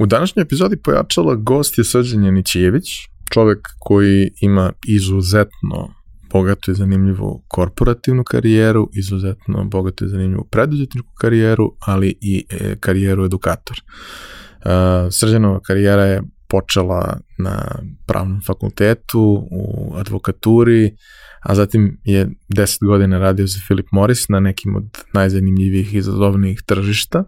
U današnjoj epizodi pojačala gost je Srđan Janićijević, čovek koji ima izuzetno bogatu i zanimljivu korporativnu karijeru, izuzetno bogatu i zanimljivu preduzetničku karijeru, ali i e, karijeru edukator. Uh, Srđanova karijera je počela na pravnom fakultetu, u advokaturi, a zatim je 10 godina radio za Philip Morris na nekim od najzanimljivijih i izazovnijih tržišta.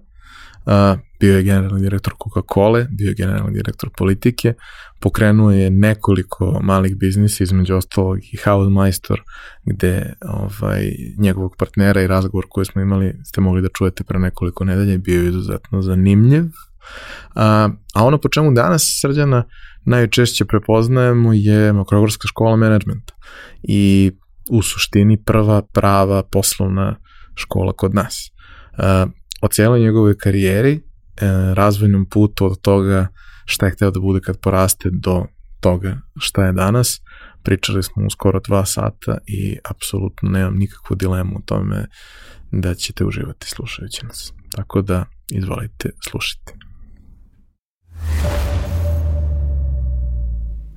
Bio je generalni direktor Coca-Cola, bio je generalni direktor politike, pokrenuo je nekoliko malih biznisa, između ostalog i Hausmeister, gde ovaj, njegovog partnera i razgovor koji smo imali ste mogli da čujete pre nekoliko nedelja bio je izuzetno zanimljiv. A, a ono po čemu danas Srđana najčešće prepoznajemo je Makrogorska škola menadžmenta i u suštini prva prava poslovna škola kod nas. O cijeloj njegovoj karijeri E, razvojnom putu od toga šta je hteo da bude kad poraste do toga šta je danas. Pričali smo mu skoro dva sata i apsolutno nemam nikakvu dilemu u tome da ćete uživati slušajući nas. Tako da, izvolite, slušajte.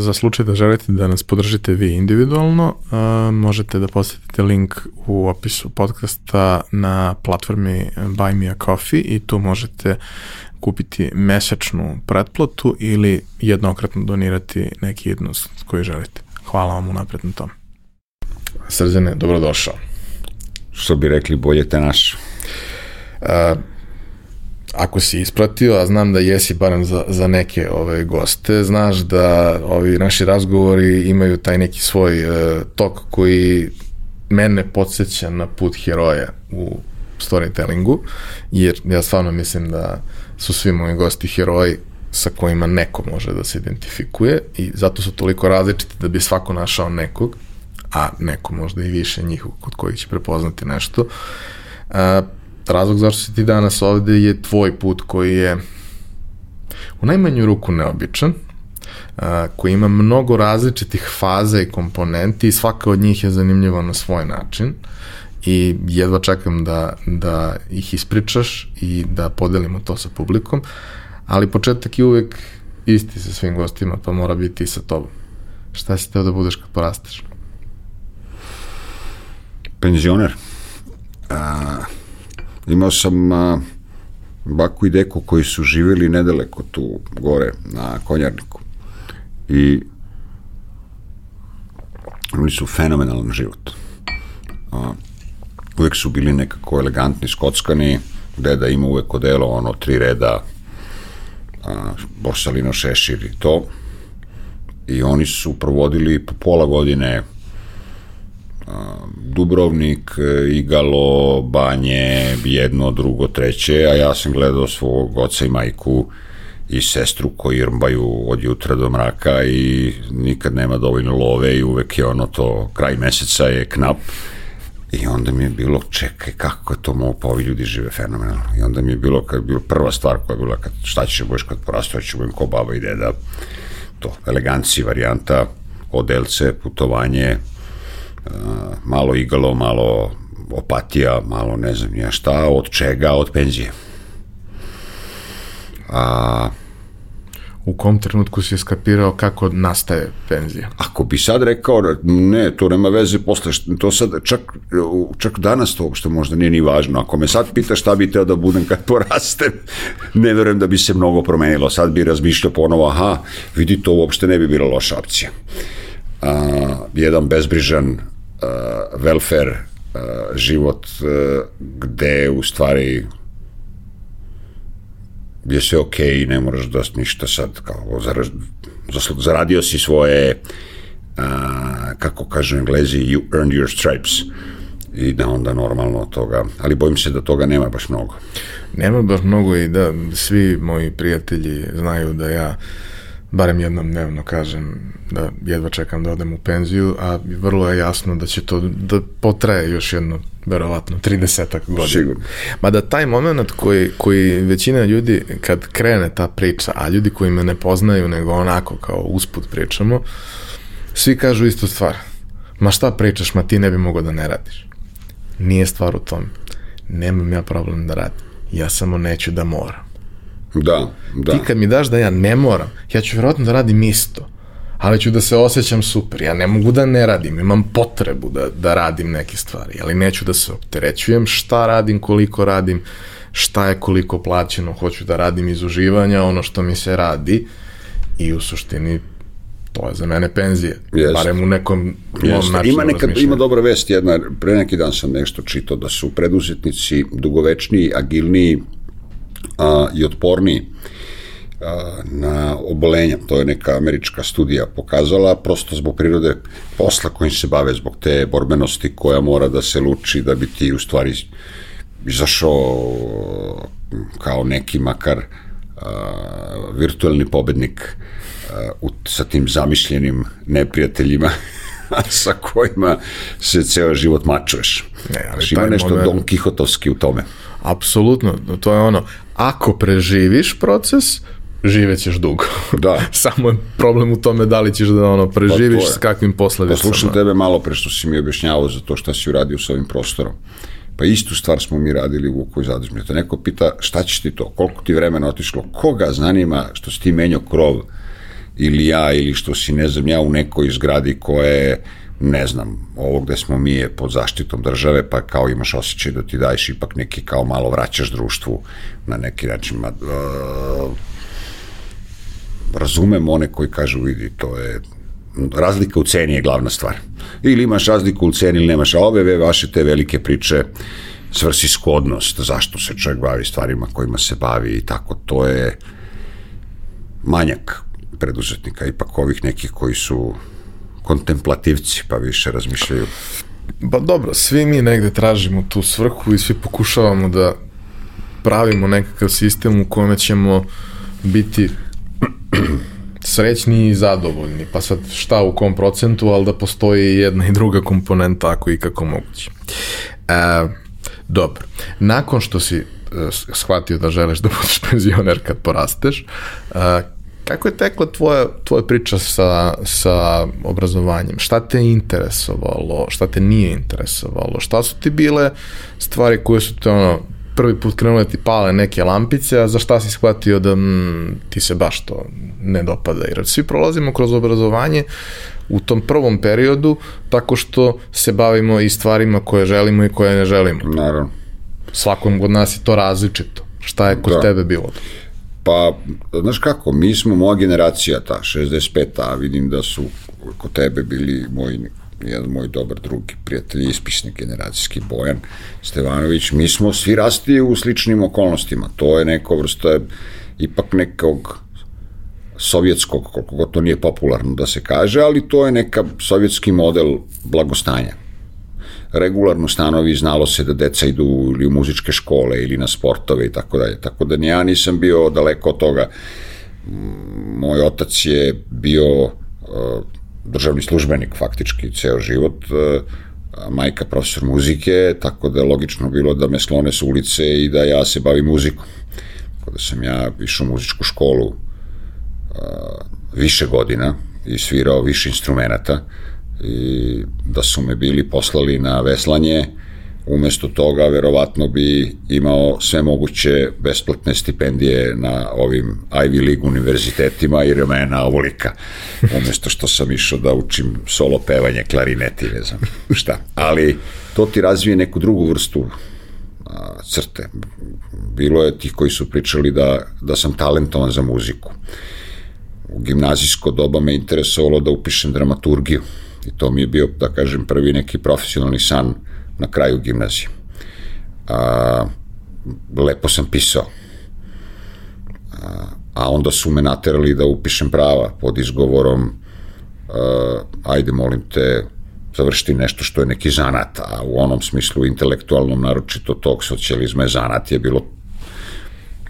Za slučaj da želite da nas podržite vi individualno, uh, možete da posetite link u opisu podcasta na platformi Buy Me a Coffee i tu možete kupiti mesečnu pretplatu ili jednokratno donirati neki jednost koji želite. Hvala vam unapred na tom. Srđane, dobrodošao. Što bi rekli, bolje te naš. Uh, ako si ispratio, a znam da jesi barem za, za neke ove goste, znaš da ovi naši razgovori imaju taj neki svoj uh, tok koji mene podsjeća na put heroja u storytellingu, jer ja stvarno mislim da su svi moji gosti heroji sa kojima neko može da se identifikuje i zato su toliko različiti da bi svako našao nekog, a neko možda i više njih kod kojih će prepoznati nešto. Uh, razlog zašto si ti danas ovde je tvoj put koji je u najmanju ruku neobičan, a, koji ima mnogo različitih faza i komponenti i svaka od njih je zanimljiva na svoj način i jedva čekam da, da ih ispričaš i da podelimo to sa publikom, ali početak je uvek isti sa svim gostima, pa mora biti i sa tobom. Šta si teo da budeš kad porasteš? Penzioner. A, Imao sam a, baku i deku koji su živjeli nedaleko tu gore na Konjarniku. I oni su fenomenalan život. A, uvek su bili nekako elegantni, skockani, deda ima uvek odelo, ono, tri reda, a, borsalino, šešir i to. I oni su provodili po pola godine Dubrovnik, Igalo, Banje, jedno, drugo, treće, a ja sam gledao svog oca i majku i sestru koji rmbaju od jutra do mraka i nikad nema dovoljno love i uvek je ono to, kraj meseca je knap i onda mi je bilo, čekaj, kako je to mogu, pa ovi ljudi žive fenomenalno. I onda mi je bilo, kad je bilo prva stvar koja je bila, kad, šta ćeš budeš kad porastu, ja ću budem ko baba i deda, to, eleganciji varijanta, odelce, putovanje, malo igalo, malo opatija, malo ne znam ja šta, od čega, od penzije. A, u kom trenutku si skapirao kako nastaje penzija? Ako bi sad rekao, ne, to nema veze posle, to sad, čak, čak danas to uopšte možda nije ni važno. Ako me sad pitaš šta bi teo da budem kad porastem, ne verujem da bi se mnogo promenilo. Sad bi razmišljao ponovo, aha, vidi, to uopšte ne bi bila loša opcija. A, jedan bezbrižan uh, welfare život uh, gde u stvari je sve okej okay, ne moraš da ništa sad kao zara, zaradio si svoje uh, kako kažu englezi you earned your stripes i da onda normalno toga, ali bojim se da toga nema baš mnogo. Nema baš mnogo i da svi moji prijatelji znaju da ja barem jednom dnevno kažem da jedva čekam da odem u penziju, a vrlo je jasno da će to da potraje još jedno verovatno 30 godina. Sigurno. Mada taj moment koji, koji većina ljudi kad krene ta priča, a ljudi koji me ne poznaju nego onako kao usput pričamo, svi kažu istu stvar. Ma šta pričaš, ma ti ne bi mogao da ne radiš. Nije stvar u tom. Nemam ja problem da radim. Ja samo neću da moram. Da, da. Ti kad mi daš da ja ne moram, ja ću verovatno da radim isto, ali ću da se osjećam super. Ja ne mogu da ne radim, imam potrebu da, da radim neke stvari, ali neću da se opterećujem šta radim, koliko radim, šta je koliko plaćeno, hoću da radim iz uživanja, ono što mi se radi i u suštini to je za mene penzija. Yes. Barem u nekom yes. načinu ima, neka, ima dobra vest jedna, pre neki dan sam nešto čitao da su preduzetnici dugovečniji, agilniji, a, i otporniji a, na obolenja. To je neka američka studija pokazala, prosto zbog prirode posla kojim se bave, zbog te borbenosti koja mora da se luči da bi ti u stvari izašao kao neki makar a, virtualni pobednik a, u, sa tim zamišljenim neprijateljima sa kojima se ceo život mačuješ. Ne, ali ima nešto moment... Don Kihotovski u tome. Apsolutno, to je ono, ako preživiš proces, živećeš dugo. Da. Samo je problem u tome da li ćeš da ono preživiš pa s kakvim posledicama. Poslušam tebe malo pre što si mi objašnjavao za to šta si uradio sa ovim prostorom. Pa istu stvar smo mi radili u Vukovoj zadružni. Te neko pita šta ćeš ti to, koliko ti vremena otišlo, koga zanima što si ti menjao krov ili ja, ili što si, ne znam, ja u nekoj zgradi koja je ne znam, ovo gde smo mi je pod zaštitom države, pa kao imaš osjećaj da ti daješ ipak neki kao malo vraćaš društvu na neki način. Ma, uh, razumem one koji kažu, vidi, to je razlika u ceni je glavna stvar. Ili imaš razliku u ceni ili nemaš, a ove vaše te velike priče svrsishodnost, zašto se čovjek bavi stvarima kojima se bavi i tako, to je manjak preduzetnika, ipak ovih nekih koji su kontemplativci, pa više razmišljaju. Pa dobro, svi mi negde tražimo tu svrhu i svi pokušavamo da pravimo nekakav sistem u kome ćemo biti srećni i zadovoljni, pa sad šta u kom procentu, ali da postoji jedna i druga komponenta ako i kako moguće. E, dobro, nakon što si e, shvatio da želiš da budeš penzioner kad porasteš, e, Kako je tekla tvoja, tvoja priča sa, sa obrazovanjem? Šta te interesovalo? Šta te nije interesovalo? Šta su ti bile stvari koje su te ono, prvi put krenule ti pale neke lampice, a za šta si shvatio da mm, ti se baš to ne dopada? Jer svi prolazimo kroz obrazovanje u tom prvom periodu tako što se bavimo i stvarima koje želimo i koje ne želimo. Naravno. Svakom od nas je to različito. Šta je kod da. tebe bilo? Pa, znaš kako, mi smo moja generacija, ta 65-a, vidim da su kod tebe bili moji jedan moj dobar drugi prijatelj, ispisnik generacijski Bojan Stevanović, mi smo svi rasti u sličnim okolnostima. To je neko vrsta ipak nekog sovjetskog, koliko to nije popularno da se kaže, ali to je neka sovjetski model blagostanja regularno stanovi, znalo se da deca idu ili u muzičke škole ili na sportove i tako dalje. Tako da ja nisam bio daleko od toga. Moj otac je bio uh, državni službenik faktički ceo život, uh, majka profesor muzike, tako da je logično bilo da me sklone s ulice i da ja se bavim muzikom. Tako da sam ja išao u muzičku školu uh, više godina i svirao više instrumenta i da su me bili poslali na veslanje, umesto toga verovatno bi imao sve moguće besplatne stipendije na ovim Ivy League univerzitetima jer je mena ovolika. Umesto što sam išao da učim solo pevanje, klarineti, ne znam šta. Ali to ti razvije neku drugu vrstu a, crte. Bilo je tih koji su pričali da, da sam talentovan za muziku. U gimnazijsko doba me interesovalo da upišem dramaturgiju I to mi je bio, da kažem, prvi neki profesionalni san na kraju gimnazije. A, lepo sam pisao. A, a onda su me naterali da upišem prava pod izgovorom a, ajde molim te završiti nešto što je neki zanat, a u onom smislu intelektualnom, naročito tog socijalizma je zanat je bilo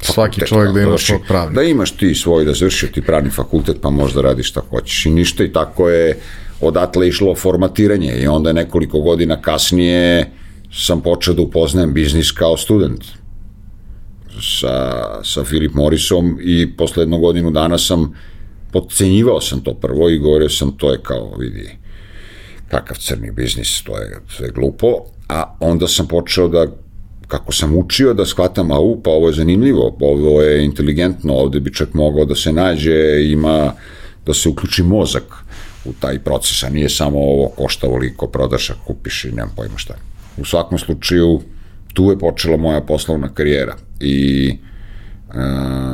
Svaki čovjek da ima svog pravnika. Da imaš ti svoj, da završio ti pravni fakultet, pa možda radiš šta hoćeš i ništa i tako je odatle išlo formatiranje i onda nekoliko godina kasnije sam počeo da upoznajem biznis kao student sa, sa Filip Morrisom i posle jednu godinu dana sam podcenjivao sam to prvo i govorio sam to je kao vidi kakav crni biznis, to je sve glupo, a onda sam počeo da kako sam učio da shvatam, a u, pa ovo je zanimljivo, ovo je inteligentno, ovde bi čak mogao da se nađe, ima da se uključi mozak u taj proces, a nije samo ovo košta ovoliko, prodaš, a kupiš i nemam pojma šta. U svakom slučaju, tu je počela moja poslovna karijera i e,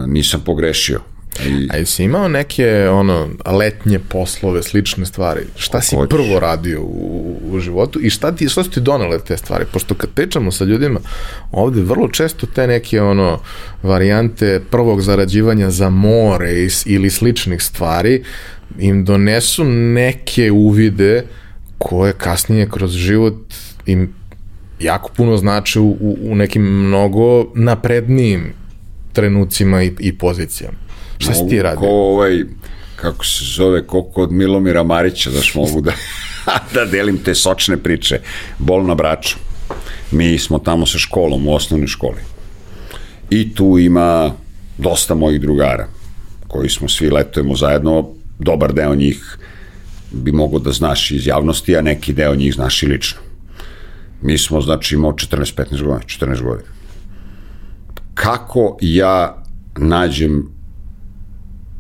nisam pogrešio. I... A jesi imao neke ono letnje poslove, slične stvari? Šta si Hoć. prvo radio u, u životu i šta ti šta su ti donele te stvari? Pošto kad pričamo sa ljudima ovde vrlo često te neke ono varijante prvog zarađivanja za more ili sličnih stvari im donesu neke uvide koje kasnije kroz život im jako puno znači u, u nekim mnogo naprednijim trenucima i, i pozicijama. Šta si ti radio? Ko ovaj, kako se zove, ko kod Milomira Marića, daš mogu da, da delim te sočne priče. Bol na braču. Mi smo tamo sa školom, u osnovnoj školi. I tu ima dosta mojih drugara, koji smo svi letujemo zajedno, dobar deo njih bi mogo da znaš iz javnosti, a neki deo njih znaš i lično. Mi smo, znači, imao 14-15 godina, 14 godina. Kako ja nađem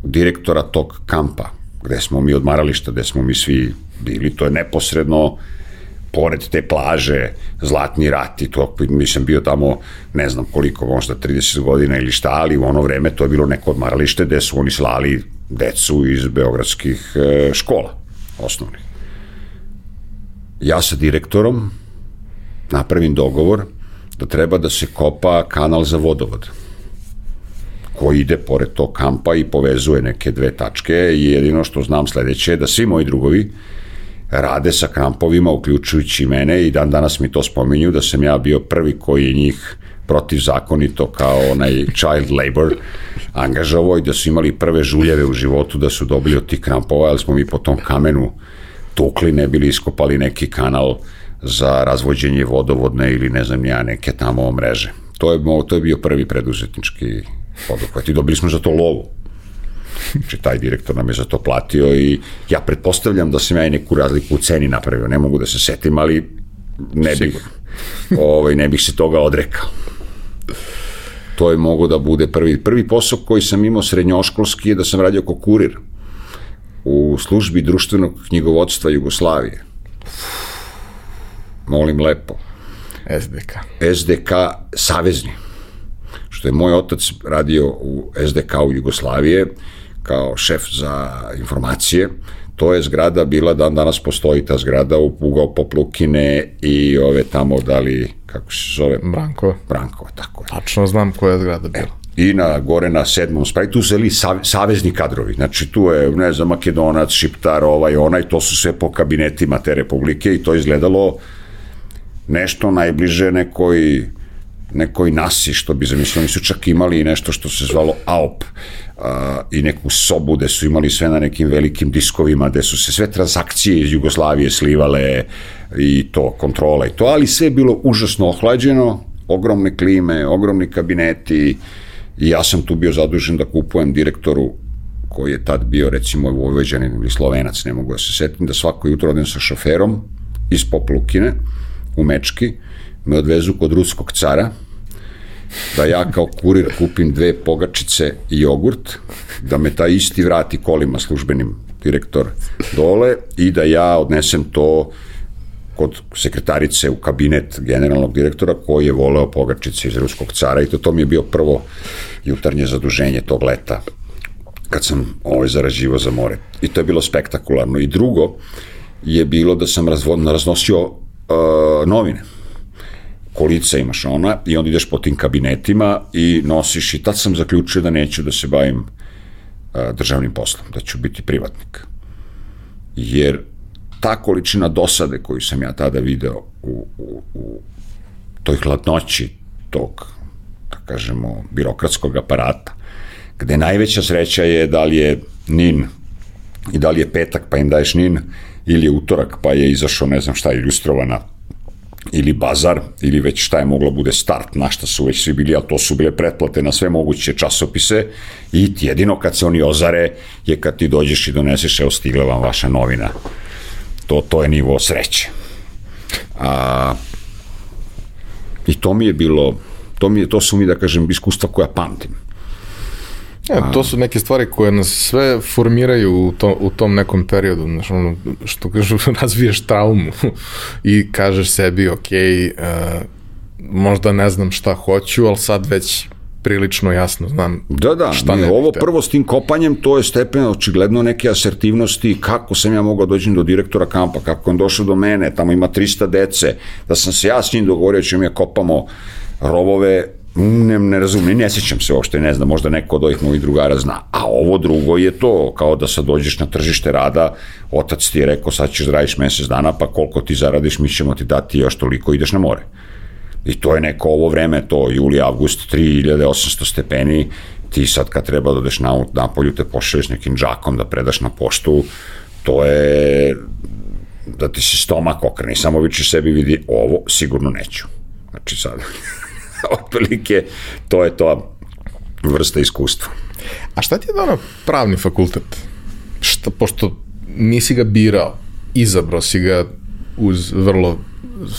direktora tog kampa, gde smo mi odmarališta, gde smo mi svi bili, to je neposredno pored te plaže, Zlatni rat i to, mislim bio tamo, ne znam koliko, možda 30 godina ili šta, ali u ono vreme to je bilo neko odmaralište gde su oni slali decu iz beogradskih e, škola, osnovnih. Ja sa direktorom napravim dogovor da treba da se kopa kanal za vodovod koji ide pored tog kampa i povezuje neke dve tačke i jedino što znam sledeće je da svi moji drugovi rade sa kampovima, uključujući mene i dan danas mi to spominju da sam ja bio prvi koji je njih protivzakonito kao onaj child labor angažavao i da su imali prve žuljeve u životu da su dobili od tih krampova, ali smo mi po tom kamenu tukli, ne bili iskopali neki kanal za razvođenje vodovodne ili ne znam ja neke tamo mreže. To je, to je bio prvi preduzetnički poduhvat i dobili smo za to lovu. Znači, taj direktor nam je za to platio i ja pretpostavljam da sam ja i neku razliku u ceni napravio. Ne mogu da se setim, ali ne bih, ovaj, ne bih se toga odrekao. To je mogo da bude prvi. Prvi posao koji sam imao srednjoškolski je da sam radio kao kurir u službi društvenog knjigovodstva Jugoslavije. Molim lepo. SDK. SDK Savezni što je moj otac radio u SDK u Jugoslavije kao šef za informacije, to je zgrada bila, dan danas postoji ta zgrada u ugao Poplukine i ove tamo dali, kako se zove? Branko. Branko, tako je. Tačno znam koja je zgrada bila. E, I na, gore na sedmom spravi, tu su li savezni kadrovi, znači tu je, ne znam, Makedonac, Šiptar, ovaj, onaj, to su sve po kabinetima te republike i to izgledalo nešto najbliže nekoj nekoj nasi, što bi zamislili, oni su čak imali nešto što se zvalo AOP a, i neku sobu gde su imali sve na nekim velikim diskovima, gde su se sve transakcije iz Jugoslavije slivale i to, kontrola i to, ali sve je bilo užasno ohlađeno, ogromne klime, ogromni kabineti i ja sam tu bio zadužen da kupujem direktoru koji je tad bio recimo Vojvođanin ili Slovenac, ne mogu da se setim, da svako jutro odem sa šoferom iz Poplukine u Mečki, me odvezu kod ruskog cara, da ja kao kurir kupim dve pogačice i jogurt, da me ta isti vrati kolima službenim direktor dole i da ja odnesem to kod sekretarice u kabinet generalnog direktora koji je voleo pogačice iz ruskog cara i to, to mi je bio prvo jutarnje zaduženje tog leta kad sam ovaj zarađivo za more. I to je bilo spektakularno. I drugo je bilo da sam razvo, raznosio uh, novine kolica imaš ona i onda ideš po tim kabinetima i nosiš i tad sam zaključio da neću da se bavim a, državnim poslom, da ću biti privatnik. Jer ta količina dosade koju sam ja tada video u, u, u toj hladnoći tog, da kažemo, birokratskog aparata, gde najveća sreća je da li je NIN i da li je petak pa im daješ NIN ili je utorak pa je izašao ne znam šta ilustrovana ili bazar, ili već šta je moglo bude start, na šta su već svi bili, ali to su bile pretplate na sve moguće časopise i jedino kad se oni ozare je kad ti dođeš i doneseš, evo stigla vam vaša novina. To, to je nivo sreće. A, I to mi je bilo, to, mi je, to su mi, da kažem, iskustva koja pamtim. Ja, to su neke stvari koje nas sve formiraju u, to, u tom nekom periodu, znaš, ono, što kažu, razviješ traumu i kažeš sebi, ok, uh, možda ne znam šta hoću, ali sad već prilično jasno znam da, da, šta ne ovo prvo s tim kopanjem, to je stepen očigledno neke asertivnosti, kako sam ja mogao doći do direktora kampa, kako on došao do mene, tamo ima 300 dece, da sam se ja s njim dogovorio, ćemo ja kopamo rovove, ne, ne razumim, ne sjećam se uopšte, ne znam, možda neko od ovih mojih drugara zna. A ovo drugo je to, kao da sad dođeš na tržište rada, otac ti je rekao sad ćeš da radiš mesec dana, pa koliko ti zaradiš, mi ćemo ti dati još toliko, ideš na more. I to je neko ovo vreme, to juli, avgust, 3800 stepeni, ti sad kad treba da odeš na, na polju te pošalješ nekim džakom da predaš na poštu, to je da ti se stomak okreni, samo viče sebi vidi ovo, sigurno neću. Znači sad, otprilike to je to vrsta iskustva. A šta ti je dano pravni fakultet? Šta, pošto nisi ga birao, izabrao si ga uz vrlo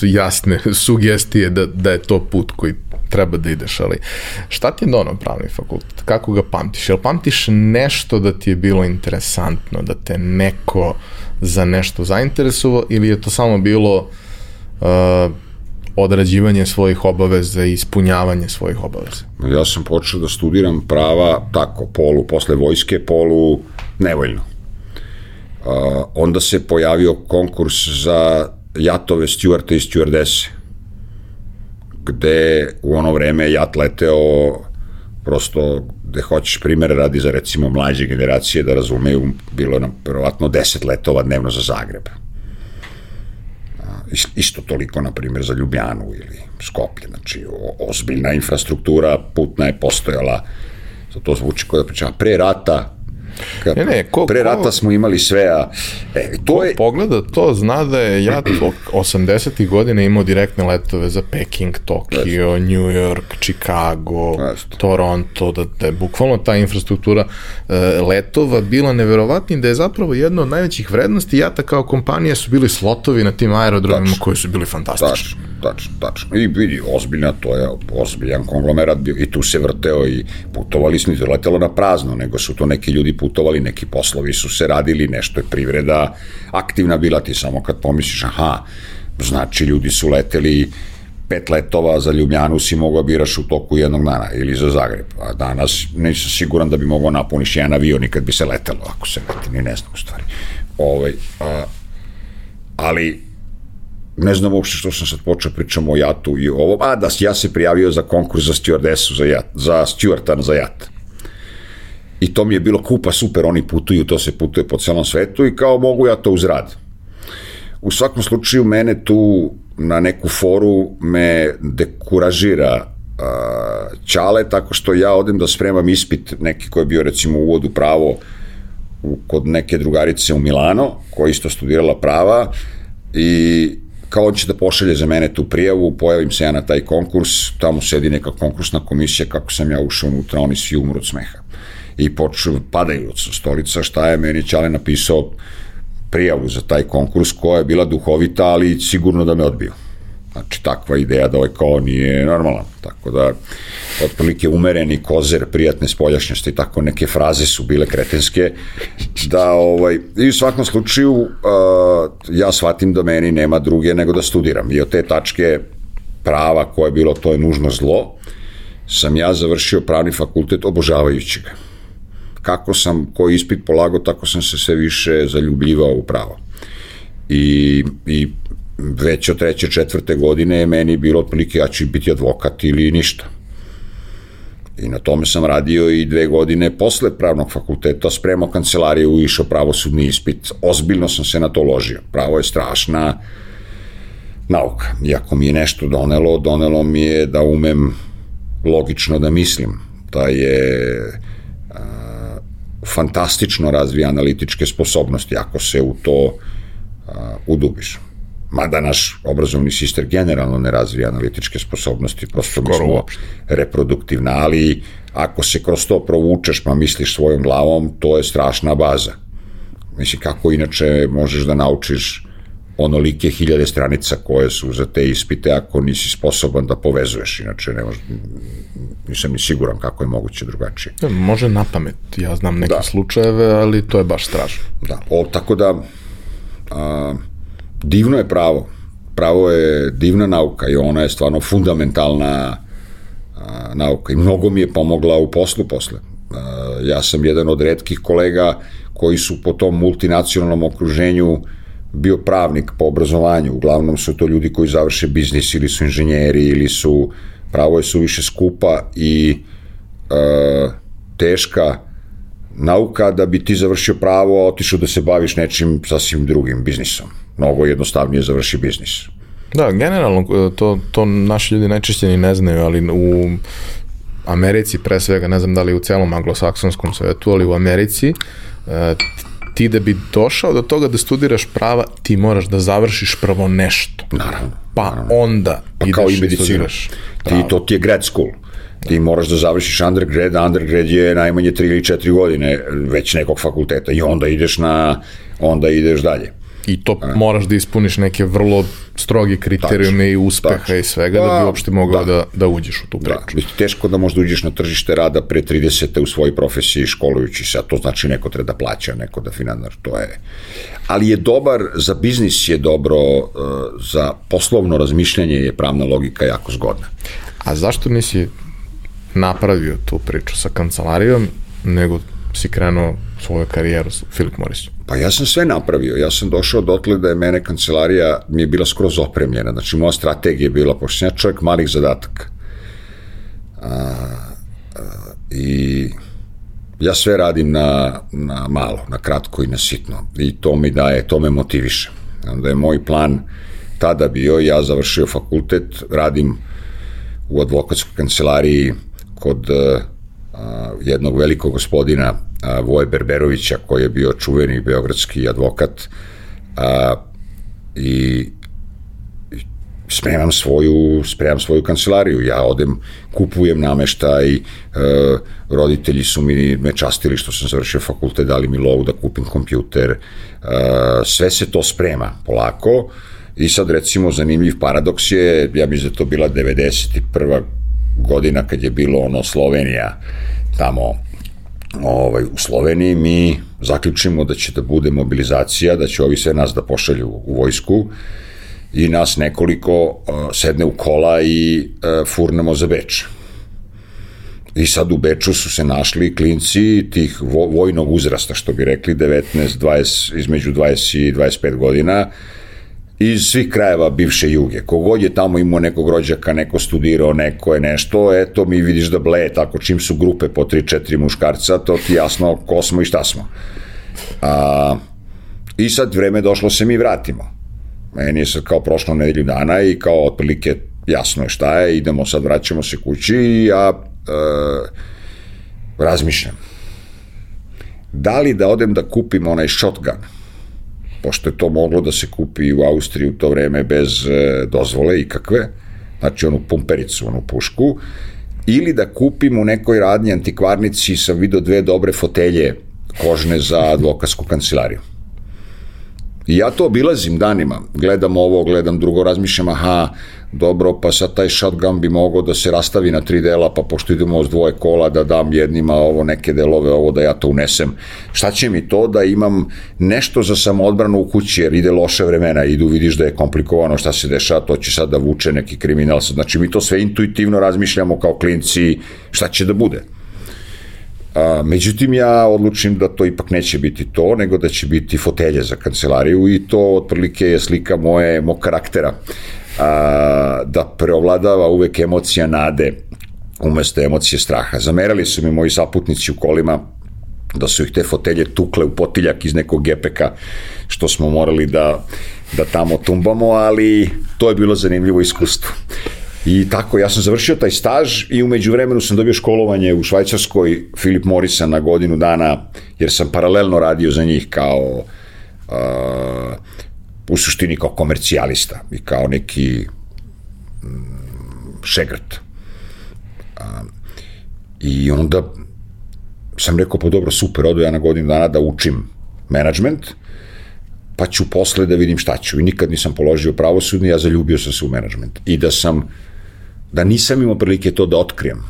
jasne sugestije da, da je to put koji treba da ideš, ali šta ti je dono pravni fakultet? Kako ga pamtiš? Jel pamtiš nešto da ti je bilo interesantno, da te neko za nešto zainteresovao ili je to samo bilo uh, odrađivanje svojih obaveza i ispunjavanje svojih obaveza? Ja sam počeo da studiram prava tako, polu, posle vojske, polu nevoljno. Uh, onda se pojavio konkurs za jatove stjuarte i stjuardese, gde u ono vreme jat leteo prosto gde hoćeš primere radi za recimo mlađe generacije da razumeju, bilo nam verovatno 10 letova dnevno za Zagreb isto toliko, na primjer, za Ljubljanu ili Skoplje, znači ozbiljna infrastruktura putna je postojala, to zvuči kao da pričam, pre rata Kad ne, ne, ko, pre rata ko, smo imali sve, a e, to je... pogleda to, zna da je ja 80. godine imao direktne letove za Peking, Tokio, Yes. New York, Chicago, Yes. Toronto, da, da je bukvalno ta infrastruktura e, letova bila neverovatna da je zapravo jedna od najvećih vrednosti jata kao kompanija su bili slotovi na tim aerodromima tačno, koji su bili fantastični. Tačno, tačno, tačno. I vidi, ozbiljna, to je ozbiljan konglomerat bio i tu se vrteo i putovali smo, letelo na prazno, nego su to neki ljudi putovali, neki poslovi su se radili, nešto je privreda aktivna bila, ti samo kad pomisliš, aha, znači ljudi su leteli pet letova za Ljubljanu si mogao biraš u toku jednog dana ili za Zagreb, a danas nisam siguran da bi mogao napuniš jedan avion i kad bi se letelo, ako se leti, ni ne znam u stvari. Ovaj, a, ali ne znam uopšte što sam sad počeo pričamo o jatu i ovo, a da ja se prijavio za konkurs za stewardesu, za, jat, za stewardan za jat. I to mi je bilo kupa super, oni putuju, to se putuje po celom svetu i kao mogu ja to uzrad. U svakom slučaju mene tu na neku foru me dekuražira uh, Ćale tako što ja odem da spremam ispit neki koji je bio recimo u uvodu pravo u, kod neke drugarice u Milano koja isto studirala prava i kao će da pošalje za mene tu prijavu, pojavim se ja na taj konkurs, tamo sedi neka konkursna komisija, kako sam ja ušao unutra, oni svi umru od smeha i počnu, padaju od stolica, šta je meni Ćale napisao prijavu za taj konkurs koja je bila duhovita, ali sigurno da me odbio. Znači, takva ideja da ovaj kao nije normalan. Tako da, otprilike umereni kozer, prijatne spoljašnjosti, tako neke fraze su bile kretenske, da, ovaj, i u svakom slučaju, uh, ja shvatim da meni nema druge nego da studiram. I od te tačke prava koje je bilo, to je nužno zlo, sam ja završio pravni fakultet obožavajući ga kako sam koji ispit polagao, tako sam se sve više zaljubljivao u pravo. I, i već od treće, četvrte godine je meni bilo otprilike ja ću biti advokat ili ništa. I na tome sam radio i dve godine posle pravnog fakulteta, spremao kancelariju, išao pravosudni ispit. Ozbiljno sam se na to ložio. Pravo je strašna nauka. Iako mi je nešto donelo, donelo mi je da umem logično da mislim. Da je a, fantastično razvija analitičke sposobnosti ako se u to a, udubiš mada naš obrazovni sistem generalno ne razvija analitičke sposobnosti, prosto mi smo uopšte. reproduktivna, ali ako se kroz to provučeš pa misliš svojom glavom, to je strašna baza. Mislim, kako inače možeš da naučiš onolike hiljade stranica koje su za te ispite ako nisi sposoban da povezuješ, inače ne može, nisam ni siguran kako je moguće drugačije. Da, može na pamet, ja znam neke da. slučajeve, ali to je baš strašno. Da, o, tako da a, divno je pravo. Pravo je divna nauka i ona je stvarno fundamentalna a, nauka i mnogo mi je pomogla u poslu posle. A, ja sam jedan od redkih kolega koji su po tom multinacionalnom okruženju bio pravnik po obrazovanju. Uglavnom su to ljudi koji završe biznis ili su inženjeri ili su pravo je su više skupa i e, teška nauka da bi ti završio pravo, otišao da se baviš nečim sasvim drugim biznisom mnogo jednostavnije završi biznis. Da, generalno e, to, to naši ljudi najčešće ni ne znaju, ali u Americi pre svega, ne znam da li u celom anglosaksonskom svetu, ali u Americi e, ti da bi došao do toga da studiraš prava, ti moraš da završiš prvo nešto. Naravno. Pa naravno. onda pa ideš kao i medicinu. Ti, to ti je grad school. Ti moraš da završiš undergrad, undergrad je najmanje 3 ili 4 godine već nekog fakulteta i onda ideš na onda ideš dalje. I to A. moraš da ispuniš neke vrlo stroge kriterijume i uspeha tačno. i svega da bi pa, uopšte mogao da, da, da uđeš u tu da, priču. Da, teško da možda uđeš na tržište rada pre 30. u svojoj profesiji školujući se, a to znači neko treba da plaća, neko da finanar, to je. Ali je dobar, za biznis je dobro, uh, za poslovno razmišljanje je pravna logika jako zgodna. A zašto nisi napravio tu priču sa kancelarijom, nego si krenuo svoju karijeru s Philip Morrisom? Pa ja sam sve napravio. Ja sam došao dotle da je mene kancelarija mi je bila skroz opremljena. Znači, moja strategija je bila, pošto sam ja čovjek malih zadataka. A, a, I ja sve radim na, na malo, na kratko i na sitno. I to mi daje, to me motiviše. Onda je moj plan tada bio, ja završio fakultet, radim u advokatskoj kancelariji kod a, jednog velikog gospodina Voje Berberovića koji je bio čuveni beogradski advokat a, i spremam svoju, spremam svoju kancelariju. Ja odem, kupujem nameštaj, e, roditelji su mi me častili što sam završio fakultet, dali mi lovu da kupim kompjuter. E, sve se to sprema polako i sad recimo zanimljiv paradoks je, ja bih da to bila 91. godina kad je bilo ono Slovenija tamo ovaj, u Sloveniji mi zaključimo da će da bude mobilizacija, da će ovi sve nas da pošalju u vojsku i nas nekoliko uh, sedne u kola i uh, furnemo za Beč. I sad u Beču su se našli klinci tih vo, vojnog uzrasta, što bi rekli, 19, 20, između 20 i 25 godina, iz svih krajeva bivše juge. Kogod je tamo imao nekog rođaka, neko studirao, neko je nešto, eto mi vidiš da bleje tako čim su grupe po 3-4 muškarca, to ti jasno ko smo i šta smo. A, I sad vreme došlo se mi vratimo. Meni je sad kao prošlo nedelju dana i kao otprilike jasno je šta je, idemo sad, vraćamo se kući i ja e, razmišljam. Da li da odem da kupim onaj shotgun, pošto je to moglo da se kupi u Austriji u to vreme bez e, dozvole ikakve, znači onu pumpericu, onu pušku, ili da kupim u nekoj radnji antikvarnici sam vidio dve dobre fotelje kožne za advokatsku kancelariju. Ja to obilazim danima, gledam ovo, gledam drugo, razmišljam, aha, dobro, pa sad taj shotgun bi mogao da se rastavi na tri dela, pa pošto idemo s dvoje kola da dam jednima ovo neke delove, ovo da ja to unesem. Šta će mi to da imam nešto za samoodbranu u kući, jer ide loše vremena, idu, vidiš da je komplikovano šta se dešava, to će sad da vuče neki kriminal. Znači mi to sve intuitivno razmišljamo kao klinci, šta će da bude. A, međutim, ja odlučim da to ipak neće biti to, nego da će biti fotelje za kancelariju i to otprilike je slika moje, mog karaktera. A, da preovladava uvek emocija nade umesto emocije straha. Zamerali su mi moji saputnici u kolima da su ih te fotelje tukle u potiljak iz nekog gepeka, što smo morali da, da tamo tumbamo, ali to je bilo zanimljivo iskustvo. I tako, ja sam završio taj staž i umeđu vremenu sam dobio školovanje u Švajcarskoj Filip Morisa na godinu dana, jer sam paralelno radio za njih kao uh, u suštini kao komercijalista i kao neki mm, šegrt. Uh, I onda sam rekao, pa dobro, super, odu ja na godinu dana da učim management, pa ću posle da vidim šta ću. I nikad nisam položio pravosudni, ja zaljubio sam se u management. I da sam da nisam imao prilike to da otkrijem.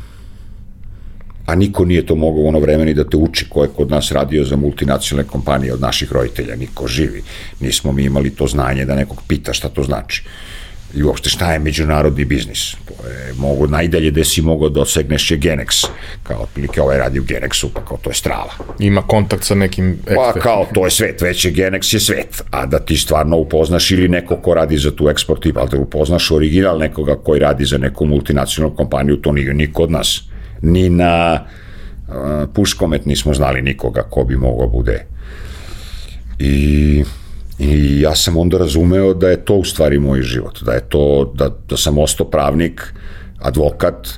A niko nije to mogao u ono vreme ni da te uči ko je kod nas radio za multinacionalne kompanije od naših roditelja, niko živi. Nismo mi imali to znanje da nekog pita šta to znači. I uopšte šta je međunarodni biznis? To je mogo, najdalje gde si mogao da odsegneš je Genex, kao otprilike ovaj radi u Genexu, pa kao to je strava. Ima kontakt sa nekim Pa kao to je svet, već je Genex je svet, a da ti stvarno upoznaš ili neko ko radi za tu eksport i da upoznaš original nekoga koji radi za neku multinacionalnu kompaniju, to nije niko od nas. Ni na uh, Puškomet nismo znali nikoga ko bi mogao bude. I I ja sam onda razumeo da je to u stvari moj život, da je to, da, da sam ostao pravnik, advokat,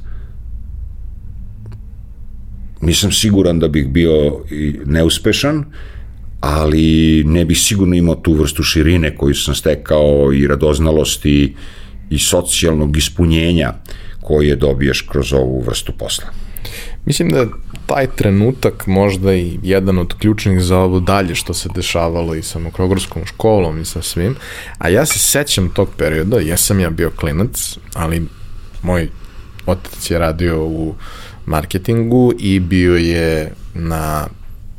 nisam siguran da bih bio neuspešan, ali ne bih sigurno imao tu vrstu širine koju sam stekao i radoznalosti i socijalnog ispunjenja koje dobiješ kroz ovu vrstu posla. Mislim da taj trenutak možda i jedan od ključnih za ovo dalje što se dešavalo i sa Mokrogorskom školom i sa svim, a ja se sećam tog perioda, jesam ja bio klinac, ali moj otac je radio u marketingu i bio je na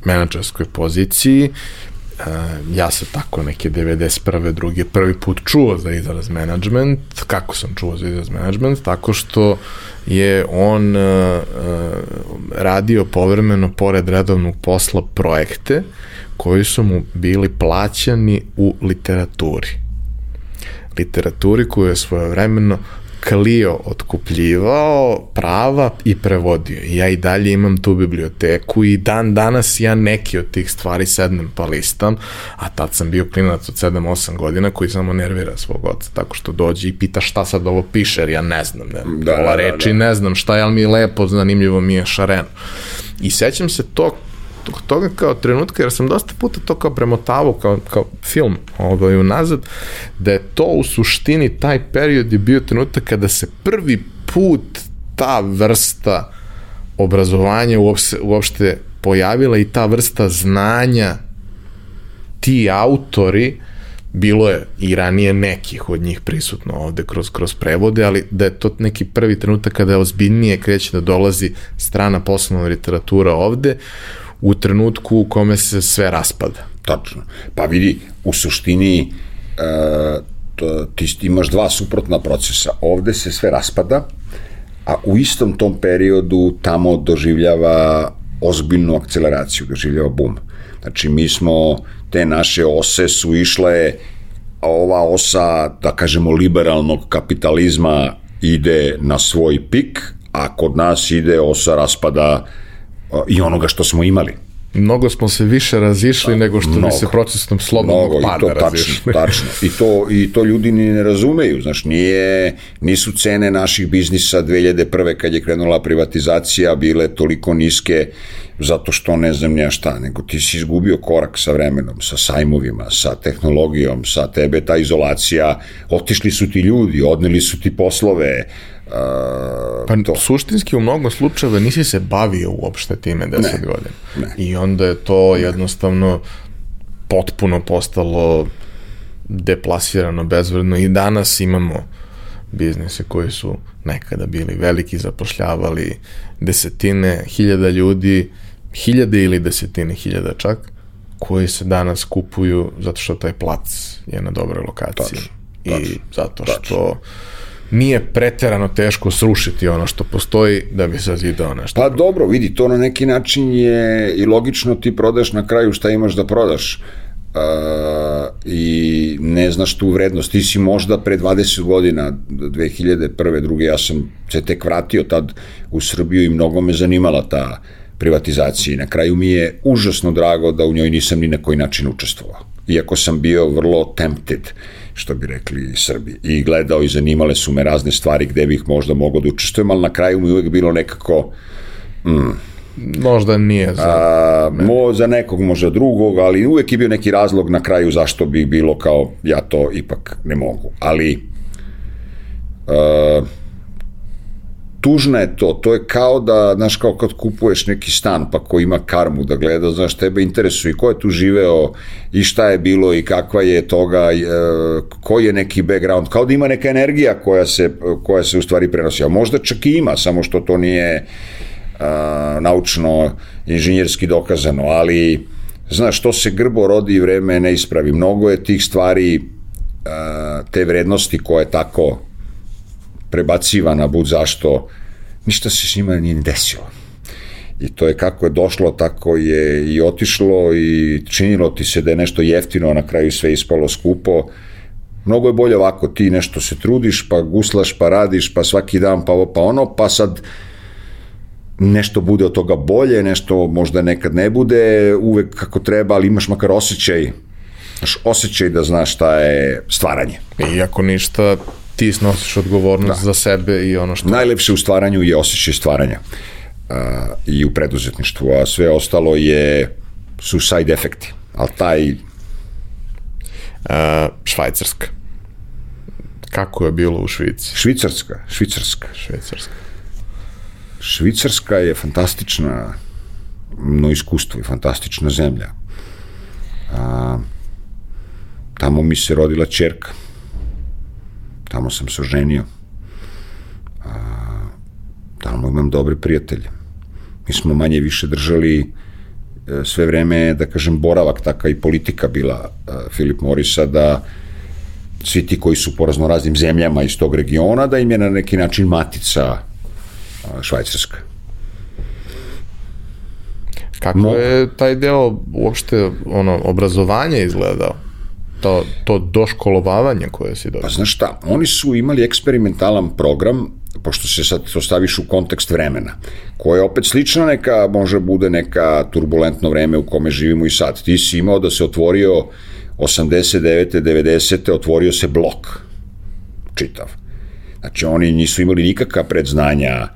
menadžerskoj poziciji, ja sam tako neke 91. druge prvi put čuo za izraz management. Kako sam čuo za izraz management? Tako što je on uh, radio povremeno pored redovnog posla projekte koji su mu bili plaćani u literaturi. Literaturi koju je svojevremeno Clio otkupljivao prava i prevodio. I ja i dalje imam tu biblioteku i dan danas ja neki od tih stvari sednem pa listam, a tad sam bio klinac od 7-8 godina koji samo nervira svog oca, tako što dođe i pita šta sad ovo piše, jer ja ne znam, ne, da, da, da, reči, da. ne znam šta je, ali mi je lepo, zanimljivo mi je šareno. I sećam se tog toga kao trenutka, jer sam dosta puta to kao premotavao kao, kao film ovaj, unazad, da je to u suštini taj period je bio trenutak kada se prvi put ta vrsta obrazovanja uopšte, uopšte pojavila i ta vrsta znanja ti autori bilo je i ranije nekih od njih prisutno ovde kroz, kroz prevode, ali da je to neki prvi trenutak kada je ozbiljnije kreće da dolazi strana poslovna literatura ovde, u trenutku u kome se sve raspada. Tačno. Pa vidi, u suštini e, to, ti imaš dva suprotna procesa. Ovde se sve raspada, a u istom tom periodu tamo doživljava ozbiljnu akceleraciju, doživljava bum. Znači, mi smo, te naše ose su išle, ova osa, da kažemo, liberalnog kapitalizma ide na svoj pik, a kod nas ide osa raspada i onoga što smo imali. Mnogo smo se više razišli nego što mnogo, bi se procesom slobodnog mnogo, pada i to, razišli. Tačno, tačno. I to, I to ljudi ni ne razumeju. Znaš, nije, nisu cene naših biznisa 2001. kad je krenula privatizacija bile toliko niske zato što ne znam nija šta, nego ti si izgubio korak sa vremenom, sa sajmovima, sa tehnologijom, sa tebe ta izolacija, otišli su ti ljudi, odneli su ti poslove, Uh, pa to. suštinski u mnogo slučajeva nisi se bavio uopšte time 10 ne, godina. Ne. I onda je to ne. jednostavno potpuno postalo deplasirano, bezvredno i danas imamo biznise koji su nekada bili veliki, zapošljavali desetine hiljada ljudi, hiljade ili desetine hiljada čak, koji se danas kupuju zato što taj plac je na dobroj lokaciji. Tačno, tačno, I zato što tačno nije preterano teško srušiti ono što postoji da bi sazidao nešto. Pa dobro, vidi, to na neki način je i logično ti prodaš na kraju šta imaš da prodaš. Uh, i ne znaš tu vrednost. Ti si možda pre 20 godina, 2001. druge, ja sam se tek vratio tad u Srbiju i mnogo me zanimala ta privatizacija. Na kraju mi je užasno drago da u njoj nisam ni na koji način učestvovao. Iako sam bio vrlo tempted, što bi rekli Srbi. I gledao i zanimale su me razne stvari gde bih možda mogao da učestvujem, ali na kraju mi uvek bilo nekako... Mm, Možda nije za... A, mo, za nekog, možda drugog, ali uvek je bio neki razlog na kraju zašto bi bilo kao ja to ipak ne mogu. Ali uh, tužno je to, to je kao da, znaš, kao kad kupuješ neki stan, pa ko ima karmu da gleda, znaš, tebe interesuje ko je tu živeo i šta je bilo i kakva je toga, e, koji je neki background, kao da ima neka energija koja se, koja se u stvari prenosi, a možda čak i ima, samo što to nije a, naučno, inženjerski dokazano, ali znaš, to se grbo rodi i vreme ne ispravi. Mnogo je tih stvari, a, te vrednosti koje tako prebacivana, bud zašto, ništa se s njima nije ni desilo. I to je kako je došlo, tako je i otišlo i činilo ti se da je nešto jeftino, a na kraju sve ispalo skupo. Mnogo je bolje ovako, ti nešto se trudiš, pa guslaš, pa radiš, pa svaki dan, pa ovo, pa ono, pa sad nešto bude od toga bolje, nešto možda nekad ne bude uvek kako treba, ali imaš makar osjećaj, osjećaj da znaš šta je stvaranje. I ako ništa, ti snosiš odgovornost da. za sebe i ono što... Najlepše u stvaranju je osjećaj stvaranja uh, i u preduzetništvu, a sve ostalo je su side efekti, ali taj... Uh, švajcarska. Kako je bilo u Švici? Švicarska, švicarska. Švajcarska. Švicarska je fantastična no iskustvo i fantastična zemlja. A, tamo mi se rodila čerka tamo sam se oženio. A, tamo imam dobre prijatelje. Mi smo manje više držali e, sve vreme, da kažem, boravak, taka i politika bila e, Filip Morisa, da svi ti koji su po raznoraznim zemljama iz tog regiona, da im je na neki način matica a, švajcarska. Kako Mo... je taj deo uopšte ono, obrazovanja izgledao? To, to doškolovavanje koje si dobio? Pa znaš šta, oni su imali eksperimentalan program, pošto se sad to staviš u kontekst vremena, koje je opet slična neka, može bude neka turbulentno vreme u kome živimo i sad. Ti si imao da se otvorio 89. 90. otvorio se blok čitav. Znači oni nisu imali nikakva predznanja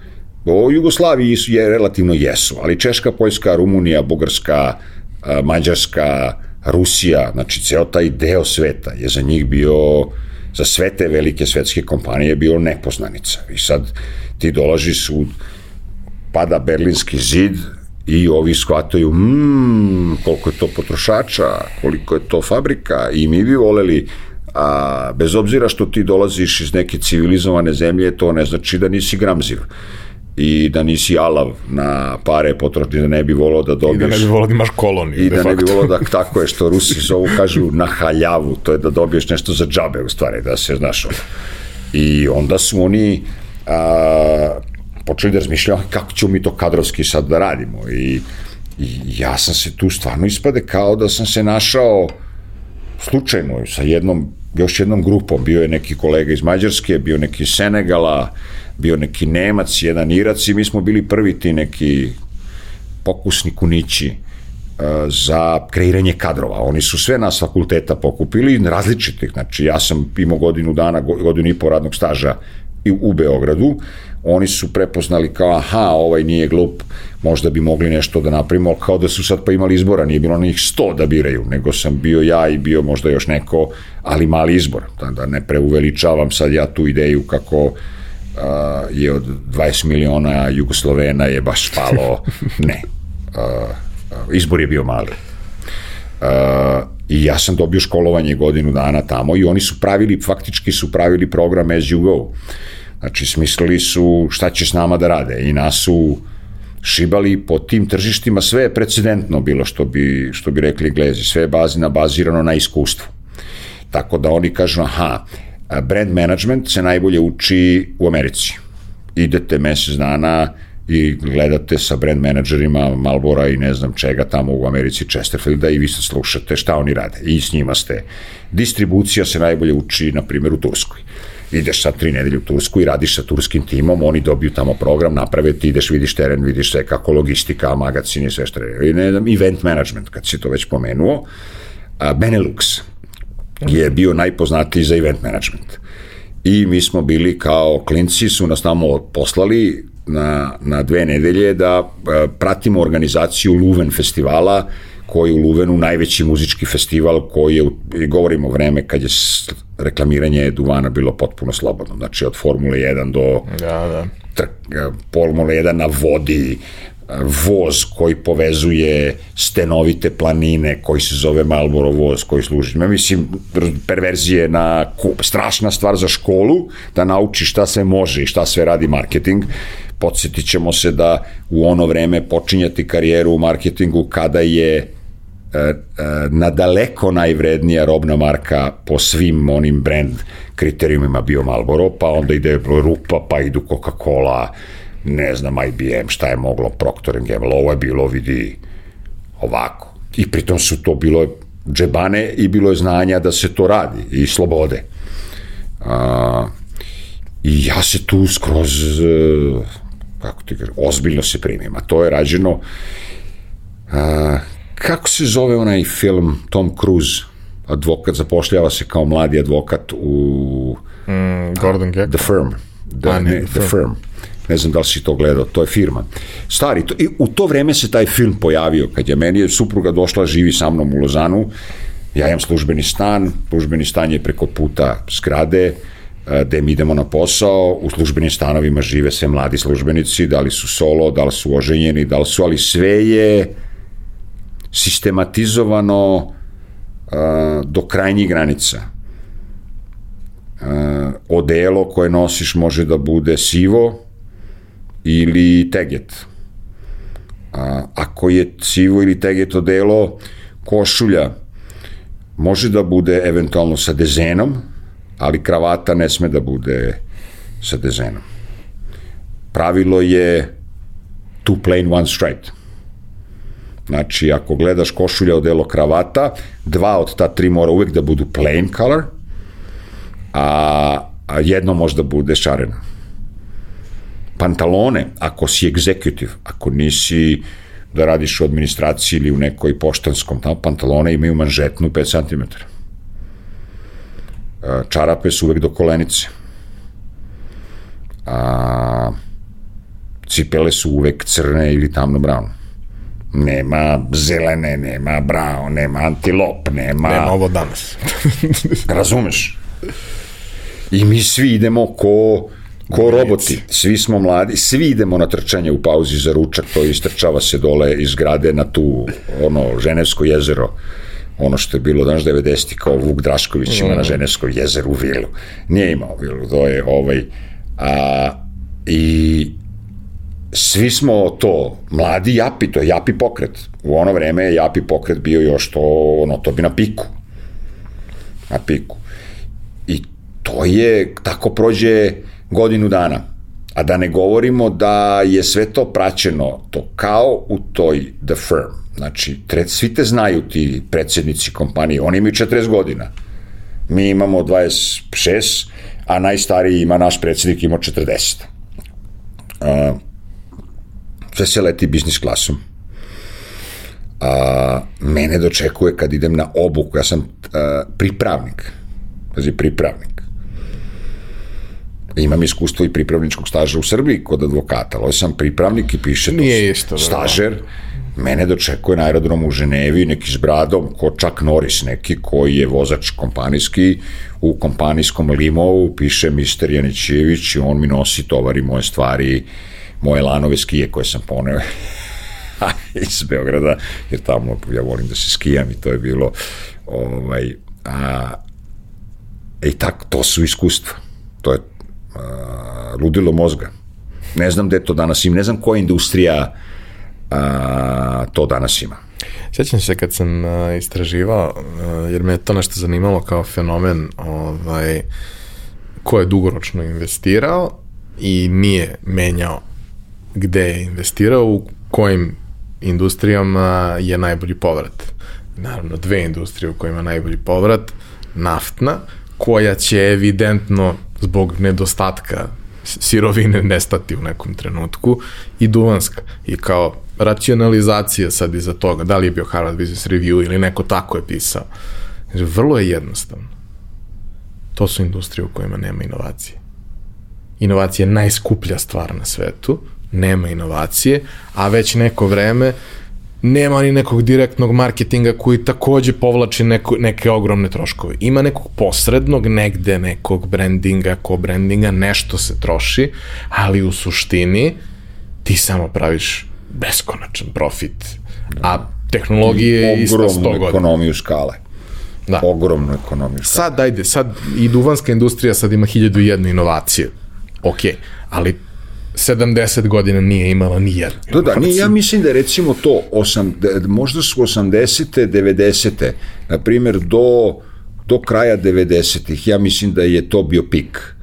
o Jugoslaviji je relativno jesu, ali Češka, Poljska, Rumunija, Bugarska, Mađarska, Rusija, znači ceo taj deo sveta je za njih bio za sve te velike svetske kompanije bio nepoznanica. I sad ti dolažiš u pada berlinski zid i ovi shvataju mmm, koliko je to potrošača, koliko je to fabrika i mi bi voleli a bez obzira što ti dolaziš iz neke civilizovane zemlje, to ne znači da nisi gramziv i da nisi alav na pare potrošni, da ne bi volao da dobiješ... I da ne bi volao da imaš koloniju. I da ne bi volao da, tako je, što Rusi zovu, kažu na haljavu, to je da dobiješ nešto za džabe, u stvari, da se, znaš, I onda su oni a, počeli da razmišljaju kako ćemo mi to kadrovski sad da radimo i, i ja sam se tu stvarno ispade kao da sam se našao slučajno sa jednom još jednom grupom, bio je neki kolega iz Mađarske, bio neki Senegala, bio neki Nemac, jedan Irac i mi smo bili prvi ti neki pokusni kunići e, za kreiranje kadrova. Oni su sve nas fakulteta pokupili, različitih, znači ja sam imao godinu dana, godinu i po radnog staža u Beogradu, oni su prepoznali kao, aha, ovaj nije glup, možda bi mogli nešto da napravimo, kao da su sad pa imali izbora, nije bilo njih sto da biraju, nego sam bio ja i bio možda još neko, ali mali izbor, da, da ne preuveličavam sad ja tu ideju kako uh, je od 20 miliona Jugoslovena je baš palo, ne, uh, izbor je bio mali. I ja sam dobio školovanje godinu dana tamo i oni su pravili, faktički su pravili program as you go. Znači, smislili su šta će s nama da rade i nas su šibali po tim tržištima, sve je precedentno bilo što bi, što bi rekli glezi, sve je bazina bazirano na iskustvu. Tako da oni kažu, aha, brand management se najbolje uči u Americi. Idete mesec dana i gledate sa brand menadžerima Malbora i ne znam čega tamo u Americi Chesterfielda i vi se slušate šta oni rade i s njima ste. Distribucija se najbolje uči, na primjer, u Turskoj ideš sa tri nedelje u Tursku i radiš sa turskim timom, oni dobiju tamo program, naprave, ti ideš, vidiš teren, vidiš sve kako logistika, magazin i sve što je, i ne znam, event management, kad si to već pomenuo, a, Benelux je bio najpoznatiji za event management. I mi smo bili kao klinci, su nas tamo poslali na, na dve nedelje da a, pratimo organizaciju Luven festivala, koji je u Luvenu najveći muzički festival koji je, govorimo vreme kad je reklamiranje duvana bilo potpuno slobodno, znači od Formule 1 do da, da. Trk, Formule 1 na vodi, voz koji povezuje stenovite planine, koji se zove Marlboro voz, koji služi. Ja mislim, perverzije na. Strašna stvar za školu, da nauči šta sve može i šta sve radi marketing. Podsjetit ćemo se da u ono vreme počinjati karijeru u marketingu kada je E, e, nadaleko najvrednija robna marka po svim onim brand kriterijumima bio Marlboro, pa onda ide Rupa, pa idu Coca-Cola, ne znam, IBM, šta je moglo, Procter Gamble, ovo je bilo, vidi, ovako. I pritom su to bilo džebane i bilo je znanja da se to radi i slobode. A, I ja se tu skroz, e, kako ti kažem, ozbiljno se primim, a to je rađeno a, kako se zove onaj film Tom Cruise, advokat, zapošljava se kao mladi advokat u... Mm, Gordon Gekko. The Firm. The, A, ne, the, the firm. Ne znam da li si to gledao, to je firma. Stari, to, i u to vreme se taj film pojavio, kad je meni je supruga došla, živi sa mnom u Lozanu, ja imam službeni stan, službeni stan je preko puta zgrade, gde mi idemo na posao, u službenim stanovima žive sve mladi službenici, da li su solo, da li su oženjeni, da li su, ali sve je sistematizovano uh, do krajnjih granica. Uh, odelo koje nosiš može da bude sivo ili teget. A, ako je sivo ili teget odelo, košulja može da bude eventualno sa dezenom, ali kravata ne sme da bude sa dezenom. Pravilo je two plain, one straight. Znači, ako gledaš košulja od delo kravata, dva od ta tri mora uvek da budu plain color, a, a jedno možda bude šareno. Pantalone, ako si executive, ako nisi da radiš u administraciji ili u nekoj poštanskom, tamo pantalone imaju manžetnu 5 cm. Čarape su uvek do kolenice. A, cipele su uvek crne ili tamno brown nema zelene, nema brao, nema antilop, nema... Nema ovo danas. Razumeš? I mi svi idemo ko, ko roboti. Svi smo mladi, svi idemo na trčanje u pauzi za ručak, to istrčava se dole iz grade na tu, ono, Ženevsko jezero ono što je bilo danas 90. kao Vuk Drašković ima na mm. Ženevskoj jezeru vilu. Nije imao vilu, to je ovaj... A, I svi smo to, mladi japi, to je japi pokret. U ono vreme je japi pokret bio još to, ono, to bi na piku. Na piku. I to je, tako prođe godinu dana. A da ne govorimo da je sve to praćeno, to kao u toj The Firm. Znači, tre, svi te znaju ti predsednici kompanije, oni imaju 40 godina. Mi imamo 26, a najstariji ima, naš predsednik ima 40. Uh, sve se leti biznis klasom. A, mene dočekuje kad idem na obuku, ja sam a, pripravnik. Pazi, pripravnik. Imam iskustvo i pripravničkog staža u Srbiji kod advokata, ali sam pripravnik i piše to Nije isto, da. stažer. Mene dočekuje na aerodromu u Ženevi, neki s bradom, ko čak Norris neki, koji je vozač kompanijski, u kompanijskom limovu piše Mister Janićević i on mi nosi tovari moje stvari, moje lanove skije koje sam poneo iz Beograda, jer tamo ja volim da se skijam i to je bilo ovaj, a, i tak, to su iskustva. To je a, ludilo mozga. Ne znam gde to danas ima, ne znam koja industrija a, to danas ima. Sjećam se kad sam uh, istraživao, uh, jer me je to nešto zanimalo kao fenomen ovaj, ko je dugoročno investirao i nije menjao gde je investirao, u kojim industrijama je najbolji povrat. Naravno, dve industrije u kojima je najbolji povrat, naftna, koja će evidentno zbog nedostatka sirovine nestati u nekom trenutku i duvanska. I kao racionalizacija sad iza toga, da li je bio Harvard Business Review ili neko tako je pisao. Znači, vrlo je jednostavno. To su industrije u kojima nema inovacije. Inovacija je najskuplja stvar na svetu, nema inovacije, a već neko vreme nema ni nekog direktnog marketinga koji takođe povlači neko, neke ogromne troškove. Ima nekog posrednog, negde nekog brandinga, ko brandinga, nešto se troši, ali u suštini ti samo praviš beskonačan profit, a tehnologije je ista 100 godina. ekonomiju skale. Da. Ogromnu ekonomiju skale. Sad, ajde, sad i duvanska industrija sad ima 1001 inovacije. Ok, ali 70 godina nije imala ni jednu. Da, da, nije, ja mislim da je recimo to, osam, možda su 80. 90. na primjer do, do kraja 90. ja mislim da je to bio pik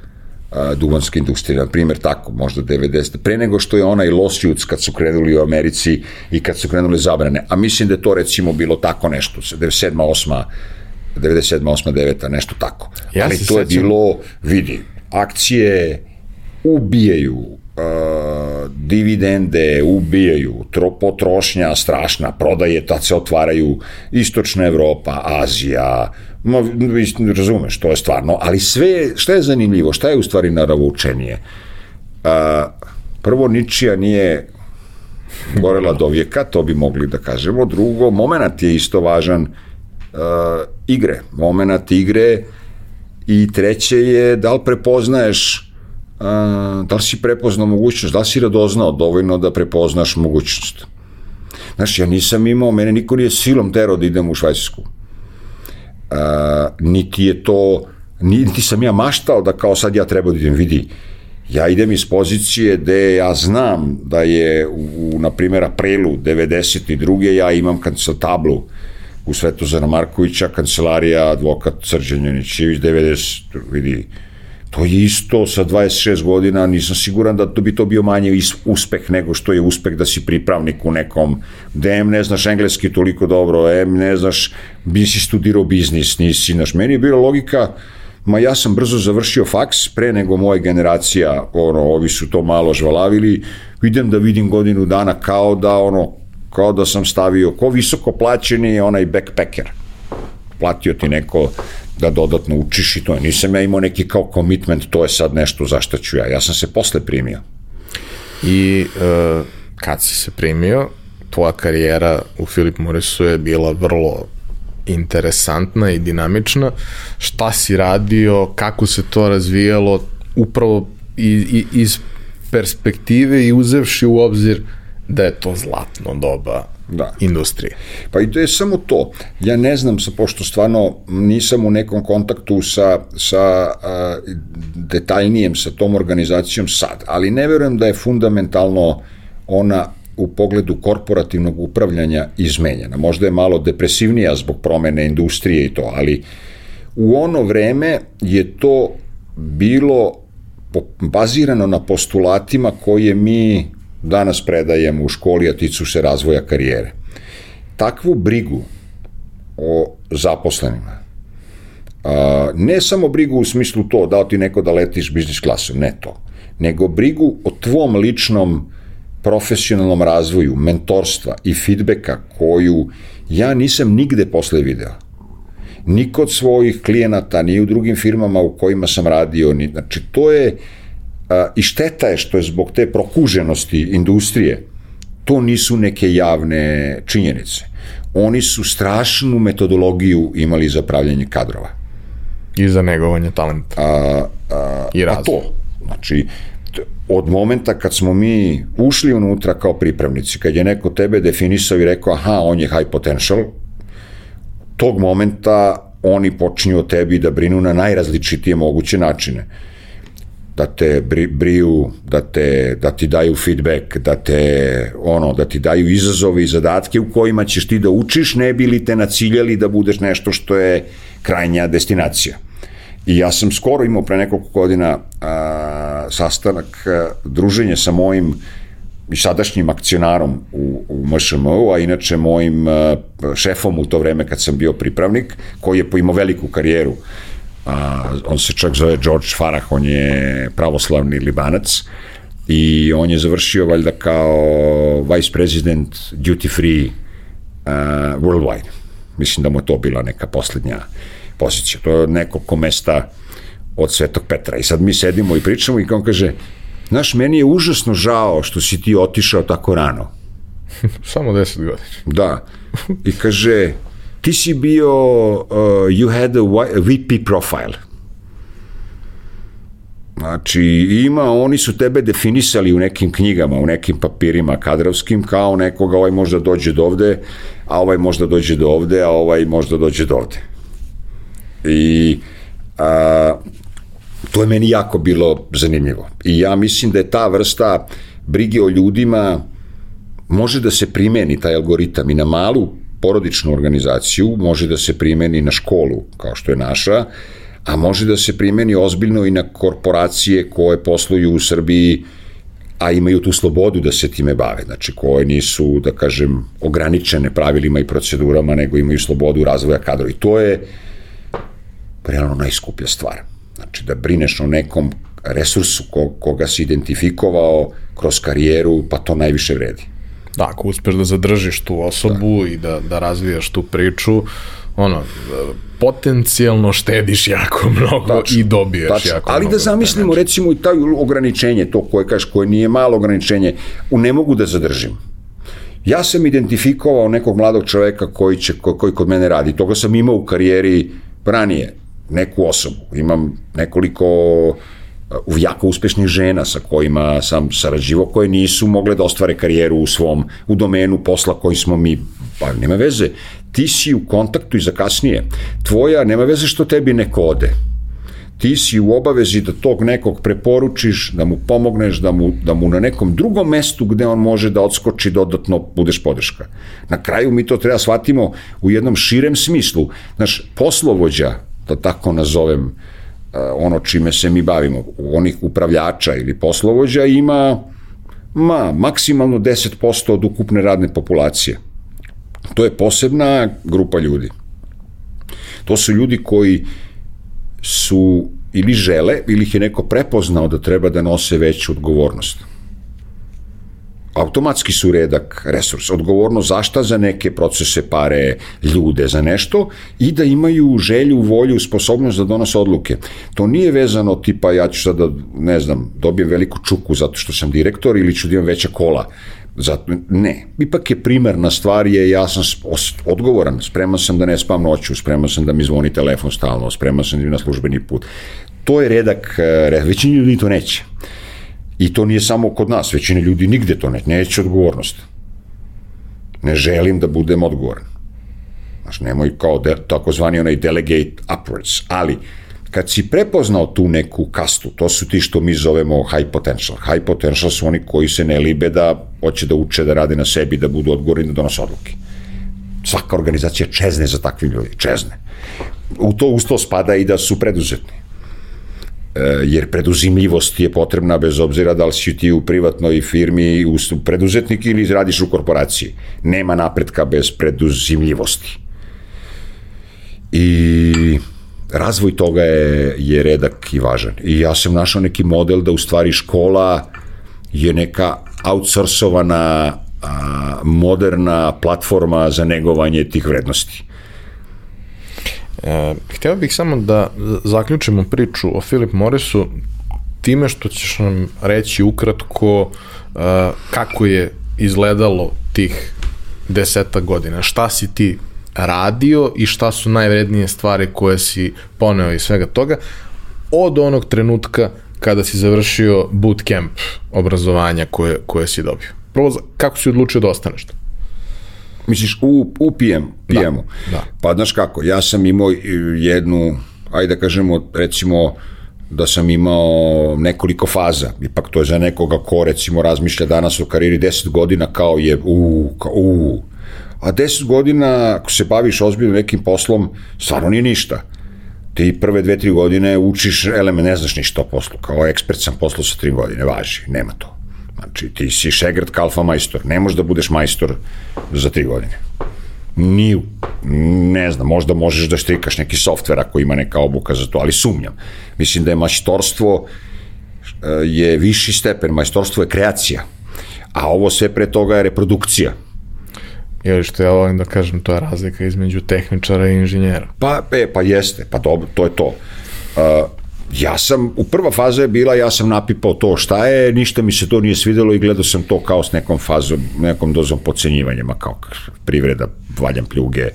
a, duvanske industrije, na primjer tako, možda 90. Pre nego što je onaj lawsuits kad su krenuli u Americi i kad su krenuli zabrane, a mislim da je to recimo bilo tako nešto, 97. 8. 97. 8. 9. nešto tako. Ja Ali to sećam. je bilo, vidi, akcije ubijaju dividende ubijaju, tro, potrošnja strašna, prodaje, tad se otvaraju Istočna Evropa, Azija, ma, razumeš, to je stvarno, ali sve, šta je zanimljivo, šta je u stvari naravučenije? A, prvo, ničija nije gorela do vijeka, to bi mogli da kažemo. Drugo, moment je isto važan uh, igre. Moment igre i treće je da li prepoznaješ a, da li si prepoznao mogućnost, da li si radoznao dovoljno da prepoznaš mogućnost. Znaš, ja nisam imao, mene niko nije silom terao da idem u Švajcarsku. A, niti je to, niti sam ja maštao da kao sad ja treba da idem, vidi, ja idem iz pozicije gde ja znam da je u, na primjer, aprilu 92. ja imam kancel tablu u Svetozara Markovića, kancelarija advokat Srđan Janićević, 90, vidi, to je isto sa 26 godina, nisam siguran da to bi to bio manje uspeh nego što je uspeh da si pripravnik u nekom, da em ne znaš engleski toliko dobro, em ne znaš, bi si studirao biznis, nisi, znaš, meni je bila logika, ma ja sam brzo završio faks, pre nego moja generacija, ono, ovi su to malo žvalavili, idem da vidim godinu dana kao da, ono, kao da sam stavio, ko visoko plaćeni onaj backpacker. Platio ti neko da dodatno učiš i to. Nisam ja imao neki kao commitment, to je sad nešto za šta ću ja. Ja sam se posle primio. I uh, kad si se primio, tvoja karijera u Filip Morrisu je bila vrlo interesantna i dinamična. Šta si radio, kako se to razvijalo, upravo iz, iz perspektive i uzevši u obzir da je to zlatno doba da. industrije. Pa i to je samo to. Ja ne znam, sa, pošto stvarno nisam u nekom kontaktu sa, sa a, detaljnijem sa tom organizacijom sad, ali ne verujem da je fundamentalno ona u pogledu korporativnog upravljanja izmenjena. Možda je malo depresivnija zbog promene industrije i to, ali u ono vreme je to bilo bazirano na postulatima koje mi danas predajemo u školi, a ticu se razvoja karijere. Takvu brigu o zaposlenima, a, ne samo brigu u smislu to, dao ti neko da letiš biznis klasom, ne to, nego brigu o tvom ličnom profesionalnom razvoju, mentorstva i feedbacka koju ja nisam nigde posle video. Ni kod svojih klijenata, ni u drugim firmama u kojima sam radio, ni, znači to je I šteta je što je zbog te prokuženosti industrije to nisu neke javne činjenice. Oni su strašnu metodologiju imali za pravljanje kadrova. I za negovanje talenta. A, a, I razvoj. Pa to. Znači, od momenta kad smo mi ušli unutra kao pripravnici, kad je neko tebe definisao i rekao, aha, on je high potential, tog momenta oni počinju o tebi da brinu na najrazličitije moguće načine da te bri, briju, da, te, da ti daju feedback, da te, ono, da ti daju izazove i zadatke u kojima ćeš ti da učiš, ne bi li te naciljali da budeš nešto što je krajnja destinacija. I ja sam skoro imao pre nekoliko godina a, sastanak, a, druženje sa mojim i sadašnjim akcionarom u, u MŠM-u, a inače mojim a, šefom u to vreme kad sam bio pripravnik, koji je imao veliku karijeru. A, on se čak zove George Farah, on je pravoslavni libanac i on je završio valjda kao vice president duty free uh, worldwide. Mislim da mu to bila neka poslednja pozicija. To je nekoliko mesta od Svetog Petra. I sad mi sedimo i pričamo i on kaže, znaš, meni je užasno žao što si ti otišao tako rano. Samo 10 godina. Da. I kaže, ti si bio, uh, you had a VP profile. Znači, ima, oni su tebe definisali u nekim knjigama, u nekim papirima kadrovskim, kao nekoga, ovaj možda dođe do ovde, a ovaj možda dođe do ovde, a ovaj možda dođe do ovde. I a, to je meni jako bilo zanimljivo. I ja mislim da je ta vrsta brige o ljudima može da se primeni taj algoritam i na malu porodičnu organizaciju, može da se primeni na školu, kao što je naša, a može da se primeni ozbiljno i na korporacije koje posluju u Srbiji, a imaju tu slobodu da se time bave, znači koje nisu, da kažem, ograničene pravilima i procedurama, nego imaju slobodu razvoja kadrova. I to je realno najskuplja stvar. Znači da brineš o nekom resursu koga si identifikovao kroz karijeru, pa to najviše vredi. Da, ako uspeš da zadržiš tu osobu da. i da, da razvijaš tu priču, ono, potencijalno štediš jako mnogo tačno, i dobiješ tačno. jako Ali mnogo. da zamislimo recimo i taj ograničenje, to koje kažeš, koje nije malo ograničenje, u ne mogu da zadržim. Ja sam identifikovao nekog mladog čoveka koji, će, koji kod mene radi. Toga sam imao u karijeri ranije, neku osobu. Imam nekoliko jako uspešnih žena sa kojima sam sarađivao, koje nisu mogle da ostvare karijeru u svom, u domenu posla koji smo mi, pa nema veze, ti si u kontaktu i za kasnije. Tvoja, nema veze što tebi neko ode. Ti si u obavezi da tog nekog preporučiš, da mu pomogneš, da mu, da mu na nekom drugom mestu gde on može da odskoči dodatno budeš podrška. Na kraju mi to treba shvatimo u jednom širem smislu. Znaš, poslovođa, da tako nazovem, ono čime se mi bavimo, onih upravljača ili poslovođa ima ma, maksimalno 10% od ukupne radne populacije. To je posebna grupa ljudi. To su ljudi koji su ili žele, ili ih je neko prepoznao da treba da nose veću odgovornost automatski su redak resurs, odgovorno zašta za neke procese, pare, ljude, za nešto i da imaju želju, volju, sposobnost da donose odluke. To nije vezano tipa ja ću sada, ne znam, dobijem veliku čuku zato što sam direktor ili ću da imam veća kola. Zato, ne, ipak je primarna stvar je ja sam odgovoran, spreman sam da ne spam noću, spreman sam da mi zvoni telefon stalno, spreman sam da na službeni put. To je redak, eh, većini ljudi to neće. I to nije samo kod nas, većina ljudi nigde to ne, neće odgovornost. Ne želim da budem odgovoran. Znaš, nemoj kao de, takozvani onaj delegate upwards, ali kad si prepoznao tu neku kastu, to su ti što mi zovemo high potential. High potential su oni koji se ne libe da hoće da uče, da rade na sebi, da budu odgovorni, da donose odluke. Svaka organizacija čezne za takvim ljudi, čezne. U to usto spada i da su preduzetni. E, jer preduzimljivost je potrebna bez obzira da li si ti u privatnoj firmi u preduzetnik ili radiš u korporaciji. Nema napretka bez preduzimljivosti. I razvoj toga je, je redak i važan. I ja sam našao neki model da u stvari škola je neka outsourcovana a, moderna platforma za negovanje tih vrednosti. E, htio bih samo da zaključimo priču o Philip Morrisu time što ćeš nam reći ukratko e, kako je izgledalo tih deseta godina. Šta si ti radio i šta su najvrednije stvari koje si poneo iz svega toga od onog trenutka kada si završio bootcamp obrazovanja koje, koje si dobio. Prvo, kako si odlučio da ostaneš to? Misliš, u, u PM, PM-u. Da, da. Pa znaš kako, ja sam imao jednu, ajde da kažemo, recimo, da sam imao nekoliko faza. Ipak to je za nekoga ko recimo razmišlja danas o karijeri 10 godina kao je u, kao, u. A 10 godina ako se baviš ozbiljno nekim poslom, stvarno nije ništa. ti prve dve, tri godine učiš element, ne znaš ništa o poslu, kao ekspert sam poslu sa tri godine, važi, nema to. Znači, ti si šegrt kalfa majstor, ne možeš da budeš majstor za tri godine. Ni, ne znam, možda možeš da štrikaš neki softver ako ima neka obuka za to, ali sumnjam. Mislim da je majstorstvo e, je viši stepen, majstorstvo je kreacija, a ovo sve pre toga je reprodukcija. Ili što ja volim da kažem, to je razlika između tehničara i inženjera. Pa, e, pa jeste, pa dobro, to je to. Uh, ja sam, u prva faza je bila, ja sam napipao to šta je, ništa mi se to nije svidelo i gledao sam to kao s nekom fazom, nekom dozom pocenjivanja, ma kao privreda, valjam pljuge,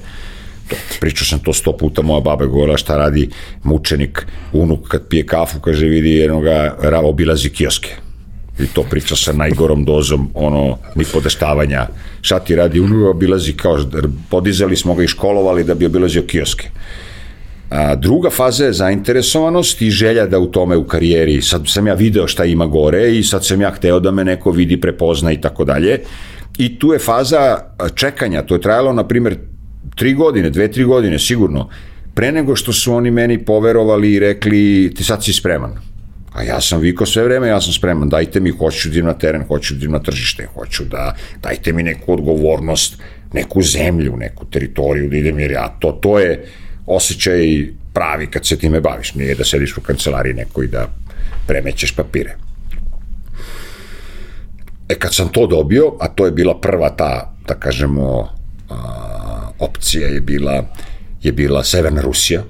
to, pričao sam to sto puta, moja baba je govorila šta radi mučenik, unuk kad pije kafu, kaže vidi jednoga, obilazi kioske. I to priča sa najgorom dozom ono ni podeštavanja. Šta ti radi unuk obilazi kao podizali smo ga i školovali da bi obilazio kioske A, druga faza je zainteresovanost i želja da u tome u karijeri, sad sam ja video šta ima gore i sad sam ja hteo da me neko vidi, prepozna i tako dalje. I tu je faza čekanja, to je trajalo, na primjer, tri godine, dve, tri godine, sigurno, pre nego što su oni meni poverovali i rekli, ti sad si spreman. A ja sam vikao sve vreme, ja sam spreman, dajte mi, hoću da na teren, hoću da na tržište, hoću da, dajte mi neku odgovornost, neku zemlju, neku teritoriju da idem, jer ja, to, to je, osjećaj pravi kad se time baviš, nije da sediš u kancelariji neko i da premećeš papire. E kad sam to dobio, a to je bila prva ta, da kažemo, a, opcija je bila, je bila Severna Rusija,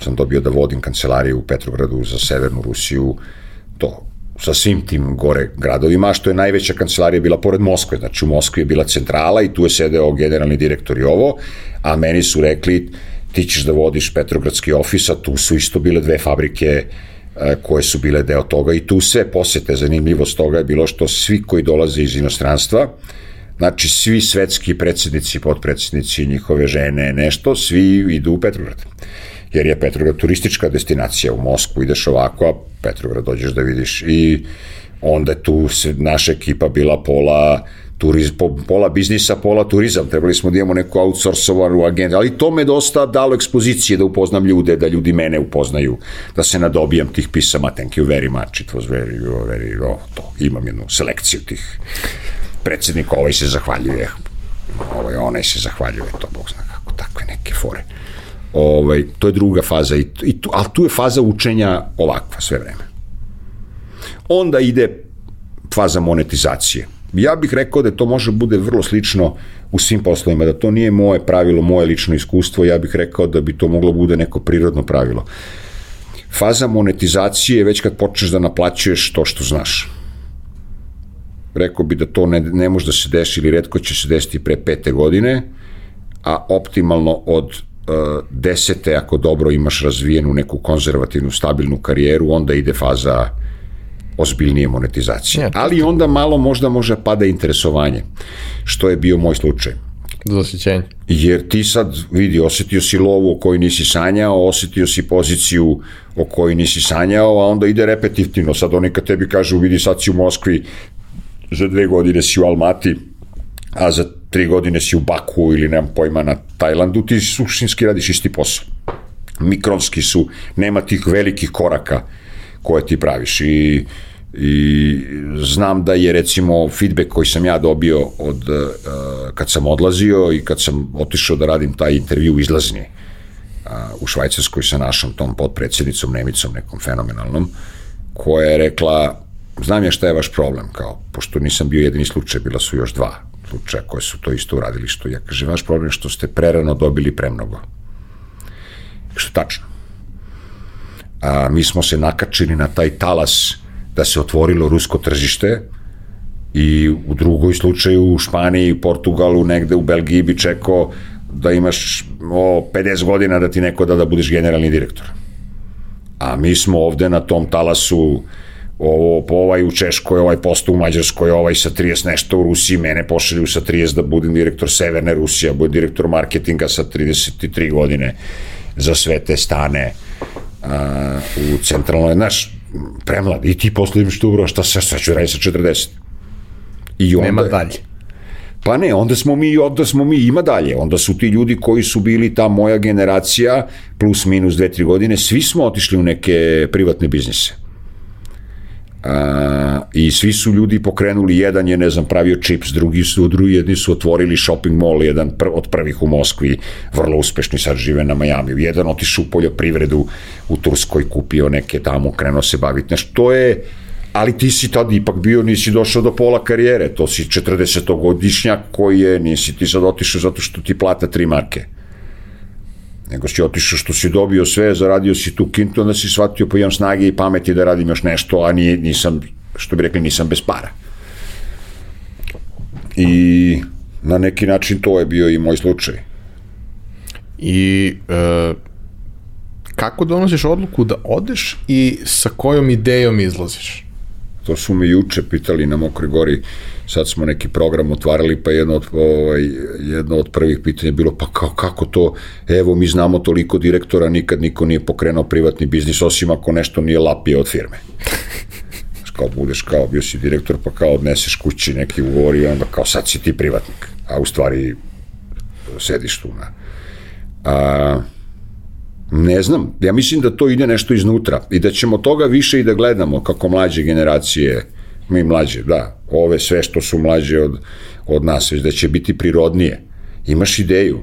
sam dobio da vodim kancelariju u Petrogradu za Severnu Rusiju, to sa svim tim gore gradovima, što je najveća kancelarija bila pored Moskve, znači u Moskvi je bila centrala i tu je sedeo generalni direktor i ovo, a meni su rekli, ti ćeš da vodiš Petrogradski ofis, a tu su isto bile dve fabrike e, koje su bile deo toga i tu sve posete, zanimljivost toga je bilo što svi koji dolaze iz inostranstva, znači svi svetski predsednici, podpredsednici, njihove žene, nešto, svi idu u Petrograd. Jer je Petrograd turistička destinacija, u Moskvu ideš ovako, a Petrograd dođeš da vidiš i onda tu naša ekipa bila pola turiz, po, pola biznisa, pola turizam. Trebali smo da imamo neku outsourcovanu agendu, ali to me dosta dalo ekspozicije da upoznam ljude, da ljudi mene upoznaju, da se nadobijam tih pisama, thank you very much, it was very, very, oh, to, imam jednu selekciju tih predsednika, ovaj se zahvaljuje, ovaj, onaj se zahvaljuje, to Bog zna kako, takve neke fore. Ovaj, to je druga faza, i, i tu, ali tu je faza učenja ovakva sve vreme. Onda ide faza monetizacije Ja bih rekao da to može bude vrlo slično u svim poslovima, da to nije moje pravilo, moje lično iskustvo, ja bih rekao da bi to moglo bude neko prirodno pravilo. Faza monetizacije je već kad počneš da naplaćuješ to što znaš. Rekao bi da to ne, ne može da se desi ili redko će se desiti pre pete godine, a optimalno od uh, desete, ako dobro imaš razvijenu neku konzervativnu, stabilnu karijeru, onda ide faza uh, ozbiljnije monetizacije. Ja, Ali onda malo možda može pada interesovanje, što je bio moj slučaj. Zasjećenje. Jer ti sad, vidi, osetio si lovu o kojoj nisi sanjao, osetio si poziciju o kojoj nisi sanjao, a onda ide repetitivno. Sad oni kad tebi kažu, vidi, sad si u Moskvi, za dve godine si u Almati, a za tri godine si u Baku ili nemam pojma na Tajlandu, ti suštinski radiš isti posao. Mikronski su, nema tih velikih koraka koje ti praviš. I i znam da je recimo feedback koji sam ja dobio od uh, kad sam odlazio i kad sam otišao da radim taj intervju izlazni uh, u Švajcarskoj sa našom tom podpredsednicom Nemicom nekom fenomenalnom koja je rekla znam ja šta je vaš problem kao pošto nisam bio jedini slučaj bila su još dva slučaja koje su to isto uradili što ja kaže vaš problem što ste prerano dobili premnogo. Što tačno a, mi smo se nakačili na taj talas da se otvorilo rusko tržište i u drugoj slučaju u Španiji, Portugalu, negde u Belgiji bi čekao da imaš o, 50 godina da ti neko da da budeš generalni direktor. A mi smo ovde na tom talasu ovo, ovaj u Češkoj, ovaj posto u Mađarskoj, ovaj sa 30 nešto u Rusiji, mene pošalju sa 30 da budem direktor Severne Rusije, budem direktor marketinga sa 33 godine za sve te stane a, u centralnoj, znaš, premlad, i ti posle imaš tu šta, šta, šta ću raditi sa 40? I onda, Nema dalje. Pa ne, onda smo mi, onda smo mi, ima dalje. Onda su ti ljudi koji su bili ta moja generacija, plus minus dve, tri godine, svi smo otišli u neke privatne biznise. A, I svi su ljudi pokrenuli, jedan je, ne znam, pravio čips, drugi su, drugi jedni su otvorili shopping mall, jedan pr, od prvih u Moskvi, vrlo uspešni, sad žive na Majamiju. Jedan otišao u poljoprivredu u Turskoj, kupio neke tamo, krenuo se baviti. Znaš, to je, ali ti si tad ipak bio, nisi došao do pola karijere, to si 40-godišnjak koji je, nisi ti sad otišao zato što ti plata tri marke nego si otišao što si dobio sve, zaradio si tu kintu, onda si shvatio pa imam snage i pameti da radim još nešto, a nije, nisam, što bi rekli, nisam bez para. I na neki način to je bio i moj slučaj. I e, kako donosiš odluku da odeš i sa kojom idejom izlaziš? To su me juče pitali na Mokroj gori, sad smo neki program otvarali, pa jedno od, ovaj, jedno od prvih pitanja je bilo, pa kao, kako to, evo mi znamo toliko direktora, nikad niko nije pokrenuo privatni biznis, osim ako nešto nije lapije od firme. kao budeš kao, bio si direktor, pa kao odneseš kući neki ugovor i onda kao sad si ti privatnik, a u stvari sediš tu na... A, Ne znam, ja mislim da to ide nešto iznutra i da ćemo toga više i da gledamo kako mlađe generacije, mi mlađe, da, ove sve što su mlađe od, od nas, već da će biti prirodnije. Imaš ideju,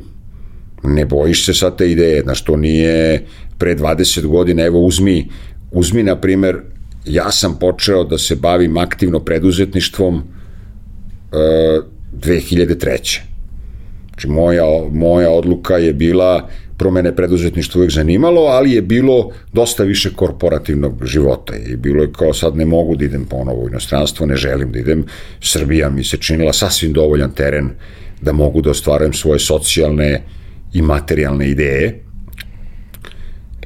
ne bojiš se sad te ideje, znaš, to nije pre 20 godina, evo uzmi, uzmi na primer, ja sam počeo da se bavim aktivno preduzetništvom e, 2003. Znači, moja, moja odluka je bila promene preduzetništva uvijek zanimalo, ali je bilo dosta više korporativnog života i bilo je kao sad ne mogu da idem ponovo u inostranstvo, ne želim da idem. Srbija mi se činila sasvim dovoljan teren da mogu da ostvarujem svoje socijalne i materijalne ideje.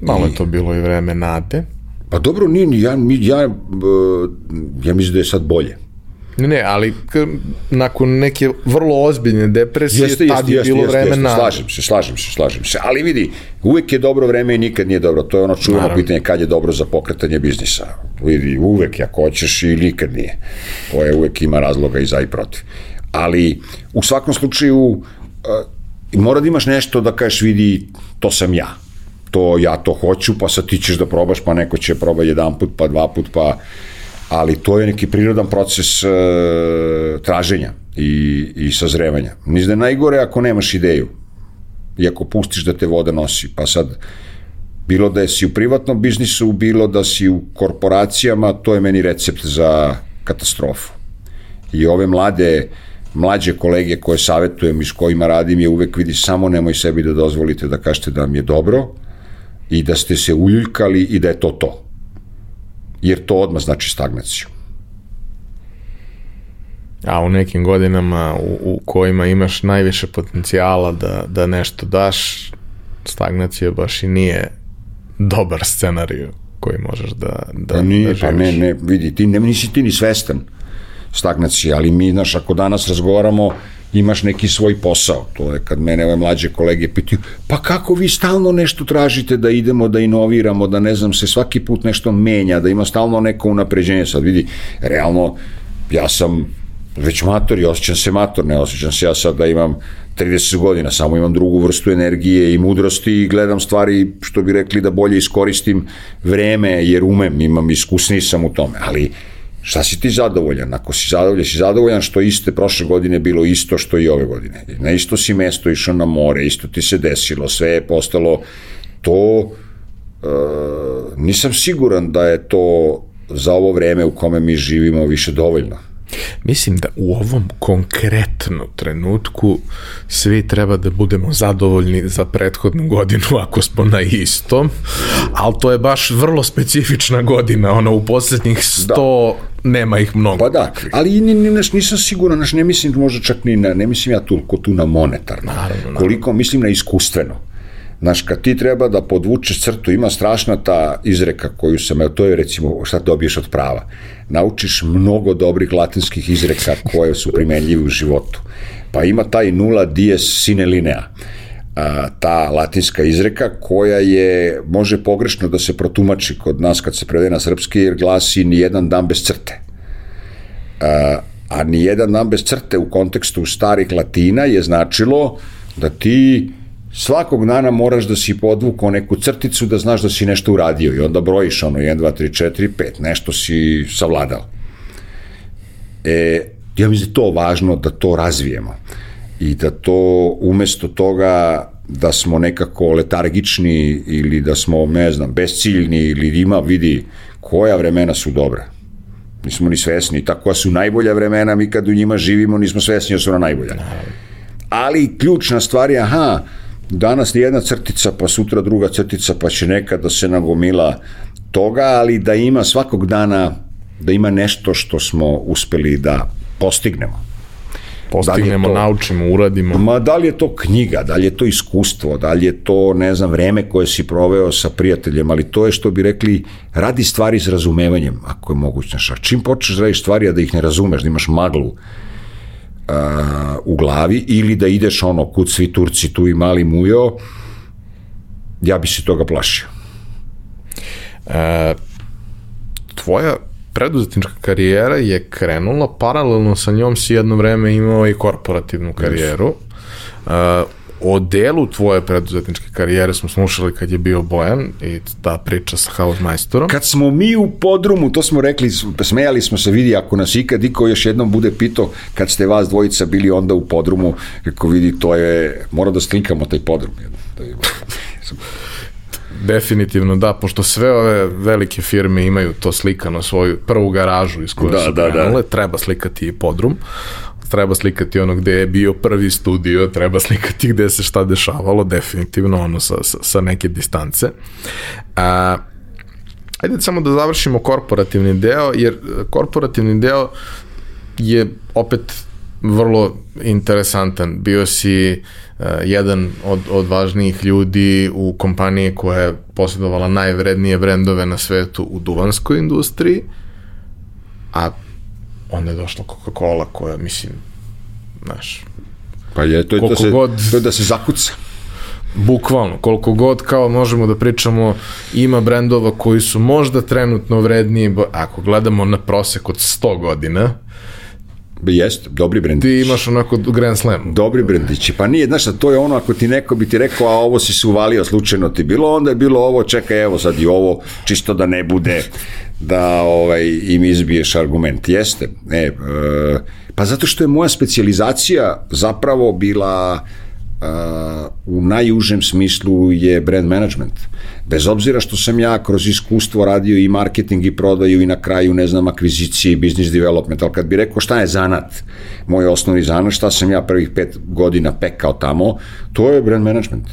Malo I, je to bilo i vreme nade. Pa dobro, nije, ja, ja, ja mislim da je sad bolje. Ne, ne, ali nakon neke vrlo ozbiljne depresije, jeste, tad jeste, je bilo jeste, vreme na... Slažem se, slažem se, slažem se. Ali vidi, uvek je dobro vreme i nikad nije dobro. To je ono čuveno Naravno. pitanje kad je dobro za pokretanje biznisa. Vidi, uvek ako hoćeš i nikad nije. To je uvek ima razloga i za i protiv. Ali u svakom slučaju uh, mora da imaš nešto da kažeš vidi, to sam ja. To ja to hoću, pa sad ti ćeš da probaš, pa neko će proba jedan put, pa dva put, pa ali to je neki prirodan proces e, traženja i, i sazrevanja. Mislim da je najgore ako nemaš ideju i ako pustiš da te voda nosi, pa sad bilo da si u privatnom biznisu, bilo da si u korporacijama, to je meni recept za katastrofu. I ove mlade, mlađe kolege koje savetujem i s kojima radim je uvek vidi samo nemoj sebi da dozvolite da kažete da vam je dobro i da ste se uljuljkali i da je to to jer to odmah znači stagnaciju. A u nekim godinama u, u kojima imaš najviše potencijala da, da nešto daš, stagnacija baš i nije dobar scenariju koji možeš da, da, pa nije, da pa ne, ne, vidi, ti ne, nisi ti ni svestan stagnacije, ali mi, znaš, ako danas razgovaramo, imaš neki svoj posao. To je kad mene ove mlađe kolege pitaju, pa kako vi stalno nešto tražite da idemo, da inoviramo, da ne znam, se svaki put nešto menja, da ima stalno neko unapređenje. Sad vidi, realno, ja sam već mator i osjećam se mator, ne osjećam se ja sad da imam 30 godina, samo imam drugu vrstu energije i mudrosti i gledam stvari, što bi rekli, da bolje iskoristim vreme, jer umem, imam iskusniji sam u tome, ali Šta si ti zadovoljan? Ako si zadovoljan, si zadovoljan što iste prošle godine bilo isto što i ove godine. Na isto si mesto išao na more, isto ti se desilo, sve je postalo to e, nisam siguran da je to za ovo vreme u kome mi živimo više dovoljno. Mislim da u ovom konkretnom trenutku svi treba da budemo zadovoljni za prethodnu godinu ako smo na istom, ali to je baš vrlo specifična godina, ono u poslednjih 100 da. Nema ih mnogo. Pa da, ali ni, ni, nisam siguran, znaš, ne mislim možda čak ni na, ne mislim ja tu, tu na monetarno, naravno, naravno. koliko mislim na iskustveno. Znaš, kad ti treba da podvučeš crtu, ima strašna ta izreka koju sam, to je recimo šta dobiješ od prava. Naučiš mnogo dobrih latinskih izreka koje su primenljive u životu. Pa ima taj nula dies sine linea a, ta latinska izreka koja je, može pogrešno da se protumači kod nas kad se prevede na srpski jer glasi ni jedan dan bez crte. A, a ni jedan dan bez crte u kontekstu starih latina je značilo da ti svakog dana moraš da si podvukao neku crticu da znaš da si nešto uradio i onda brojiš ono 1, 2, 3, 4, 5, nešto si savladao. E, ja mislim da je to važno da to razvijemo i da to umesto toga da smo nekako letargični ili da smo, ne znam, besciljni ili ima, vidi, koja vremena su dobra. Nismo ni svesni. Tako su najbolja vremena, mi kad u njima živimo nismo svesni da su na najbolja. Ali ključna stvar je, aha, danas ni jedna crtica, pa sutra druga crtica, pa će nekad da se nagomila toga, ali da ima svakog dana, da ima nešto što smo uspeli da postignemo postignemo, da to, naučimo, uradimo. Ma da li je to knjiga, da li je to iskustvo, da li je to, ne znam, vreme koje si proveo sa prijateljem, ali to je što bi rekli, radi stvari s razumevanjem, ako je moguće. A čim počneš da radiš stvari, a da ih ne razumeš, da imaš maglu uh, u glavi, ili da ideš ono, kud svi Turci, tu i mali mujo, ja bi se toga plašio. E, tvoja preduzetnička karijera je krenula, paralelno sa njom si jedno vreme imao i korporativnu karijeru. Uh, o delu tvoje preduzetničke karijere smo slušali kad je bio Bojan i ta priča sa Hausmeisterom. Kad smo mi u podrumu, to smo rekli, smejali smo se, vidi, ako nas ikad iko još jednom bude pitao, kad ste vas dvojica bili onda u podrumu, kako vidi, to je, mora da slikamo taj podrum. To je, Definitivno da, pošto sve ove velike firme imaju to slikano svoju prvu garažu iz koje da, su da, krenule, da. treba slikati i podrum, treba slikati ono gde je bio prvi studio, treba slikati gde se šta dešavalo, definitivno ono sa, sa, sa neke distance. A, ajde samo da završimo korporativni deo, jer korporativni deo je opet vrlo interesantan. Bio si uh, jedan od, od važnijih ljudi u kompaniji koja je posjedovala najvrednije brendove na svetu u duvanskoj industriji, a onda je došla Coca-Cola koja, mislim, znaš, pa je, to je, da se, god, to je da se zakuca. Bukvalno, koliko god kao možemo da pričamo, ima brendova koji su možda trenutno vredniji, ako gledamo na prosek od 100 godina, Jeste, dobri brendići. Ti imaš onako Grand Slam. Dobri brendići. Pa nije, znaš, to je ono ako ti neko bi ti rekao, a ovo si se uvalio, slučajno ti bilo, onda je bilo ovo, čekaj, evo sad i ovo, čisto da ne bude da ovaj, im izbiješ argument. Jeste. Ne, e, pa zato što je moja specializacija zapravo bila u najužem smislu je brand management. Bez obzira što sam ja kroz iskustvo radio i marketing i prodaju i na kraju, ne znam, akvizicije i business development, ali kad bi rekao šta je zanat, moj osnovni zanat, šta sam ja prvih pet godina pekao tamo, to je brand management.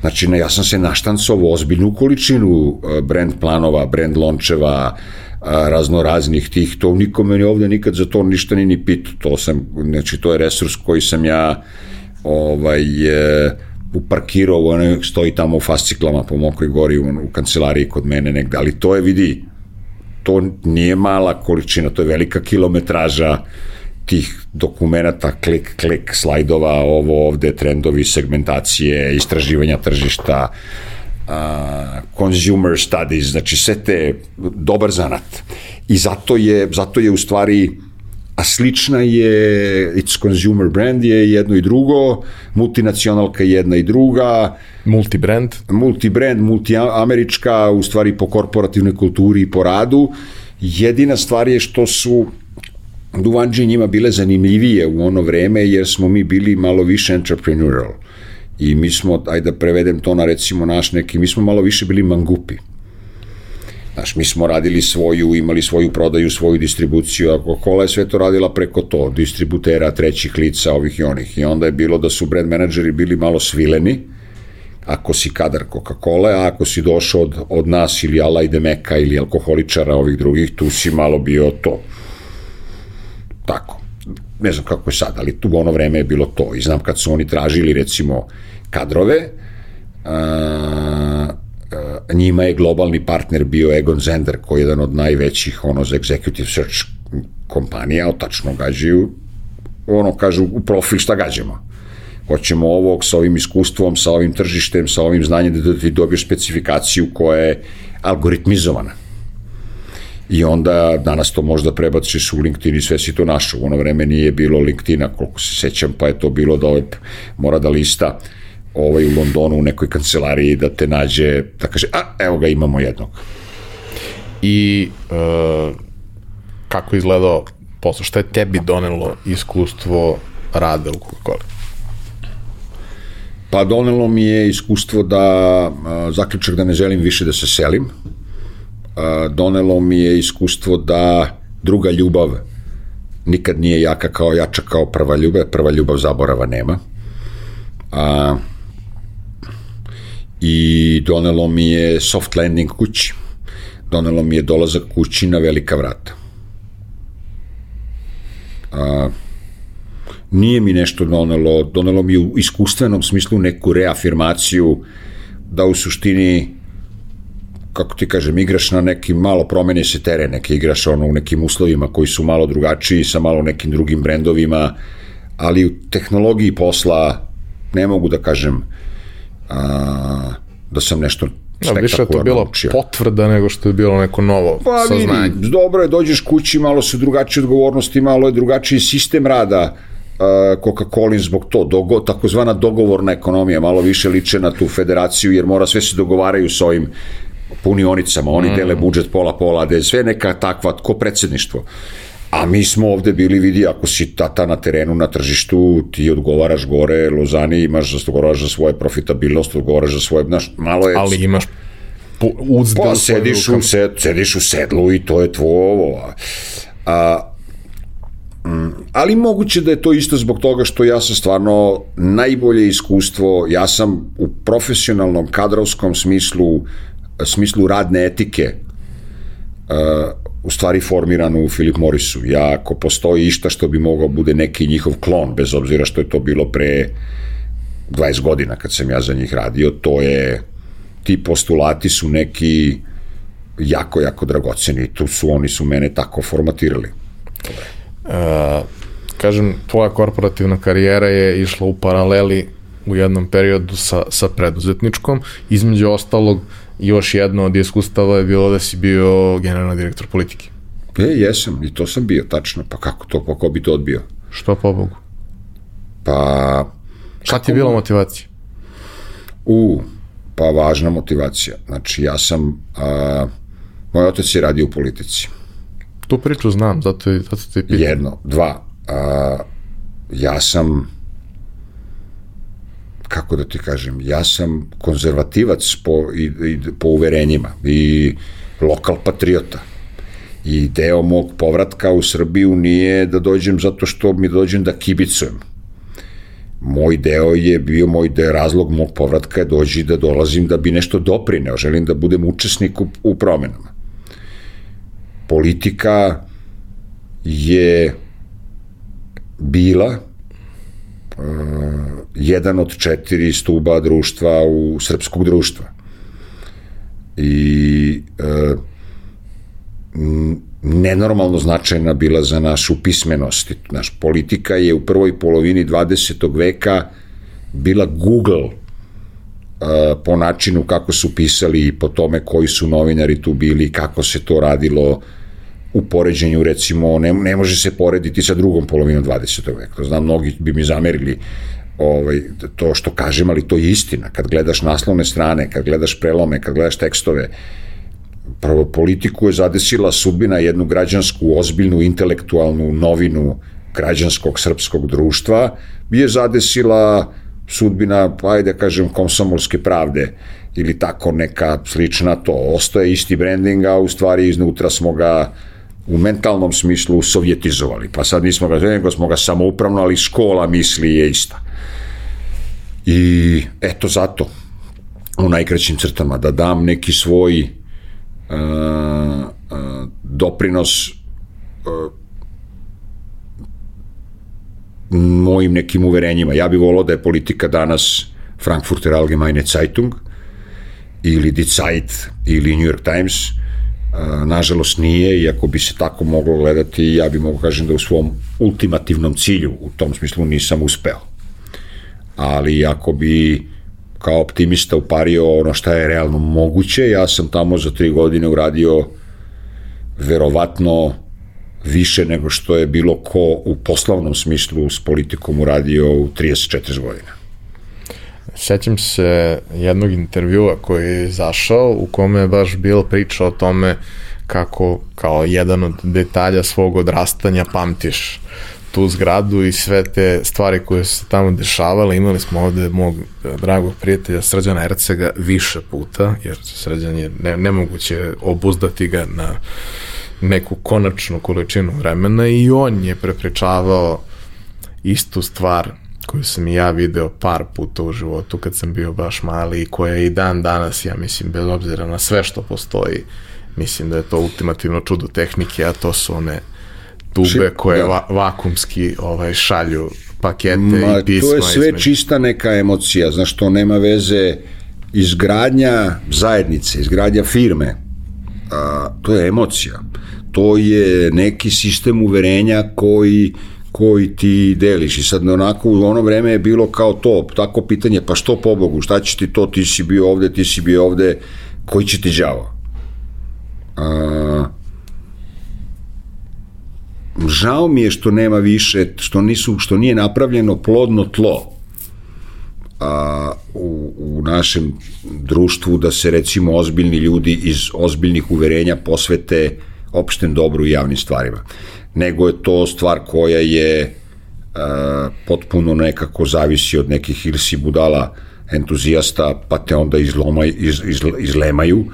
Znači, ja sam se naštancovao ozbiljnu količinu e, brand planova, brand launcheva, razno raznih tih, to nikome ni ovde nikad za to ništa ni ni pitu, to sam, znači to je resurs koji sam ja ovaj, uparkirao, ono stoji tamo u fasciklama po Mokoj gori u, u kancelariji kod mene negde, ali to je, vidi, to nije mala količina, to je velika kilometraža tih dokumenta, klik, klik, slajdova, ovo ovde, trendovi, segmentacije, istraživanja tržišta, uh, consumer studies, znači sve te, dobar zanat. I zato je, zato je u stvari a slična je It's Consumer Brand je jedno i drugo, multinacionalka jedna i druga, multibrand, multibrand, multiamerička, u stvari po korporativnoj kulturi i po radu. Jedina stvar je što su Duvanđe njima bile zanimljivije u ono vreme jer smo mi bili malo više entrepreneurial. I mi smo, ajde da prevedem to na recimo naš neki, mi smo malo više bili mangupi Znaš, mi smo radili svoju, imali svoju prodaju, svoju distribuciju, a Coca-Cola je sve to radila preko to, distributera, trećih lica, ovih i onih. I onda je bilo da su brand menadžeri bili malo svileni, ako si kadar Coca-Cola, a ako si došao od, od nas ili Ala i Demeka ili alkoholičara ovih drugih, tu si malo bio to. Tako. Ne znam kako je sad, ali tu u ono vreme je bilo to. I znam kad su oni tražili, recimo, kadrove, a, njima je globalni partner bio Egon Zender, koji je jedan od najvećih ono, za executive search kompanija, tačno gađaju, ono kažu u profil šta gađamo. Hoćemo ovog sa ovim iskustvom, sa ovim tržištem, sa ovim znanjem da ti dobiješ specifikaciju koja je algoritmizovana. i onda danas to možda prebaciš u LinkedIn i sve si to našao. U ono vreme nije bilo LinkedIna, koliko se sećam, pa je to bilo da ovaj mora da lista ovaj u Londonu u nekoj kancelariji da te nađe, da kaže, a, evo ga, imamo jednog. I uh, kako je izgledao posao? Šta je tebi donelo iskustvo rada u Coca-Cola? Pa donelo mi je iskustvo da, a, zaključak da ne želim više da se selim, a, donelo mi je iskustvo da druga ljubav nikad nije jaka kao jača kao prva ljubav, prva ljubav zaborava nema. A, I donelo mi je soft landing kući. Donelo mi je dolazak kući na velika vrata. A, nije mi nešto donelo, donelo mi u iskustvenom smislu neku reafirmaciju da u suštini kako ti kažem, igraš na nekim, malo promeni se teren, neke igraš ono u nekim uslovima koji su malo drugačiji, sa malo nekim drugim brendovima, ali u tehnologiji posla ne mogu da kažem a, da sam nešto Da, više je to bilo učio. potvrda nego što je bilo neko novo pa, saznanje. Vidi, dobro je, dođeš kući, malo su drugačije odgovornosti, malo je drugačiji sistem rada, Coca-Cola zbog to, dogo, takozvana dogovorna ekonomija, malo više liče na tu federaciju, jer mora sve se dogovaraju s ovim punionicama, oni mm. dele budžet pola-pola, da je sve neka takva, ko predsedništvo. A mi smo ovde bili, vidi, ako si tata na terenu, na tržištu, ti odgovaraš gore, Lozani imaš, odgovaraš za svoje profitabilnost, odgovaraš za svoje, znaš, malo je... Ali imaš uzde pa, sediš u, sed, sediš u sedlu i to je tvoje A, a, mm, ali moguće da je to isto zbog toga što ja sam stvarno najbolje iskustvo, ja sam u profesionalnom kadrovskom smislu smislu radne etike uh, u stvari formirano u Philip Morrisu. Ja, ako postoji išta što bi mogao bude neki njihov klon, bez obzira što je to bilo pre 20 godina kad sam ja za njih radio, to je, ti postulati su neki jako, jako dragoceni. Tu su, oni su mene tako formatirali. Uh, kažem, tvoja korporativna karijera je išla u paraleli u jednom periodu sa, sa preduzetničkom, između ostalog još jedno od iskustava je bilo da si bio generalni direktor politike. E, jesam, i to sam bio, tačno. Pa kako to, pa ko bi to odbio? Što po Bogu? Pa... Šta ti je bila motivacija? U, pa važna motivacija. Znači, ja sam... A, moj otac je radio u politici. Tu priču znam, zato, zato te pitam. Jedno, dva. A, ja sam kako da ti kažem, ja sam konzervativac po, i, i, po uverenjima i lokal patriota. I deo mog povratka u Srbiju nije da dođem zato što mi dođem da kibicujem. Moj deo je bio, moj deo, razlog mog povratka je dođi da dolazim da bi nešto doprineo, želim da budem učesnik u, u promenama. Politika je bila jedan od četiri stuba društva u srpskog društva. I uh, nenormalno značajna bila za našu pismenost. Naš politika je u prvoj polovini 20. veka bila Google uh, po načinu kako su pisali i po tome koji su novinari tu bili, kako se to radilo, u poređenju recimo ne, ne može se porediti sa drugom polovinom 20. veka. Znam, mnogi bi mi zamerili ovaj, to što kažem, ali to je istina. Kad gledaš naslovne strane, kad gledaš prelome, kad gledaš tekstove, prvo politiku je zadesila sudbina jednu građansku, ozbiljnu, intelektualnu novinu građanskog srpskog društva, je zadesila sudbina, pa ajde da kažem, komsomolske pravde ili tako neka slična to. Ostaje isti branding, a u stvari iznutra smo ga u mentalnom smislu sovjetizovali. Pa sad nismo ga, nego smo ga samoupravno, ali škola misli je ista. I eto zato, u najkraćim crtama, da dam neki svoj uh, uh, doprinos uh, mojim nekim uverenjima. Ja bih volao da je politika danas Frankfurter Allgemeine Zeitung ili Die Zeit ili New York Times, nažalost nije, iako bi se tako moglo gledati, ja bih mogu kažem da u svom ultimativnom cilju u tom smislu nisam uspeo. Ali ako bi kao optimista upario ono šta je realno moguće, ja sam tamo za tri godine uradio verovatno više nego što je bilo ko u poslovnom smislu s politikom uradio u 34 godina. Sećam se jednog intervjua koji je izašao u kome je baš bilo priča o tome kako kao jedan od detalja svog odrastanja pamtiš tu zgradu i sve te stvari koje su se tamo dešavale. Imali smo ovde mog dragog prijatelja Srđana Ercega više puta, jer Srđan je ne, nemoguće obuzdati ga na neku konačnu količinu vremena i on je prepričavao istu stvar koju sam i ja video par puta u životu kad sam bio baš mali i koja je i dan danas, ja mislim, bez obzira na sve što postoji, mislim da je to ultimativno čudo tehnike, a to su one tube koje da. va, vakumski ovaj, šalju pakete Ma, i pisma. To je sve između. čista neka emocija, znaš, to nema veze izgradnja zajednice, izgradnja firme, a, to je emocija. To je neki sistem uverenja koji koji ti deliš i sad onako u ono vreme je bilo kao to, tako pitanje, pa što po Bogu, šta će ti to, ti si bio ovde, ti si bio ovde, koji će ti đavo? A, žao mi je što nema više, što, nisu, što nije napravljeno plodno tlo a, u, u našem društvu da se recimo ozbiljni ljudi iz ozbiljnih uverenja posvete opštem dobru i javnim stvarima. Nego je to stvar koja je a, potpuno nekako zavisi od nekih ili si budala entuzijasta pa te onda izlomaj, iz, iz, izlemaju.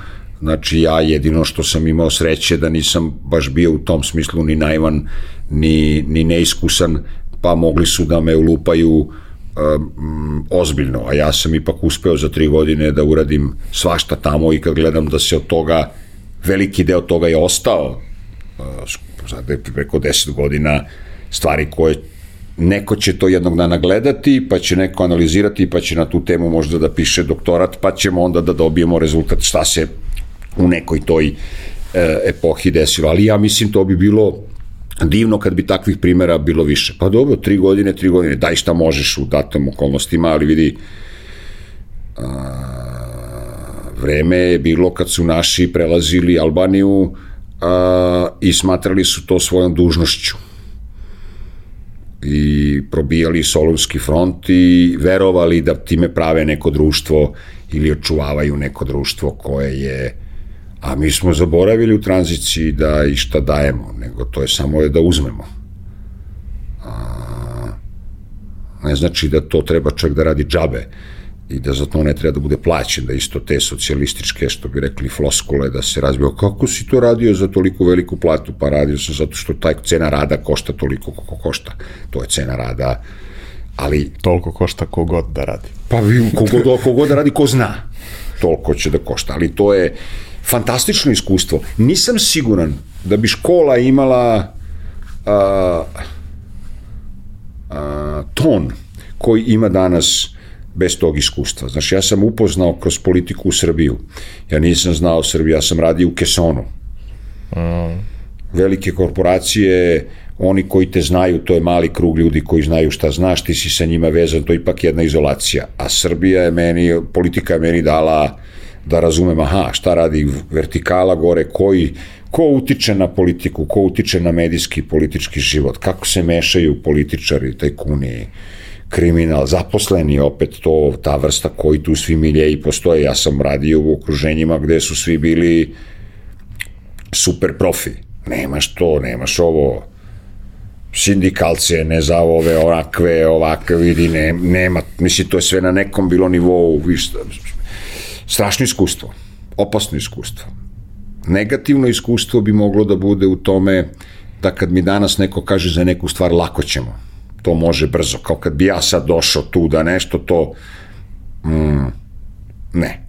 Znači ja jedino što sam imao sreće da nisam baš bio u tom smislu ni naivan, ni, ni neiskusan, pa mogli su da me ulupaju um, ozbiljno, a ja sam ipak uspeo za tri godine da uradim svašta tamo i kad gledam da se od toga, veliki deo toga je ostao, sad je preko deset godina, stvari koje neko će to jednog dana gledati, pa će neko analizirati, pa će na tu temu možda da piše doktorat, pa ćemo onda da dobijemo rezultat šta se u nekoj toj e, epohi desilo. Ali ja mislim to bi bilo divno kad bi takvih primera bilo više. Pa dobro, tri godine, tri godine, daj šta možeš u datom okolnostima, ali vidi, a, vreme je bilo kad su naši prelazili Albaniju a, i smatrali su to svojom dužnošću i probijali Solunski front i verovali da time prave neko društvo ili očuvavaju neko društvo koje je A mi smo zaboravili u tranziciji da i šta dajemo, nego to je samo da uzmemo. A, ne znači da to treba čak da radi džabe i da za to ne treba da bude plaćen, da isto te socijalističke, što bi rekli, floskule, da se razbio, kako si to radio za toliko veliku platu? Pa radio sam zato što taj cena rada košta toliko koliko košta. To je cena rada, ali... Toliko košta kogod da radi. Pa kogod, kogod da radi, ko zna. Toliko će da košta, ali to je fantastično iskustvo. Nisam siguran da bi škola imala a, a, ton koji ima danas bez tog iskustva. Znači, ja sam upoznao kroz politiku u Srbiju. Ja nisam znao Srbiju, ja sam radio u Kesonu. Mm. Velike korporacije, oni koji te znaju, to je mali krug ljudi koji znaju šta znaš, ti si sa njima vezan, to je ipak jedna izolacija. A Srbija je meni, politika je meni dala da razumem, aha, šta radi vertikala gore, koji, ko utiče na politiku, ko utiče na medijski politički život, kako se mešaju političari, tajkuni, kriminal, zaposleni opet to, ta vrsta koji tu svi miljeji postoje. Ja sam radio u okruženjima gde su svi bili super profi. Nemaš to, nemaš ovo, sindikalce, ne za ove, onakve, ovakve, vidi, ne, nema, misli, to je sve na nekom bilo nivou, viš, strašno iskustvo, opasno iskustvo. Negativno iskustvo bi moglo da bude u tome da kad mi danas neko kaže za neku stvar lako ćemo, to može brzo, kao kad bi ja sad došao tu da nešto to, mm, ne.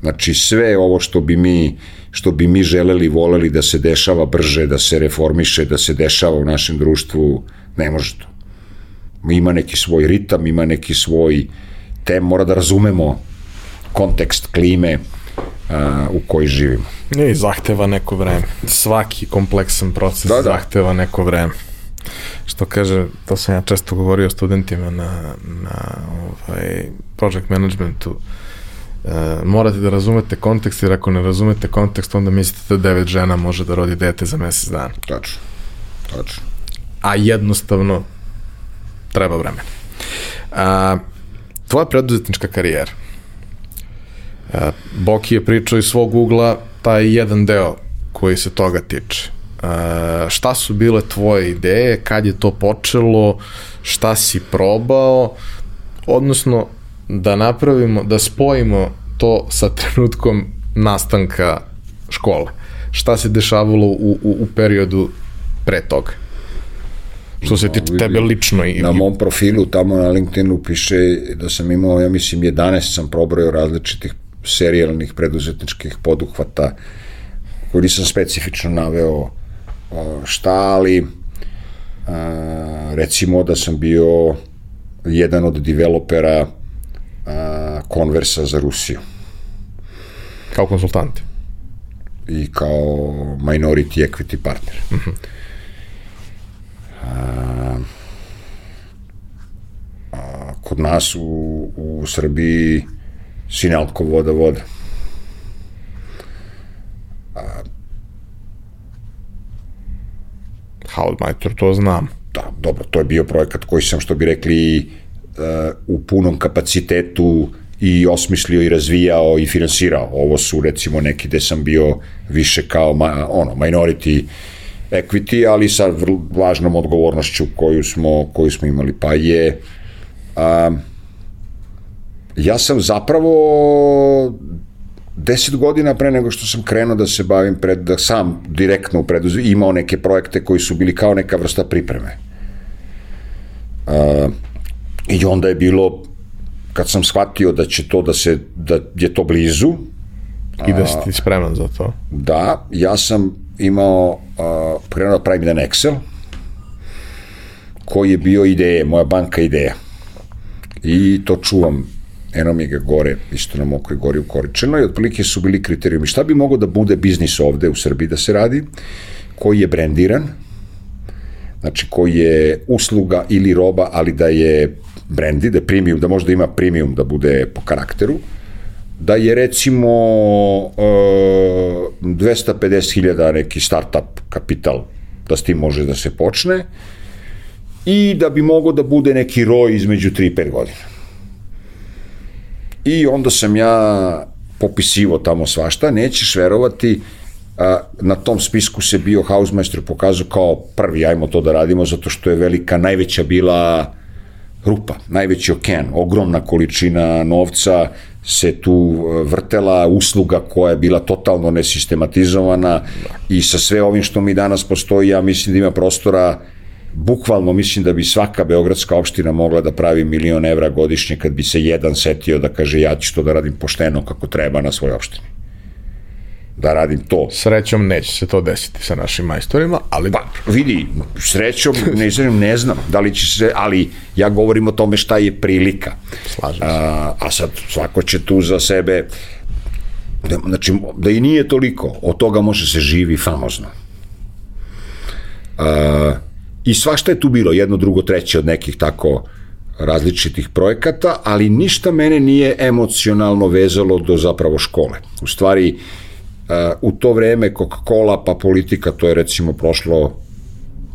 Znači sve ovo što bi mi što bi mi želeli, voleli da se dešava brže, da se reformiše, da se dešava u našem društvu, ne može to. Ima neki svoj ritam, ima neki svoj tem, mora da razumemo kontekst klime uh, u kojoj živimo. I zahteva neko vreme. Svaki kompleksan proces da, da. zahteva neko vreme. Što kaže, to sam ja često govorio studentima na, na ovaj, project managementu, morate da razumete kontekst, jer ako ne razumete kontekst, onda mislite da devet žena može da rodi dete za mesec dana. Tačno. Tačno. A jednostavno treba vremena. A, tvoja preduzetnička karijera. A, Boki je pričao iz svog ugla taj jedan deo koji se toga tiče. A, šta su bile tvoje ideje, kad je to počelo, šta si probao, odnosno da napravimo, da spojimo to sa trenutkom nastanka škole. Šta se dešavalo u, u, u periodu pre toga? Što se tiče tebe lično. I, na mom profilu tamo na LinkedInu piše da sam imao, ja mislim, 11 sam probrojao različitih serijalnih preduzetničkih poduhvata koji nisam specifično naveo šta, ali recimo da sam bio jedan od developera konversa za Rusiju. Kao konsultant? I kao minority equity partner. Uh. -huh. a, a, kod nas u, u Srbiji Sinalko voda voda. A, Haudmajtor, to znam. Da, dobro, to je bio projekat koji sam, što bi rekli, u punom kapacitetu i osmislio i razvijao i finansirao. Ovo su recimo neki gde sam bio više kao ma, ono, minority equity, ali sa važnom odgovornošću koju smo, koju smo imali. Pa je a, ja sam zapravo deset godina pre nego što sam krenuo da se bavim pred, da sam direktno u preduzu, imao neke projekte koji su bili kao neka vrsta pripreme. A, I onda je bilo, kad sam shvatio da će to da se, da je to blizu, I da si ti spreman za to. Da, ja sam imao, uh, krenuo da pravim jedan Excel, koji je bio ideje, moja banka ideja. I to čuvam, eno mi ga gore, isto na mokroj gori u Koričeno, i otprilike su bili kriterijumi. Šta bi mogo da bude biznis ovde u Srbiji da se radi, koji je brendiran, znači koji je usluga ili roba, ali da je brendi, da premium, da možda ima premium da bude po karakteru, da je recimo uh, 250.000 neki startup kapital da s tim može da se počne i da bi mogo da bude neki roj između 3 i 5 godina. I onda sam ja popisivo tamo svašta, nećeš verovati, a, na tom spisku se bio Hausmeister pokazao kao prvi, ajmo to da radimo, zato što je velika, najveća bila rupa, najveći okean, ogromna količina novca se tu e, vrtela, usluga koja je bila totalno nesistematizovana i sa sve ovim što mi danas postoji, ja mislim da ima prostora bukvalno mislim da bi svaka beogradska opština mogla da pravi milion evra godišnje kad bi se jedan setio da kaže ja ću to da radim pošteno kako treba na svojoj opštini da radim to. Srećom neće se to desiti sa našim majstorima, ali pa, vidi, srećom ne znam, ne znam da li će se, ali ja govorim o tome šta je prilika. Slažem se. A, a sad svako će tu za sebe da, znači, da i nije toliko, od toga može se živi famozno. A, I svašta je tu bilo, jedno, drugo, treće od nekih tako različitih projekata, ali ništa mene nije emocionalno vezalo do zapravo škole. U stvari, uh, u to vreme Coca-Cola pa politika, to je recimo prošlo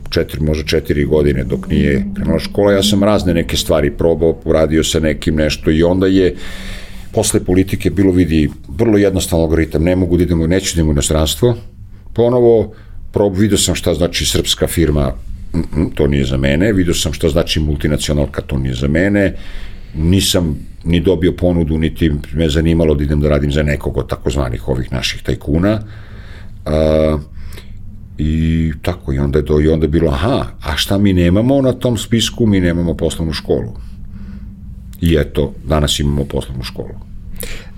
četiri, možda četiri godine dok nije krenula škola, ja sam razne neke stvari probao, uradio sa nekim nešto i onda je posle politike bilo vidi vrlo jednostavan algoritam, ne mogu da idemo, neću da idemo u inostranstvo, ponovo prob, vidio sam šta znači srpska firma, to nije za mene, vidio sam šta znači multinacionalka, to nije za mene, nisam ni dobio ponudu, niti me zanimalo da idem da radim za nekog od takozvanih ovih naših tajkuna. A, I tako, i onda je, do, i onda je bilo, aha, a šta mi nemamo na tom spisku? Mi nemamo poslovnu školu. I eto, danas imamo poslovnu školu.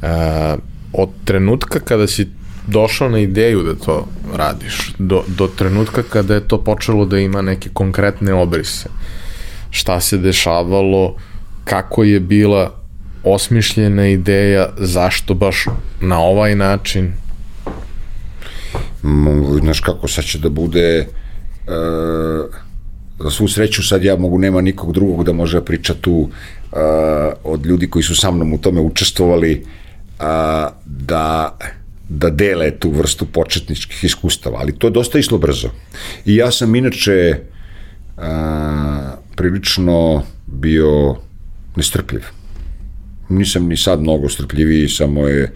A, od trenutka kada si došao na ideju da to radiš, do, do trenutka kada je to počelo da ima neke konkretne obrise, šta se dešavalo, kako je bila osmišljena ideja, zašto baš na ovaj način? Znaš kako, sad će da bude e, za svu sreću sad ja mogu, nema nikog drugog da može priča tu e, od ljudi koji su sa mnom u tome učestvovali a, da da dele tu vrstu početničkih iskustava, ali to je dosta išlo brzo. I ja sam inače a, prilično bio nestrpljiv. Nisam ni sad mnogo strpljiviji, samo je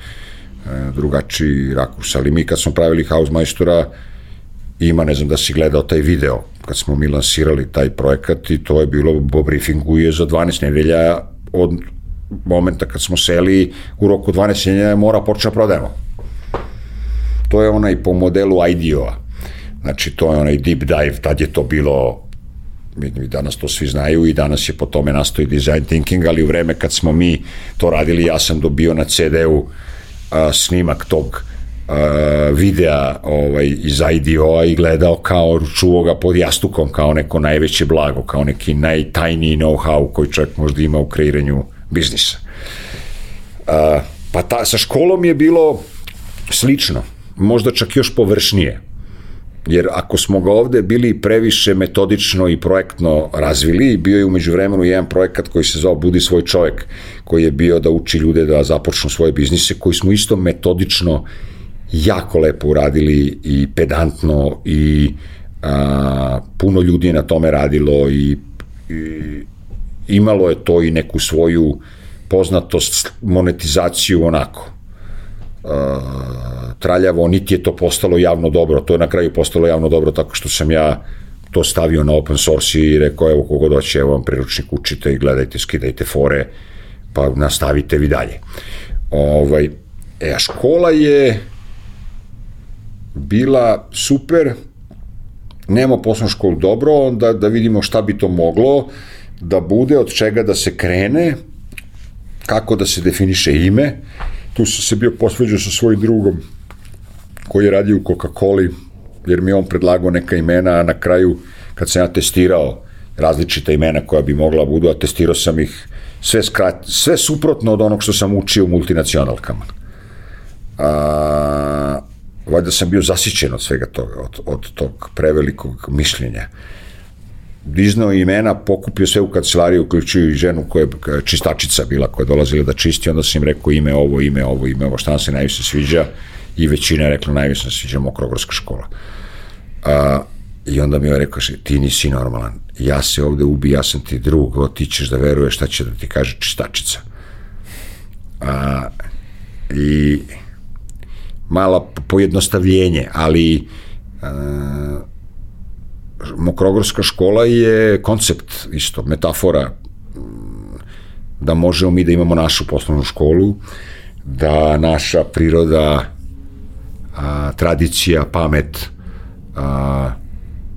drugačiji rakurs, ali mi kad smo pravili House Majstora, ima, ne znam da si gledao taj video, kad smo mi lansirali taj projekat i to je bilo, po briefingu je za 12 nedelja od momenta kad smo seli u roku 12 nedelja mora početi da prodajemo to je onaj po modelu IDEO-a. Znači, to je onaj deep dive, tad je to bilo mi danas to svi znaju i danas je po tome nastoji design thinking, ali u vreme kad smo mi to radili, ja sam dobio na CD-u snimak tog uh, videa ovaj, iz IDO-a i gledao kao čuo ga pod jastukom kao neko najveće blago, kao neki najtajniji know-how koji čovjek možda ima u kreiranju biznisa. Uh, pa ta, sa školom je bilo slično možda čak još površnije. Jer ako smo ga ovde bili previše metodično i projektno razvili, bio je umeđu vremenu jedan projekat koji se zove Budi svoj čovjek, koji je bio da uči ljude da započnu svoje biznise, koji smo isto metodično jako lepo uradili i pedantno i a, puno ljudi je na tome radilo i, i imalo je to i neku svoju poznatost, monetizaciju onako traljavo, niti je to postalo javno dobro, to je na kraju postalo javno dobro tako što sam ja to stavio na open source i rekao, evo kogo doće, evo vam priručnik, učite i gledajte, skidajte fore, pa nastavite vi dalje. Ovaj, e, a škola je bila super, nema poslovnu školu dobro, onda da vidimo šta bi to moglo da bude, od čega da se krene, kako da se definiše ime, tu sam se bio posveđao sa svojim drugom koji je radio u Coca-Coli, jer mi on predlagao neka imena, a na kraju, kad sam ja testirao različita imena koja bi mogla budu, a testirao sam ih sve, skrat, sve suprotno od onog što sam učio u multinacionalkama. A, valjda sam bio zasićen od svega toga, od, od tog prevelikog mišljenja. Diznao imena, pokupio sve u kancelariju, uključuju i ženu koja je čistačica bila, koja je dolazila da čisti, onda sam im rekao ime ovo, ime ovo, ime ovo, šta nam se najviše sviđa i većina je rekla najviše se sviđa Mokrogorska škola. A, I onda mi je rekao, ti nisi normalan, ja se ovde ubi, ja sam ti drug, o, ti ćeš da veruješ šta će da ti kaže čistačica. A, I mala pojednostavljenje, ali a, Mokrogorska škola je koncept isto, metafora da možemo mi da imamo našu poslovnu školu, da naša priroda a, tradicija, pamet, a,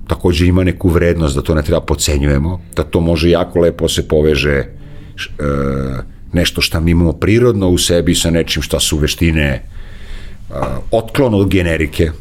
takođe ima neku vrednost, da to ne treba pocenjujemo, da to može jako lepo se poveže š, e, nešto što mi imamo prirodno u sebi sa nečim šta su veštine a, otklon od generike,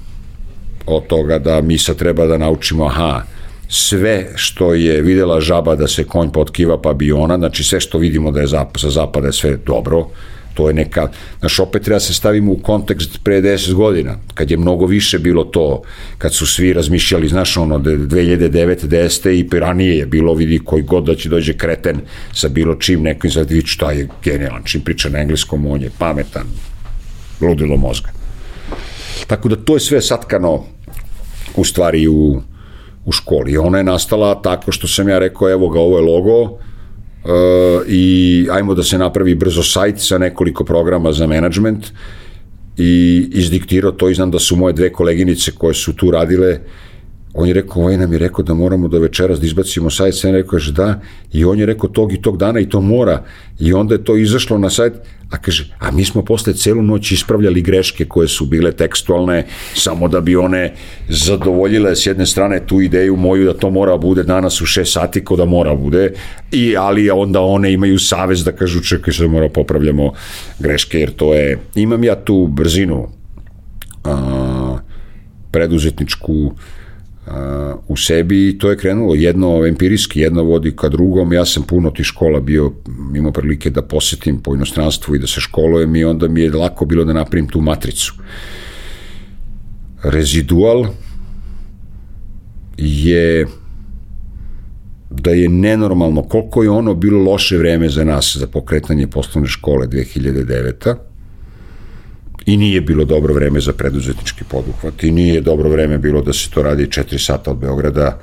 od toga da mi sad treba da naučimo, aha, sve što je videla žaba da se konj potkiva pa bi ona, znači sve što vidimo da je zap, sa zapada je sve dobro, to je neka, znaš, opet treba se stavimo u kontekst pre 10 godina, kad je mnogo više bilo to, kad su svi razmišljali, znaš, ono, 2009. 10. i ranije je bilo, vidi koji god da će dođe kreten sa bilo čim, neko im sad vidi šta je genijalan, čim priča na engleskom, on je pametan, ludilo mozga. Tako da to je sve satkano u stvari u, u školi. Ona je nastala tako što sam ja rekao, evo ga, ovo je logo, Uh, i ajmo da se napravi brzo sajt sa nekoliko programa za management i izdiktirao to i znam da su moje dve koleginice koje su tu radile on je rekao, ovaj nam je rekao da moramo do večeras da izbacimo sajt, sam rekao, kaže da, i on je rekao tog i tog dana i to mora, i onda je to izašlo na sajt, a kaže, a mi smo posle celu noć ispravljali greške koje su bile tekstualne, samo da bi one zadovoljile s jedne strane tu ideju moju da to mora bude danas u 6 sati ko da mora bude, i, ali onda one imaju savez da kažu čekaj se mora popravljamo greške, jer to je, imam ja tu brzinu a, preduzetničku u sebi i to je krenulo jedno empirijski, jedno vodi ka drugom. Ja sam puno tih škola bio, imao prilike da posetim po inostranstvu i da se školujem i onda mi je lako bilo da napravim tu matricu. Rezidual je da je nenormalno koliko je ono bilo loše vreme za nas za pokretanje poslovne škole 2009. I nije bilo dobro vreme za preduzetnički poduhvat i nije dobro vreme bilo da se to radi 4 sata od Beograda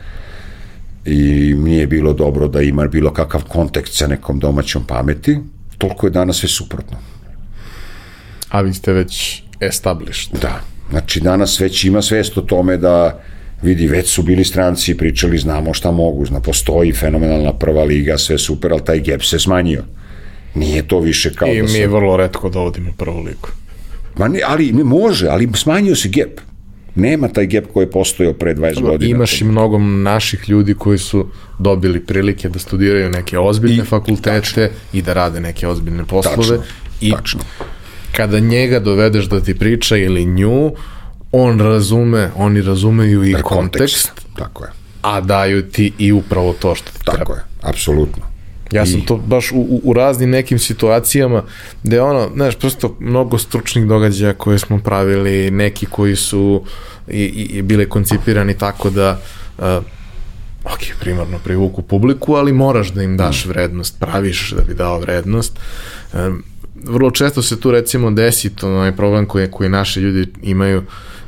i nije bilo dobro da ima bilo kakav kontekst sa nekom domaćom pameti, toliko je danas sve suprotno. A vi ste već established. Da, znači danas već ima svest o tome da vidi, već su bili stranci i pričali, znamo šta mogu, zna, postoji fenomenalna prva liga, sve super, ali taj gap se smanjio. Nije to više kao I da mi se... vrlo redko dovodimo prvu ligu. Ma ne, ali ne može, ali smanjio se gap. Nema taj gap koji je postojao pre 20 godina. Imaš i mnogo naših ljudi koji su dobili prilike da studiraju neke ozbiljne I- fakultete tačno. i da rade neke ozbiljne poslove. Tačno, I tačno. kada njega dovedeš da ti priča ili nju, on razume, oni razumeju i kontekst, Tako je, a daju ti i upravo to što ti treba. tako je, apsolutno. Ja sam I- to baš u, u, raznim nekim situacijama gde ono, znaš, prosto mnogo stručnih događaja koje smo pravili, neki koji su i, i, i bile koncipirani tako da uh, ok, primarno privuku publiku, ali moraš da im daš vrednost, praviš da bi dao vrednost. Um, vrlo često se tu recimo desi to onaj problem koji, koji naši ljudi imaju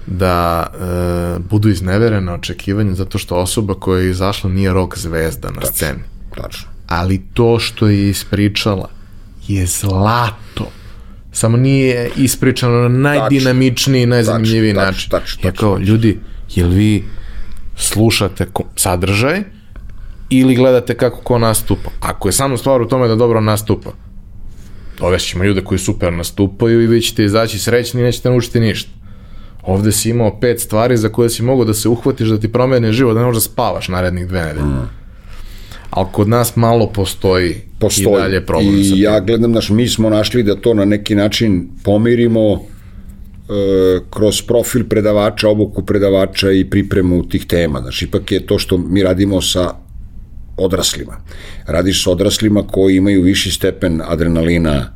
da uh, budu izneverena očekivanja zato što osoba koja je izašla nije rok zvezda na sceni Tačno. Ali to što je ispričala je zlato. Samo nije ispričano na najdinamičniji, najzanimljiviji Tačno, način. tačno, tačno, ja kao, ljudi, jel vi slušate sadržaj ili gledate kako ko nastupa? Ako je samo stvar u tome da dobro nastupa, dovešćemo ljude koji super nastupaju i vi ćete izaći srećni i nećete naučiti ništa. Ovde si imao pet stvari za koje si mogao da se uhvatiš da ti promene život, da ne možeš da spavaš narednih dve nedelje. Mm. Ali kod nas malo postoji, Postoji. i dalje problem I ja gledam, znaš, mi smo našli da to na neki način pomirimo e, kroz profil predavača, obuku predavača i pripremu tih tema. Znaš, ipak je to što mi radimo sa odraslima. Radiš sa odraslima koji imaju viši stepen adrenalina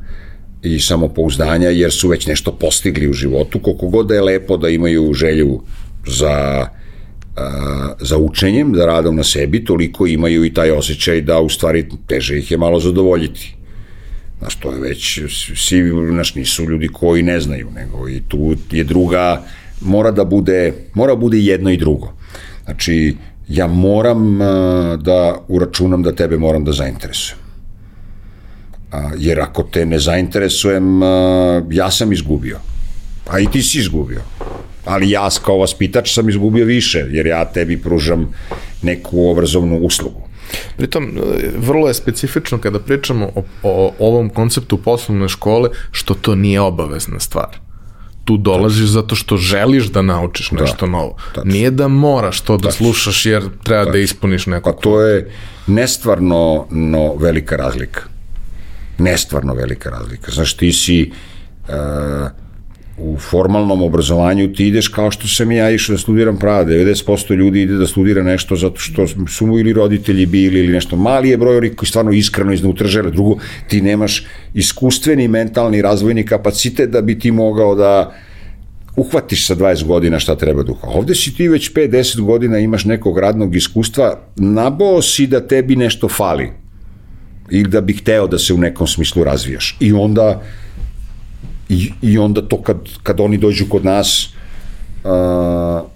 i samopouzdanja jer su već nešto postigli u životu, koliko god da je lepo da imaju želju za a, za učenjem, da radom na sebi, toliko imaju i taj osjećaj da u stvari teže ih je malo zadovoljiti. Znaš, to je već, svi, znaš, nisu ljudi koji ne znaju, nego i tu je druga, mora da bude, mora da bude jedno i drugo. Znači, ja moram da uračunam da tebe moram da zainteresujem. A, jer ako te ne zainteresujem, ja sam izgubio. A i ti si izgubio. Ali ja kao vaspitač sam izgubio više, jer ja tebi pružam neku obrazovnu uslugu. Pritom, e, vrlo je specifično kada pričamo o, o ovom konceptu poslovne škole, što to nije obavezna stvar. Tu dolaziš zato što želiš da naučiš nešto novo. tačno. Nije da moraš to da slušaš jer treba da ispuniš neku Pa to je nestvarno no, velika razlika. Nestvarno velika razlika. Znaš, ti si uh, u formalnom obrazovanju ti ideš kao što sam ja išao da studiram prava. 90% ljudi ide da studira nešto zato što su mu ili roditelji bili ili nešto. Mali je broj koji stvarno iskreno iznutra žele. Drugo, ti nemaš iskustveni, mentalni, razvojni kapacitet da bi ti mogao da uhvatiš sa 20 godina šta treba uhvatiš. Ovde si ti već 5-10 godina imaš nekog radnog iskustva, nabao si da tebi nešto fali ili da bi hteo da se u nekom smislu razvijaš. I onda i, i onda to kad, kad oni dođu kod nas uh,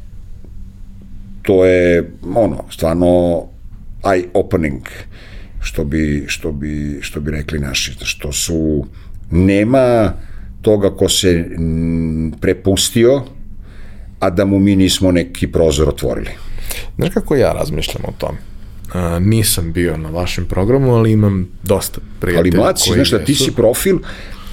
to je ono, stvarno eye opening što bi, što bi, što bi rekli naši, što su nema toga ko se mm, prepustio a da mu mi nismo neki prozor otvorili. Znaš kako ja razmišljam o tome? A, nisam bio na vašem programu, ali imam dosta Ali prijatelja mlad si, koji znaš da ti si profil,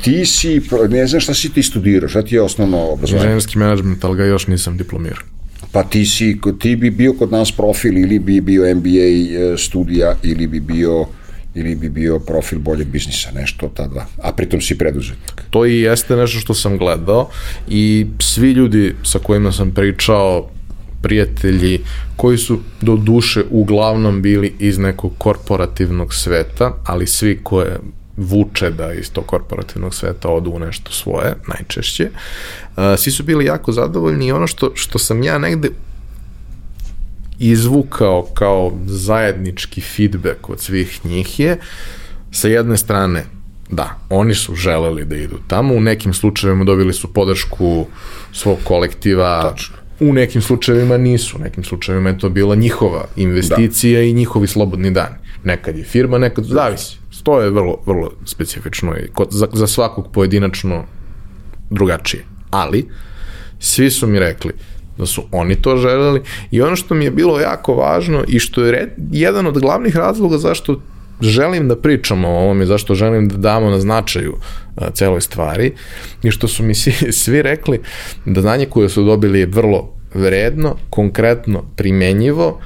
ti si, ne znam šta si ti studirao, šta ti je osnovno obrazovanje? Inženjerski menadžment, ali ga još nisam diplomirao. Pa ti, si, ti bi bio kod nas profil ili bi bio MBA e, studija ili bi bio ili bi bio profil boljeg biznisa, nešto ta dva. A pritom si preduzetnik. To i jeste nešto što sam gledao i svi ljudi sa kojima sam pričao, prijatelji, koji su do duše uglavnom bili iz nekog korporativnog sveta, ali svi koje vuče da iz tog korporativnog sveta odu u nešto svoje, najčešće. Uh, svi su bili jako zadovoljni i ono što, što sam ja negde izvukao kao zajednički feedback od svih njih je sa jedne strane da, oni su želeli da idu tamo, u nekim slučajevima dobili su podršku svog kolektiva, Tačno. u nekim slučajevima nisu, u nekim slučajevima je to bila njihova investicija da. i njihovi slobodni dani. Nekad je firma, nekad zavisi. To je vrlo, vrlo specifično i kod, za, za svakog pojedinačno drugačije. Ali, svi su mi rekli da su oni to želeli i ono što mi je bilo jako važno i što je red, jedan od glavnih razloga zašto želim da pričamo o ovome, zašto želim da damo na značaju a, celoj stvari, i što su mi svi, svi rekli da znanje koje su dobili je vrlo vredno, konkretno, primenjivo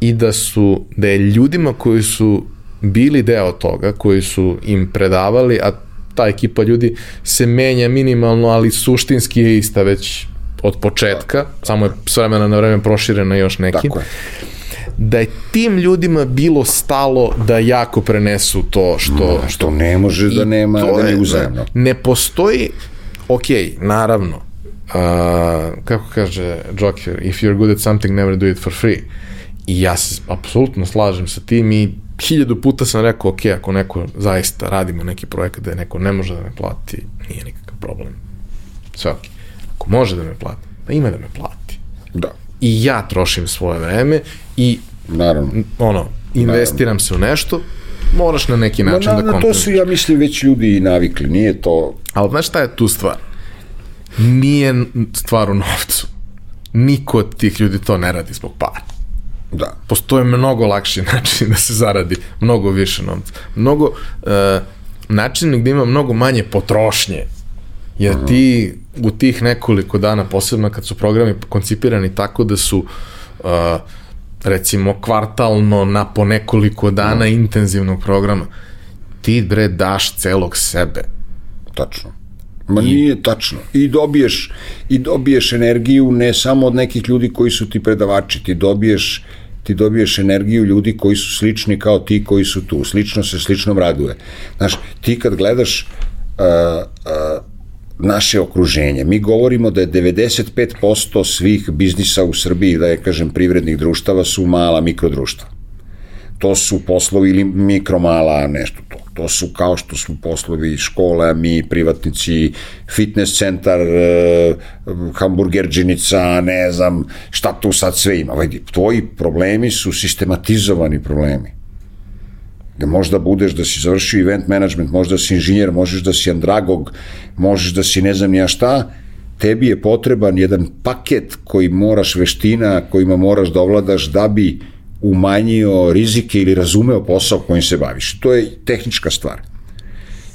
i da su, da je ljudima koji su bili deo toga, koji su im predavali, a ta ekipa ljudi se menja minimalno, ali suštinski je ista već od početka, samo je s vremena na vreme proširena još nekim. Tako je da je tim ljudima bilo stalo da jako prenesu to što... što to ne može da nema, da ne uzajemno. Ne postoji, ok, naravno, uh, kako kaže Joker, if you're good at something, never do it for free. I ja se apsolutno slažem sa tim i hiljadu puta sam rekao, ok, ako neko zaista radimo neki projekat da neko ne može da me plati, nije nikakav problem. Sve ok. Ako može da me plati, pa ima da me plati. Da. I ja trošim svoje vreme i Naravno. ono, investiram Naravno. se u nešto, moraš na neki način Ma, na, da kompenzuješ. To su, ja mislim, već ljudi i navikli, nije to... Ali znaš šta je tu stvar? Nije stvar u novcu. Niko od tih ljudi to ne radi zbog para. Da. Postoje mnogo lakši način da se zaradi mnogo više novca. Mnogo uh, načina gde ima mnogo manje potrošnje. Jer Aha. ti u tih nekoliko dana, posebno kad su programi koncipirani tako da su uh, recimo kvartalno na po nekoliko dana no. intenzivnog programa, ti bre daš celog sebe. Tačno. Ma I... nije tačno. I dobiješ, I dobiješ energiju ne samo od nekih ljudi koji su ti predavači, ti dobiješ ti dobiješ energiju ljudi koji su slični kao ti koji su tu. Slično se sličnom raduje. Znaš, ti kad gledaš uh, uh, naše okruženje. Mi govorimo da je 95% svih biznisa u Srbiji, da je kažem privrednih društava, su mala mikrodruštva. To su poslovi ili mikromala nešto to. To su kao što su poslovi škole, mi privatnici, fitness centar, eh, hamburgerđinica, ne znam šta tu sad sve ima. Vidi, tvoji problemi su sistematizovani problemi da možda budeš da si završio event management, možda si inženjer, možeš da si andragog, možeš da si ne znam nija šta, tebi je potreban jedan paket koji moraš veština, kojima moraš da ovladaš da bi umanjio rizike ili razumeo posao kojim se baviš. To je tehnička stvar.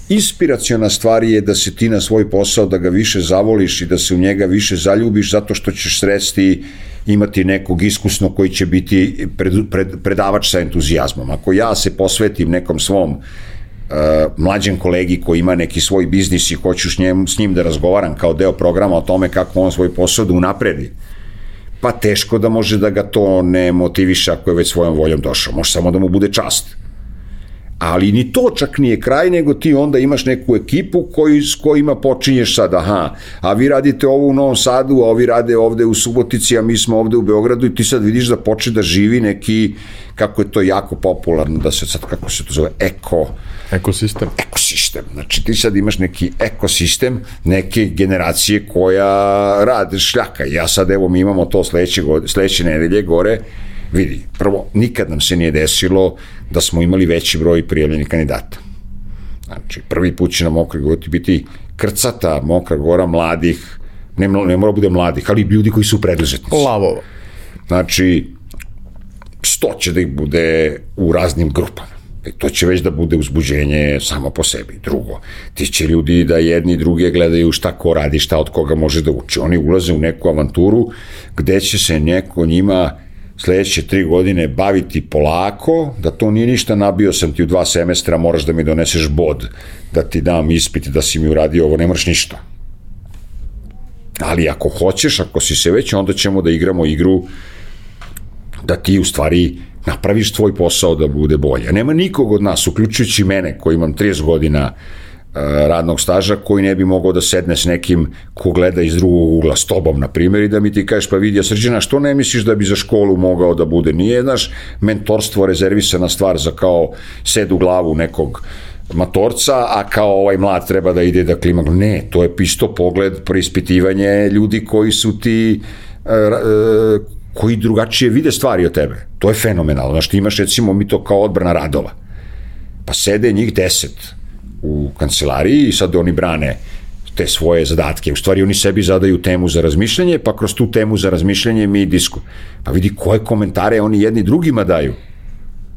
Inspiraciona stvar je da se ti na svoj posao, da ga više zavoliš i da se u njega više zaljubiš zato što ćeš sresti imati nekog iskusno koji će biti pred, pred, predavač sa entuzijazmom. Ako ja se posvetim nekom svom uh, mlađem kolegi koji ima neki svoj biznis i hoću s njim, s njim da razgovaram kao deo programa o tome kako on svoj posao da unapredi, pa teško da može da ga to ne motiviše ako je već svojom voljom došao. Može samo da mu bude čast ali ni to čak nije kraj, nego ti onda imaš neku ekipu koji, s kojima počinješ sad, aha, a vi radite ovo u Novom Sadu, a ovi rade ovde u Subotici, a mi smo ovde u Beogradu i ti sad vidiš da počne da živi neki, kako je to jako popularno, da se sad, kako se to zove, eko, Ekosistem. Ekosistem. Znači ti sad imaš neki ekosistem neke generacije koja rade šljaka. Ja sad evo mi imamo to sledeće, sledeće nedelje gore Vidi, prvo, nikad nam se nije desilo da smo imali veći broj prijavljenih kandidata. Znači, prvi put će na Mokroj gori biti krcata Mokra gora mladih, ne, ne mora bude mladih, ali ljudi koji su preduzetnici. Lavova. Znači, sto će da ih bude u raznim grupama. E, to će već da bude uzbuđenje samo po sebi. Drugo, ti će ljudi da jedni druge gledaju šta ko radi, šta od koga može da uči. Oni ulaze u neku avanturu gde će se neko njima sledeće tri godine baviti polako, da to nije ništa, nabio sam ti u dva semestra, moraš da mi doneseš bod, da ti dam ispit, da si mi uradio ovo, ne moraš ništa. Ali ako hoćeš, ako si se već, onda ćemo da igramo igru da ti u stvari napraviš tvoj posao da bude bolje. Nema nikog od nas, uključujući mene koji imam 30 godina uh, radnog staža koji ne bi mogao da sedne s nekim ko gleda iz drugog ugla, s tobom, na primjer, i da mi ti kažeš, pa vidi, srđana, što ne misliš da bi za školu mogao da bude? Nije, znaš, mentorstvo rezervisana stvar za kao sed u glavu nekog matorca, a kao ovaj mlad treba da ide da klima. Ne, to je isto pogled, preispitivanje ljudi koji su ti e, e, koji drugačije vide stvari od tebe. To je fenomenalno. Znaš, ti imaš recimo mi to kao odbrana radova. Pa sede njih deset u kancelariji i sad oni brane te svoje zadatke. U stvari oni sebi zadaju temu za razmišljanje, pa kroz tu temu za razmišljanje mi disku. Pa vidi koje komentare oni jedni drugima daju.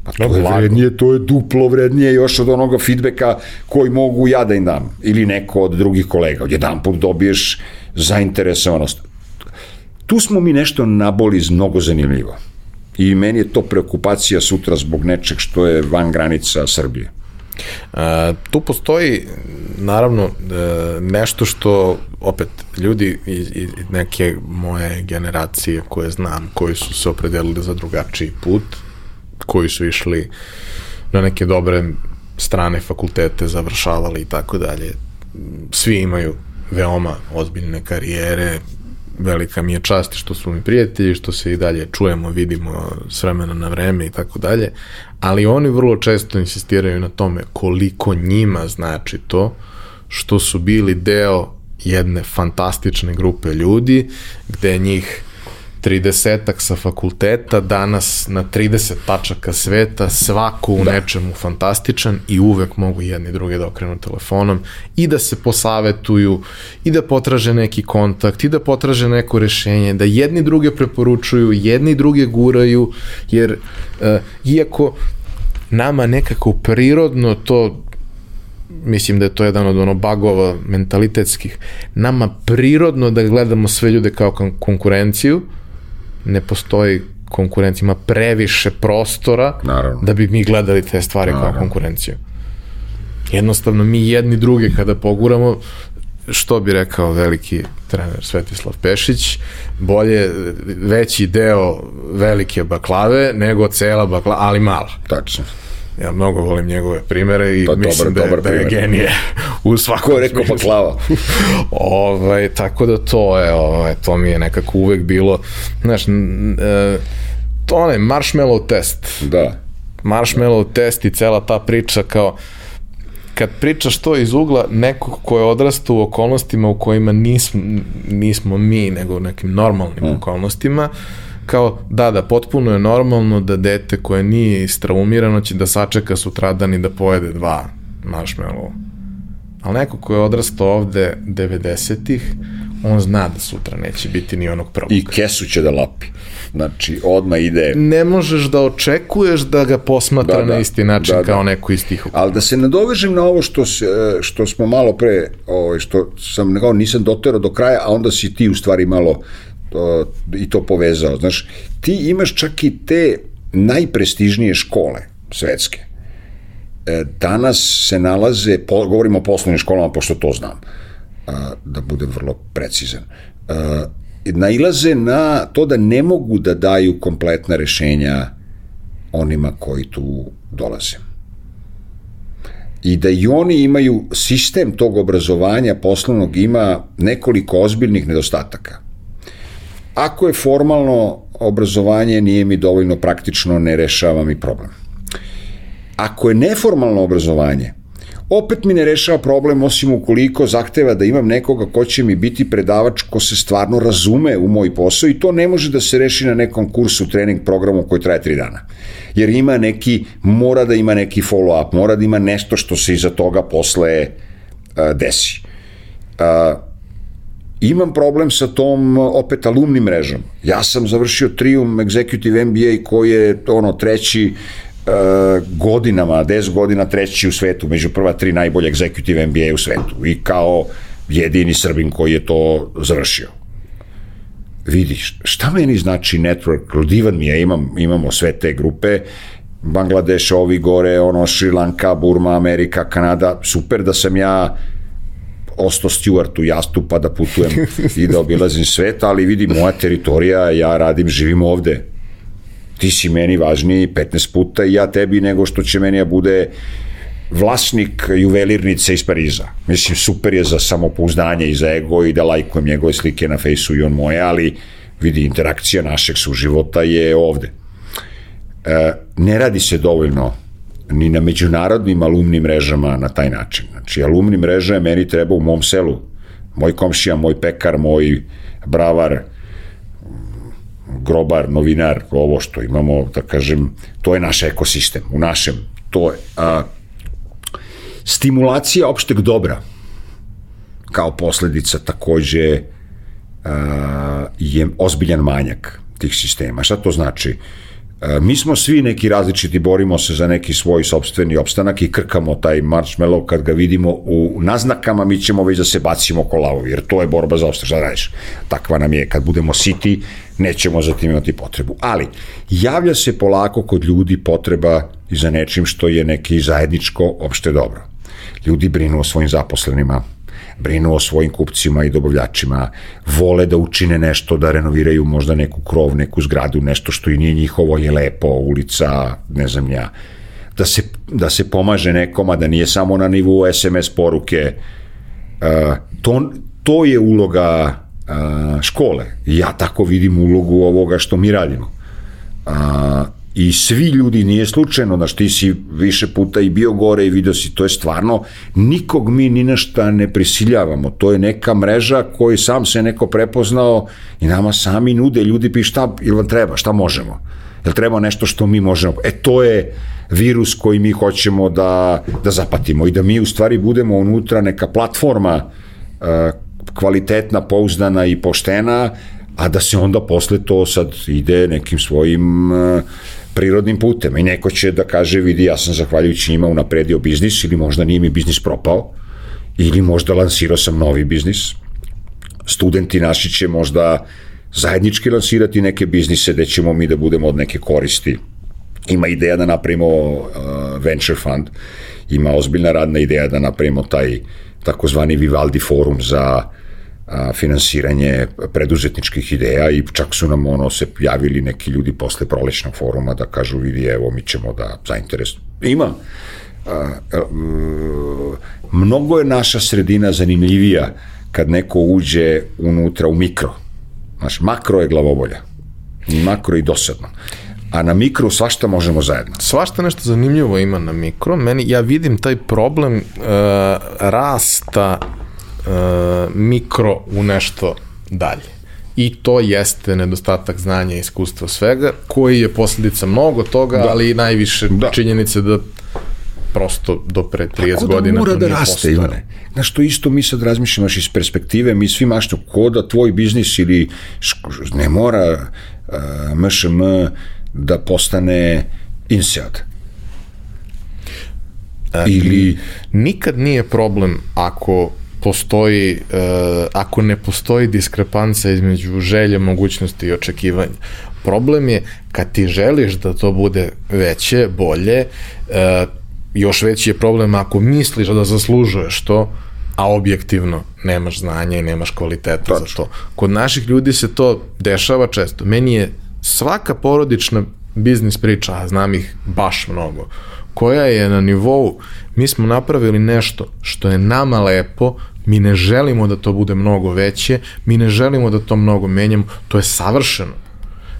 Pa to je vrednije, to je duplo vrednije još od onoga feedbacka koji mogu ja da im dam. Ili neko od drugih kolega. Odjedan put dobiješ zainteresovanost. Tu smo mi nešto naboli mnogo zanimljivo. I meni je to preokupacija sutra zbog nečeg što je van granica Srbije. A, tu postoji naravno e, nešto što opet ljudi iz, iz neke moje generacije koje znam, koji su se opredelili za drugačiji put, koji su išli na neke dobre strane fakultete, završavali i tako dalje. Svi imaju veoma ozbiljne karijere, velika mi je čast što su mi prijatelji, što se i dalje čujemo, vidimo s vremena na vreme i tako dalje, ali oni vrlo često insistiraju na tome koliko njima znači to što su bili deo jedne fantastične grupe ljudi, gde njih 30 sa fakulteta, danas na 30 tačaka sveta, svako u da. nečemu fantastičan i uvek mogu jedni drugi da okrenu telefonom i da se posavetuju i da potraže neki kontakt i da potraže neko rešenje, da jedni druge preporučuju, jedni druge guraju, jer uh, iako nama nekako prirodno to mislim da je to jedan od ono bagova mentalitetskih, nama prirodno da gledamo sve ljude kao konkurenciju, ne postoji konkurencija, ima previše prostora Naravno. da bi mi gledali te stvari Naravno. kao konkurenciju. Jednostavno mi jedni drugi kada poguramo, što bi rekao veliki trener Svetislav Pešić, bolje veći deo velike baklave nego cela baklava, ali mala. Tačno. Ja mnogo volim njegove primere i pa, mislim dobar, da, je, dobar da je genije u svakom Ko je rekao baklava? ovaj, tako da to je, ovaj, to mi je nekako uvek bilo, znaš, e, to onaj marshmallow test. Da. Marshmallow test i cela ta priča kao, kad pričaš to iz ugla nekog ko je odrastao u okolnostima u kojima nismo, nismo mi, nego u nekim normalnim mm. okolnostima, kao, da, da, potpuno je normalno da dete koje nije istraumirano će da sačeka sutradan i da pojede dva marshmallow. Ali neko ko je odrastao ovde 90-ih, on zna da sutra neće biti ni onog prvog. I kesu će da lapi. Znači, odma ide... Ne možeš da očekuješ da ga posmatra da, da, na isti način da, da. kao neko iz tih Ali da se nadovežem na ovo što, se, što smo malo pre, ovaj, što sam nekao nisam doterao do kraja, a onda si ti u stvari malo to, i to povezao. Znaš, ti imaš čak i te najprestižnije škole svetske. E, danas se nalaze, po, govorimo o poslovnim školama, pošto to znam, a, da budem vrlo precizan, a, nailaze na to da ne mogu da daju kompletna rešenja onima koji tu dolaze. I da i oni imaju, sistem tog obrazovanja poslovnog ima nekoliko ozbiljnih nedostataka Ako je formalno obrazovanje nije mi dovoljno praktično, ne rešava mi problem. Ako je neformalno obrazovanje, opet mi ne rešava problem osim ukoliko zahteva da imam nekoga ko će mi biti predavač ko se stvarno razume u moj posao i to ne može da se reši na nekom kursu, trening programu koji traje tri dana. Jer ima neki, mora da ima neki follow up, mora da ima nešto što se iza toga posle uh, desi. Uh, imam problem sa tom opet alumni mrežom. Ja sam završio Trium Executive MBA koji je ono treći uh, godinama, 10 godina treći u svetu, među prva tri najbolje Executive MBA u svetu i kao jedini Srbin koji je to završio. Vidiš, šta meni znači network? Divan mi je, imam, imamo sve te grupe, Bangladeš, ovi gore, ono, Šri Lanka, Burma, Amerika, Kanada, super da sam ja ostao Stewart u jastu pa da putujem i da obilazim svet, ali vidi moja teritorija, ja radim, živim ovde. Ti si meni važniji 15 puta i ja tebi nego što će meni ja da bude vlasnik juvelirnice iz Pariza. Mislim, super je za samopouzdanje i za ego i da lajkujem njegove slike na fejsu i on moje, ali vidi, interakcija našeg suživota je ovde. E, ne radi se dovoljno ni na međunarodnim alumnim mrežama na taj način. Znači, alumni mreža je meni treba u mom selu. Moj komšija, moj pekar, moj bravar, grobar, novinar, ovo što imamo, da kažem, to je naš ekosistem, u našem, to je. A, stimulacija opšteg dobra, kao posledica takođe a, je ozbiljan manjak tih sistema. Šta to znači? A, mi smo svi neki različiti, borimo se za neki svoj sobstveni opstanak i krkamo taj marshmallow kad ga vidimo u naznakama, mi ćemo već da se bacimo ko lavovi, jer to je borba za opstanak, šta da radiš? Takva nam je, kad budemo siti, nećemo za tim imati potrebu. Ali, javlja se polako kod ljudi potreba i za nečim što je neki zajedničko opšte dobro. Ljudi brinu o svojim zaposlenima, brinu o svojim kupcima i dobavljačima, vole da učine nešto, da renoviraju možda neku krov, neku zgradu, nešto što i nije njihovo, je lepo, ulica, ne znam ja, da se, da se pomaže nekoma, da nije samo na nivou SMS poruke. Uh, to, to je uloga uh, škole. Ja tako vidim ulogu ovoga što mi radimo. Uh, i svi ljudi, nije slučajno, znaš, ti si više puta i bio gore i video si, to je stvarno, nikog mi ni našta ne prisiljavamo, to je neka mreža koji sam se neko prepoznao i nama sami nude, ljudi pi šta, ili vam treba, šta možemo, jel treba nešto što mi možemo, e to je virus koji mi hoćemo da, da zapatimo i da mi u stvari budemo unutra neka platforma uh, kvalitetna, pouzdana i poštena, a da se onda posle to sad ide nekim svojim uh, prirodnim putem. I neko će da kaže vidi ja sam zahvaljujući njima unapredio biznis ili možda nije mi biznis propao ili možda lansirao sam novi biznis. Studenti naši će možda zajednički lansirati neke biznise gde ćemo mi da budemo od neke koristi. Ima ideja da napravimo uh, venture fund. Ima ozbiljna radna ideja da napravimo taj takozvani Vivaldi forum za a, finansiranje preduzetničkih ideja i čak su nam ono se javili neki ljudi posle prolećnog foruma da kažu vidi evo mi ćemo da zainteres ima a, a, mnogo je naša sredina zanimljivija kad neko uđe unutra u mikro znaš makro je glavobolja makro i dosadno a na mikro svašta možemo zajedno. Svašta nešto zanimljivo ima na mikro. Meni, ja vidim taj problem uh, rasta mikro u nešto dalje. I to jeste nedostatak znanja i iskustva svega, koji je posledica mnogo toga, da. ali i najviše da. činjenice da prosto do pre 30 Tako da godina mora da raste, postalo. Ivane. Znaš, to isto mi sad razmišljamo iz perspektive, mi svi mašno, ko da tvoj biznis ili ne mora uh, MŠM da postane INSEAD. Ili... Nikad nije problem ako postoji, uh, ako ne postoji diskrepanca između želje, mogućnosti i očekivanja. Problem je kad ti želiš da to bude veće, bolje, uh, još veći je problem ako misliš da zaslužuješ to, a objektivno nemaš znanja i nemaš kvaliteta Tačno. za to. Kod naših ljudi se to dešava često. Meni je svaka porodična biznis priča, a znam ih baš mnogo, koja je na nivou, mi smo napravili nešto što je nama lepo, mi ne želimo da to bude mnogo veće, mi ne želimo da to mnogo menjamo, to je savršeno.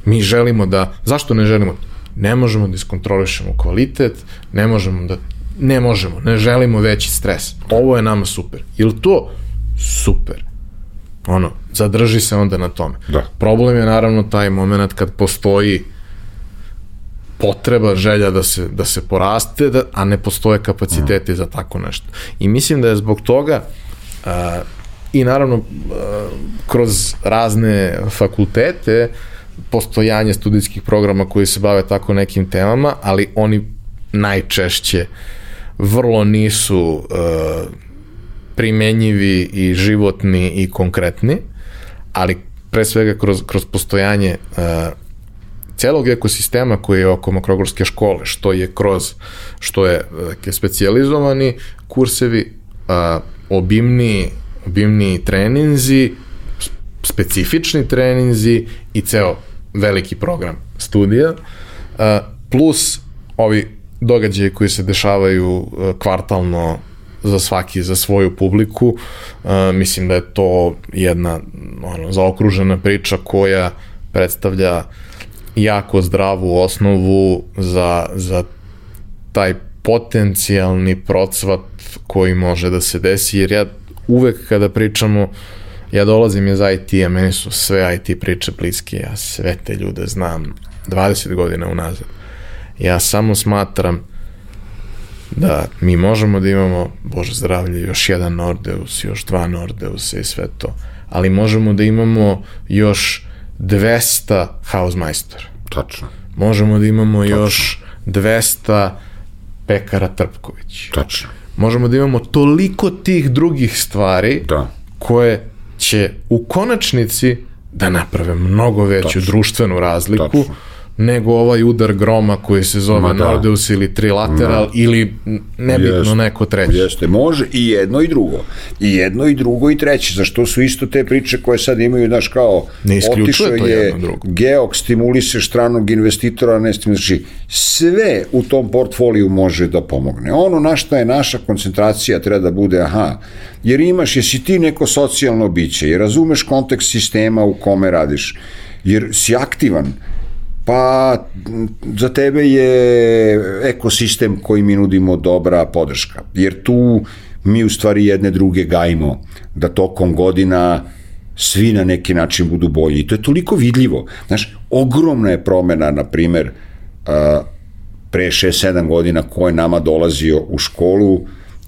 Mi želimo da, zašto ne želimo? Ne možemo da iskontrolišemo kvalitet, ne možemo da, ne možemo, ne želimo veći stres. Ovo je nama super. Ili to? Super. Ono, zadrži se onda na tome. Da. Problem je naravno taj moment kad postoji potreba, želja da se, da se poraste, da, a ne postoje kapaciteti mm. za tako nešto. I mislim da je zbog toga uh, i naravno uh, kroz razne fakultete postojanje studijskih programa koji se bave tako nekim temama, ali oni najčešće vrlo nisu uh, primenjivi i životni i konkretni, ali pre svega kroz, kroz postojanje uh, celog ekosistema koji je oko makrogorske škole, što je kroz, što je dakle, specializovani kursevi, a, obimni, obimni treninzi, specifični treninzi i ceo veliki program studija, a, plus ovi događaje koji se dešavaju kvartalno za svaki, za svoju publiku. Uh, mislim da je to jedna ono, zaokružena priča koja predstavlja jako zdravu osnovu za, za taj potencijalni procvat koji može da se desi, jer ja uvek kada pričamo, ja dolazim iz IT-a, meni su sve IT priče bliske, ja sve te ljude znam 20 godina unazad. Ja samo smatram da mi možemo da imamo, Bože zdravlje, još jedan Nordeus, još dva Nordeusa i sve to, ali možemo da imamo još 200 Hausmeister. Tačno. Možemo da imamo Tačno. još 200 Pekara Trpković. Tačno. Možemo da imamo toliko tih drugih stvari da. koje će u konačnici da naprave mnogo veću Tačno. društvenu razliku Tačno nego ovaj udar groma koji se zove Ma, da. Nordeus ili trilateral Ma. ili nebitno jeste, neko treće. Jeste, može i jedno i drugo. I jedno i drugo i treće. Zašto su isto te priče koje sad imaju, znaš, kao ne otišao je geok, stimuliše stranog investitora, ne znači sve u tom portfoliju može da pomogne. Ono na šta je naša koncentracija treba da bude, aha, jer imaš, jesi ti neko socijalno biće, jer razumeš kontekst sistema u kome radiš, jer si aktivan, Pa za tebe je ekosistem koji mi nudimo dobra podrška, jer tu mi u stvari jedne druge gajimo da tokom godina svi na neki način budu bolji. I to je toliko vidljivo. Znaš, ogromna je promena, na primer, pre 6-7 godina ko je nama dolazio u školu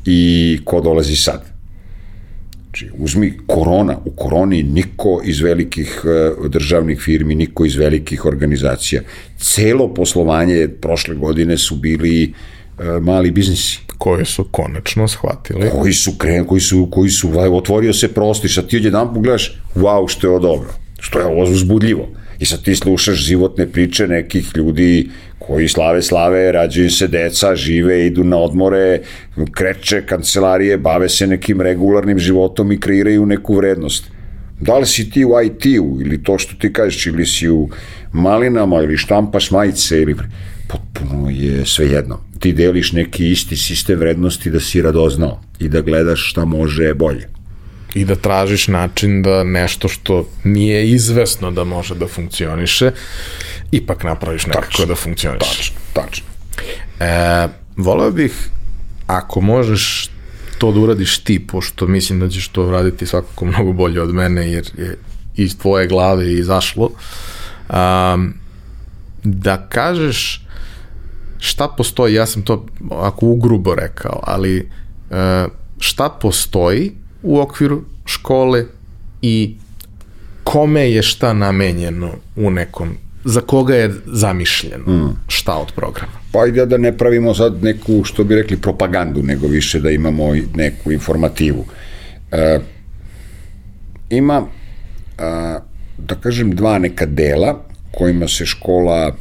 i ko dolazi sad. Znači, uzmi korona, u koroni niko iz velikih uh, državnih firmi, niko iz velikih organizacija. Celo poslovanje prošle godine su bili uh, mali biznisi. Koji su konačno shvatili. Koji su kren, koji su, koji su, otvorio se prosti, sad ti odjedan pogledaš, wow, što je ovo dobro, što je ovo uzbudljivo. I sad ti slušaš životne priče nekih ljudi koji slave slave, rađaju se deca, žive, idu na odmore, kreće kancelarije, bave se nekim regularnim životom i kreiraju neku vrednost. Da li si ti u IT-u ili to što ti kažeš ili si u malinama ili štampaš majice ili potpuno je sve jedno. Ti deliš neki isti sistem vrednosti da si radoznao i da gledaš šta može bolje i da tražiš način da nešto što nije izvesno da može da funkcioniše, ipak napraviš nekako tačno, da funkcioniše. Tačno, tačno. E, voleo bih, ako možeš to da uradiš ti, pošto mislim da ćeš to uraditi svakako mnogo bolje od mene, jer je iz tvoje glave izašlo, um, da kažeš šta postoji, ja sam to ako ugrubo rekao, ali uh, šta postoji u okviru škole i kome je šta namenjeno u nekom za koga je zamišljeno mm. šta od programa? Pa ide da ne pravimo sad neku, što bi rekli, propagandu, nego više da imamo neku informativu. E, ima, a, da kažem, dva neka dela kojima se škola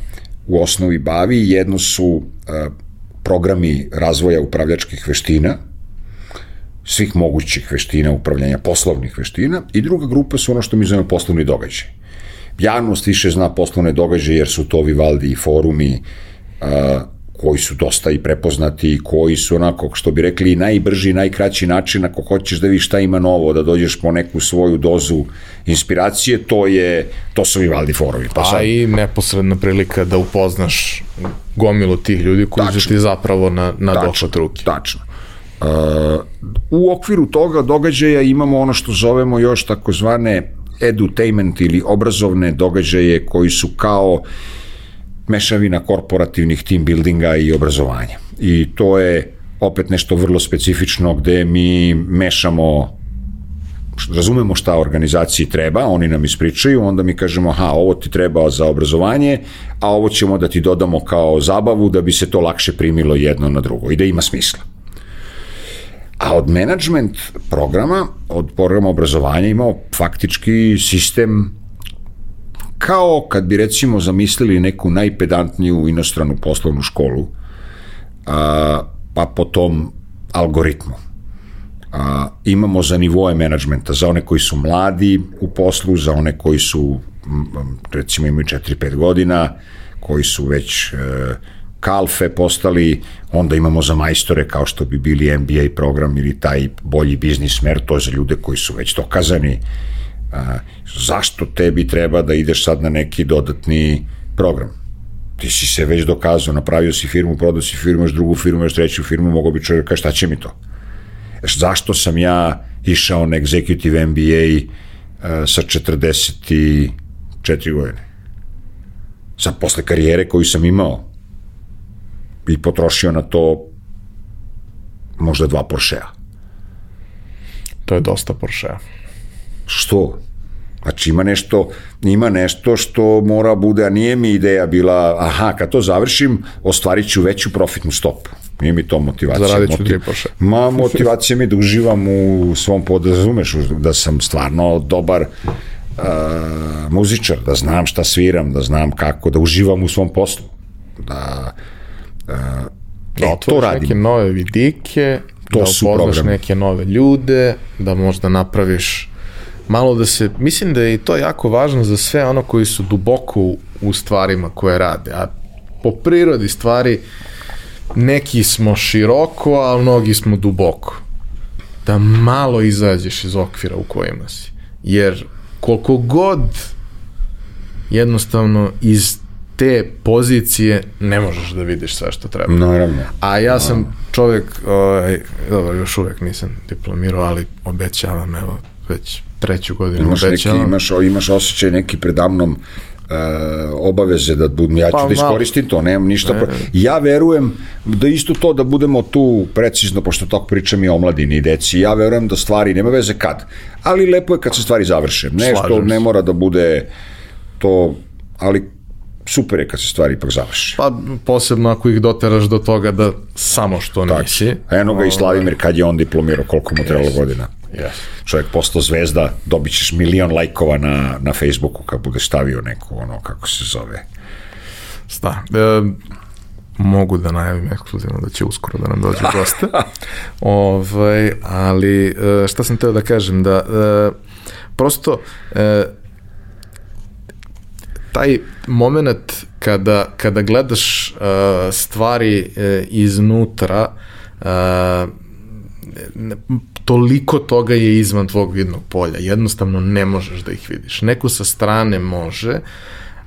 u osnovi bavi. Jedno su a, programi razvoja upravljačkih veština, svih mogućih veština upravljanja, poslovnih veština i druga grupa su ono što mi zovemo poslovni događaj. Javnost više zna poslovne događaje jer su to Vivaldi i forumi a, koji su dosta i prepoznati i koji su onako, što bi rekli, najbrži, najkraći način ako hoćeš da vidiš šta ima novo, da dođeš po neku svoju dozu inspiracije, to je, to su Vivaldi forovi. Pa, sad... i neposredna prilika da upoznaš gomilu tih ljudi koji tačno, ti zapravo na, na dohvat ruke. Tačno. U okviru toga događaja imamo ono što zovemo još takozvane edutainment ili obrazovne događaje koji su kao mešavina korporativnih team buildinga i obrazovanja. I to je opet nešto vrlo specifično gde mi mešamo razumemo šta organizaciji treba, oni nam ispričaju, onda mi kažemo, aha, ovo ti treba za obrazovanje, a ovo ćemo da ti dodamo kao zabavu da bi se to lakše primilo jedno na drugo i da ima smisla. A od management programa, od programa obrazovanja imao faktički sistem kao kad bi recimo zamislili neku najpedantniju inostranu poslovnu školu, a, pa po tom algoritmu. A, imamo za nivoje menadžmenta, za one koji su mladi u poslu, za one koji su recimo imaju 4-5 godina, koji su već e, kalfe postali, onda imamo za majstore kao što bi bili MBA program ili taj bolji biznis smer, to je za ljude koji su već dokazani. A, zašto tebi treba da ideš sad na neki dodatni program? ti si se već dokazao, napravio si firmu, prodao si firmu, još drugu firmu, još treću firmu, mogo bi čovjek kaže šta će mi to? Zašto sam ja išao na executive MBA uh, sa 44 godine? Sad, posle karijere koju sam imao i potrošio na to možda dva Porschea. To je dosta Porschea. Što? Znači ima nešto, ima nešto što mora bude, a nije mi ideja bila, aha, kad to završim, ostvarit ću veću profitnu stopu. Nije mi to motivacija. Zaradit ću tri Porsche. Ma, motivacija mi da uživam u svom podrazumeš, da sam stvarno dobar uh, muzičar, da znam šta sviram, da znam kako, da uživam u svom poslu. Da, uh, da e, otvoriš to radim. neke nove vidike, To da upoznaš programi. neke nove ljude, da možda napraviš malo da se, mislim da je i to jako važno za sve ono koji su duboko u, u stvarima koje rade, a po prirodi stvari neki smo široko, a mnogi smo duboko. Da malo izađeš iz okvira u kojima si. Jer koliko god jednostavno iz te pozicije ne možeš da vidiš sve što treba. Naravno. A ja sam čovek, ovaj, dobro, još uvek nisam diplomirao, ali obećavam, evo, već treću godinu Imaš, neki, obećavam. imaš, imaš osjećaj neki predamnom uh, obaveze da budem, ja ću Pa, da iskoristim to, nemam ništa. pro... Ja verujem da isto to da budemo tu precizno, pošto tako pričam i o mladini i deci, ja verujem da stvari, nema veze kad, ali lepo je kad se stvari završe. Nešto ne mora da bude to, ali super je kad se stvari ipak završe. Pa posebno ako ih doteraš do toga da samo što nisi. Eno ga i Slavimir kad je on diplomirao, koliko mu trebalo godina. Yes. čovjek postao zvezda, dobit ćeš milion lajkova na, na Facebooku kad budeš stavio neku, ono, kako se zove. Da. E, mogu da najavim ekskluzivno da će uskoro da nam dođe goste. ovaj, ali e, šta sam teo da kažem, da e, prosto e, taj moment kada, kada gledaš uh, stvari uh, iznutra uh, ne- toliko toga je izvan tvog vidnog polja. Jednostavno ne možeš da ih vidiš. Neko sa strane može,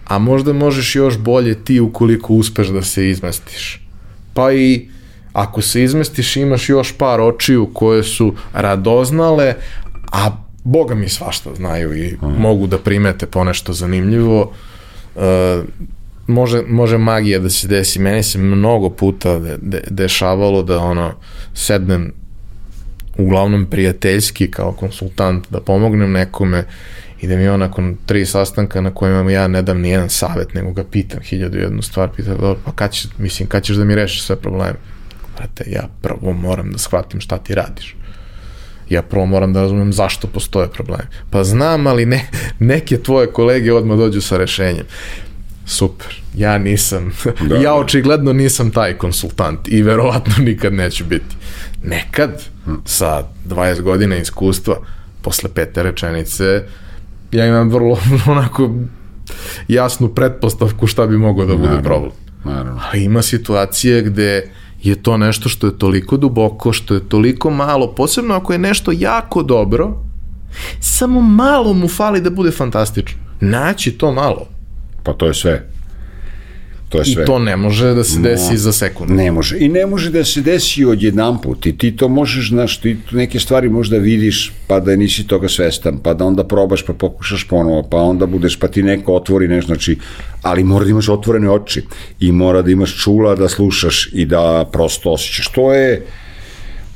a možda možeš još bolje ti ukoliko uspeš da se izmestiš. Pa i ako se izmestiš imaš još par očiju koje su radoznale, a boga mi svašta znaju i mogu da primete ponešto zanimljivo. E, može, može magija da se desi. Meni se mnogo puta de, de, dešavalo da ono sednem uglavnom prijateljski kao konsultant da pomognem nekome i da mi on nakon tri sastanka na kojima ja ne dam ni jedan savet, nego ga pitam hiljadu jednu stvar, pitam, dobro, pa kad, će, mislim, kad ćeš da mi rešiš sve probleme? Brate, ja prvo moram da shvatim šta ti radiš. Ja prvo moram da razumem zašto postoje problemi. Pa znam, ali ne, neke tvoje kolege odmah dođu sa rešenjem. Super. Ja nisam, Da, ja da. očigledno nisam taj konsultant i verovatno nikad neću biti. Nekad, sa 20 godina iskustva, posle pete rečenice, ja imam vrlo onako jasnu pretpostavku šta bi mogao da bude Naravno. problem. Naravno. Ali ima situacije gde je to nešto što je toliko duboko, što je toliko malo, posebno ako je nešto jako dobro, samo malo mu fali da bude fantastično. Naći to malo. Pa to je sve. To je I sve. to ne može da se desi za sekundu. Ne može. I ne može da se desi odjedan put. I ti to možeš, znaš, ti neke stvari možda vidiš, pa da nisi toga svestan, pa da onda probaš, pa pokušaš ponovo, pa onda budeš, pa ti neko otvori nešto, znači, ali mora da imaš otvorene oči i mora da imaš čula da slušaš i da prosto osjećaš. To je,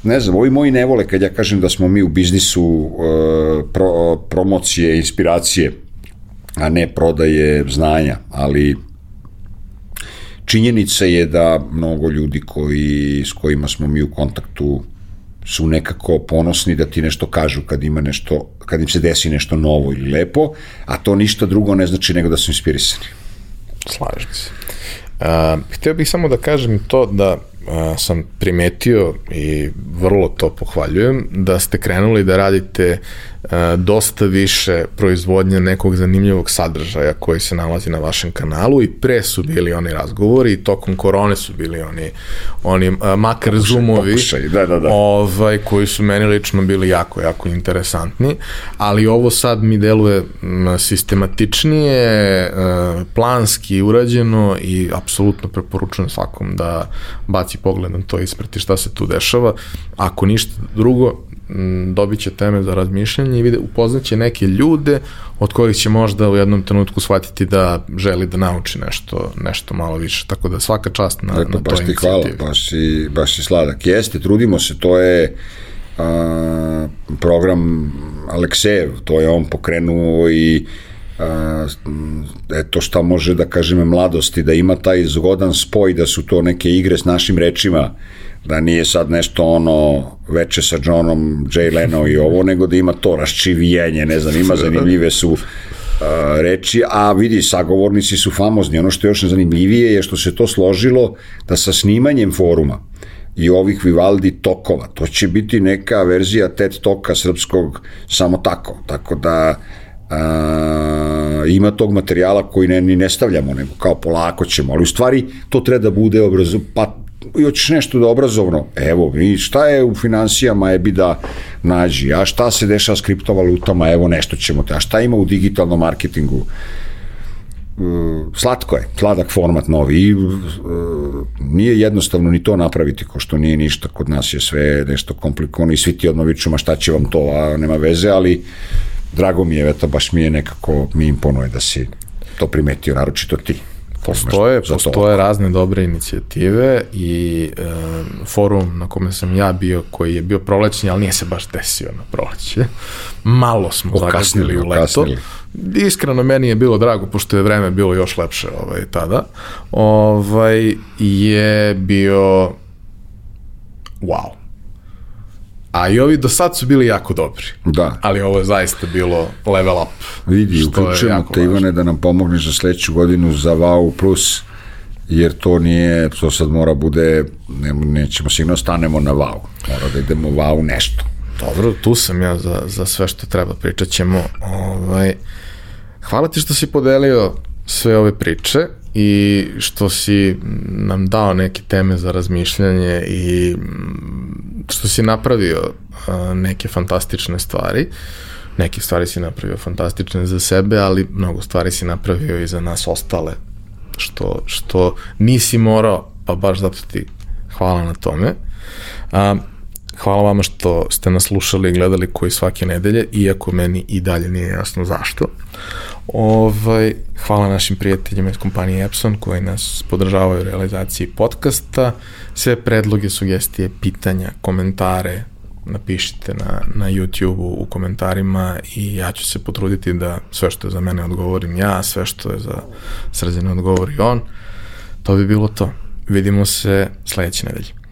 ne znam, ovi moji ne vole kad ja kažem da smo mi u biznisu uh, pro, promocije, inspiracije, a ne prodaje znanja, ali činjenica je da mnogo ljudi koji, s kojima smo mi u kontaktu su nekako ponosni da ti nešto kažu kad ima nešto, kad im se desi nešto novo ili lepo, a to ništa drugo ne znači nego da su inspirisani. Slažem se. Uh, hteo bih samo da kažem to da uh, sam primetio i vrlo to pohvaljujem da ste krenuli da radite dosta više proizvodnje nekog zanimljivog sadržaja koji se nalazi na vašem kanalu i pre su bili oni razgovori i tokom korone su bili oni, oni makar pokušaj, zoomovi pokušaj, da, da, da. Ovaj, koji su meni lično bili jako, jako interesantni, ali ovo sad mi deluje sistematičnije, planski urađeno i apsolutno preporučujem svakom da baci pogled na to i isprati šta se tu dešava. Ako ništa drugo, dobit će teme za razmišljanje i vide, upoznaće neke ljude od kojih će možda u jednom trenutku shvatiti da želi da nauči nešto, nešto malo više. Tako da svaka čast na, Eto, na toj inicijativi. Hvala, baš si, baš si sladak. Jeste, trudimo se, to je a, program Aleksejev, to je on pokrenuo i a, eto šta može da kažem mladosti, da ima taj zgodan spoj, da su to neke igre s našim rečima, da nije sad nešto ono veče sa Johnom, Jay Leno i ovo, nego da ima to raščivijenje, ne znam, ima zanimljive su uh, reči, a vidi, sagovornici su famozni. Ono što je još zanimljivije je što se to složilo da sa snimanjem foruma i ovih Vivaldi tokova, to će biti neka verzija TED toka srpskog samo tako, tako da a, ima tog materijala koji ne, ni ne stavljamo, nego kao polako ćemo, ali u stvari to treba da bude obrazu, pa i hoćeš nešto da obrazovno, evo, mi šta je u financijama, ebi da nađi, a šta se dešava s kriptovalutama, evo nešto ćemo te, a šta ima u digitalnom marketingu, e, slatko je, sladak format novi i uh, nije jednostavno ni to napraviti, ko što nije ništa, kod nas je sve nešto komplikovano i svi ti odmah viču, ma šta će vam to, a nema veze, ali drago mi je, eto, baš mi je nekako, mi imponuje da si to primetio, naročito ti. Postoje, postoje razne dobre inicijative i e, forum na kome sam ja bio, koji je bio prolećni, ali nije se baš desio na proleće. Malo smo zakasnili u leto. Okasnili. Iskreno, meni je bilo drago, pošto je vreme bilo još lepše ovaj, tada. Ovaj, je bio wow A i ovi do sad su bili jako dobri. Da. Ali ovo je zaista bilo level up. Vidi, uključujemo te Ivane da nam pomogneš za sledeću godinu za VAU plus, jer to nije, to sad mora bude, ne, nećemo sigurno stanemo na VAU. Mora da idemo VAU nešto. Dobro, tu sam ja za, za sve što treba, pričat ćemo. Ovaj, hvala ti što si podelio sve ove priče i što si nam dao neke teme za razmišljanje i što si napravio neke fantastične stvari. Neke stvari si napravio fantastične za sebe, ali mnogo stvari si napravio i za nas ostale, što, što nisi morao, pa baš zato ti hvala na tome. A, hvala vama što ste nas slušali i gledali koji svake nedelje, iako meni i dalje nije jasno zašto. Ovaj, hvala našim prijateljima iz kompanije Epson koji nas podržavaju u realizaciji podcasta. Sve predloge, sugestije, pitanja, komentare napišite na, na YouTube-u u komentarima i ja ću se potruditi da sve što je za mene odgovorim ja, sve što je za srđene odgovori on. To bi bilo to. Vidimo se sledeće nedelje.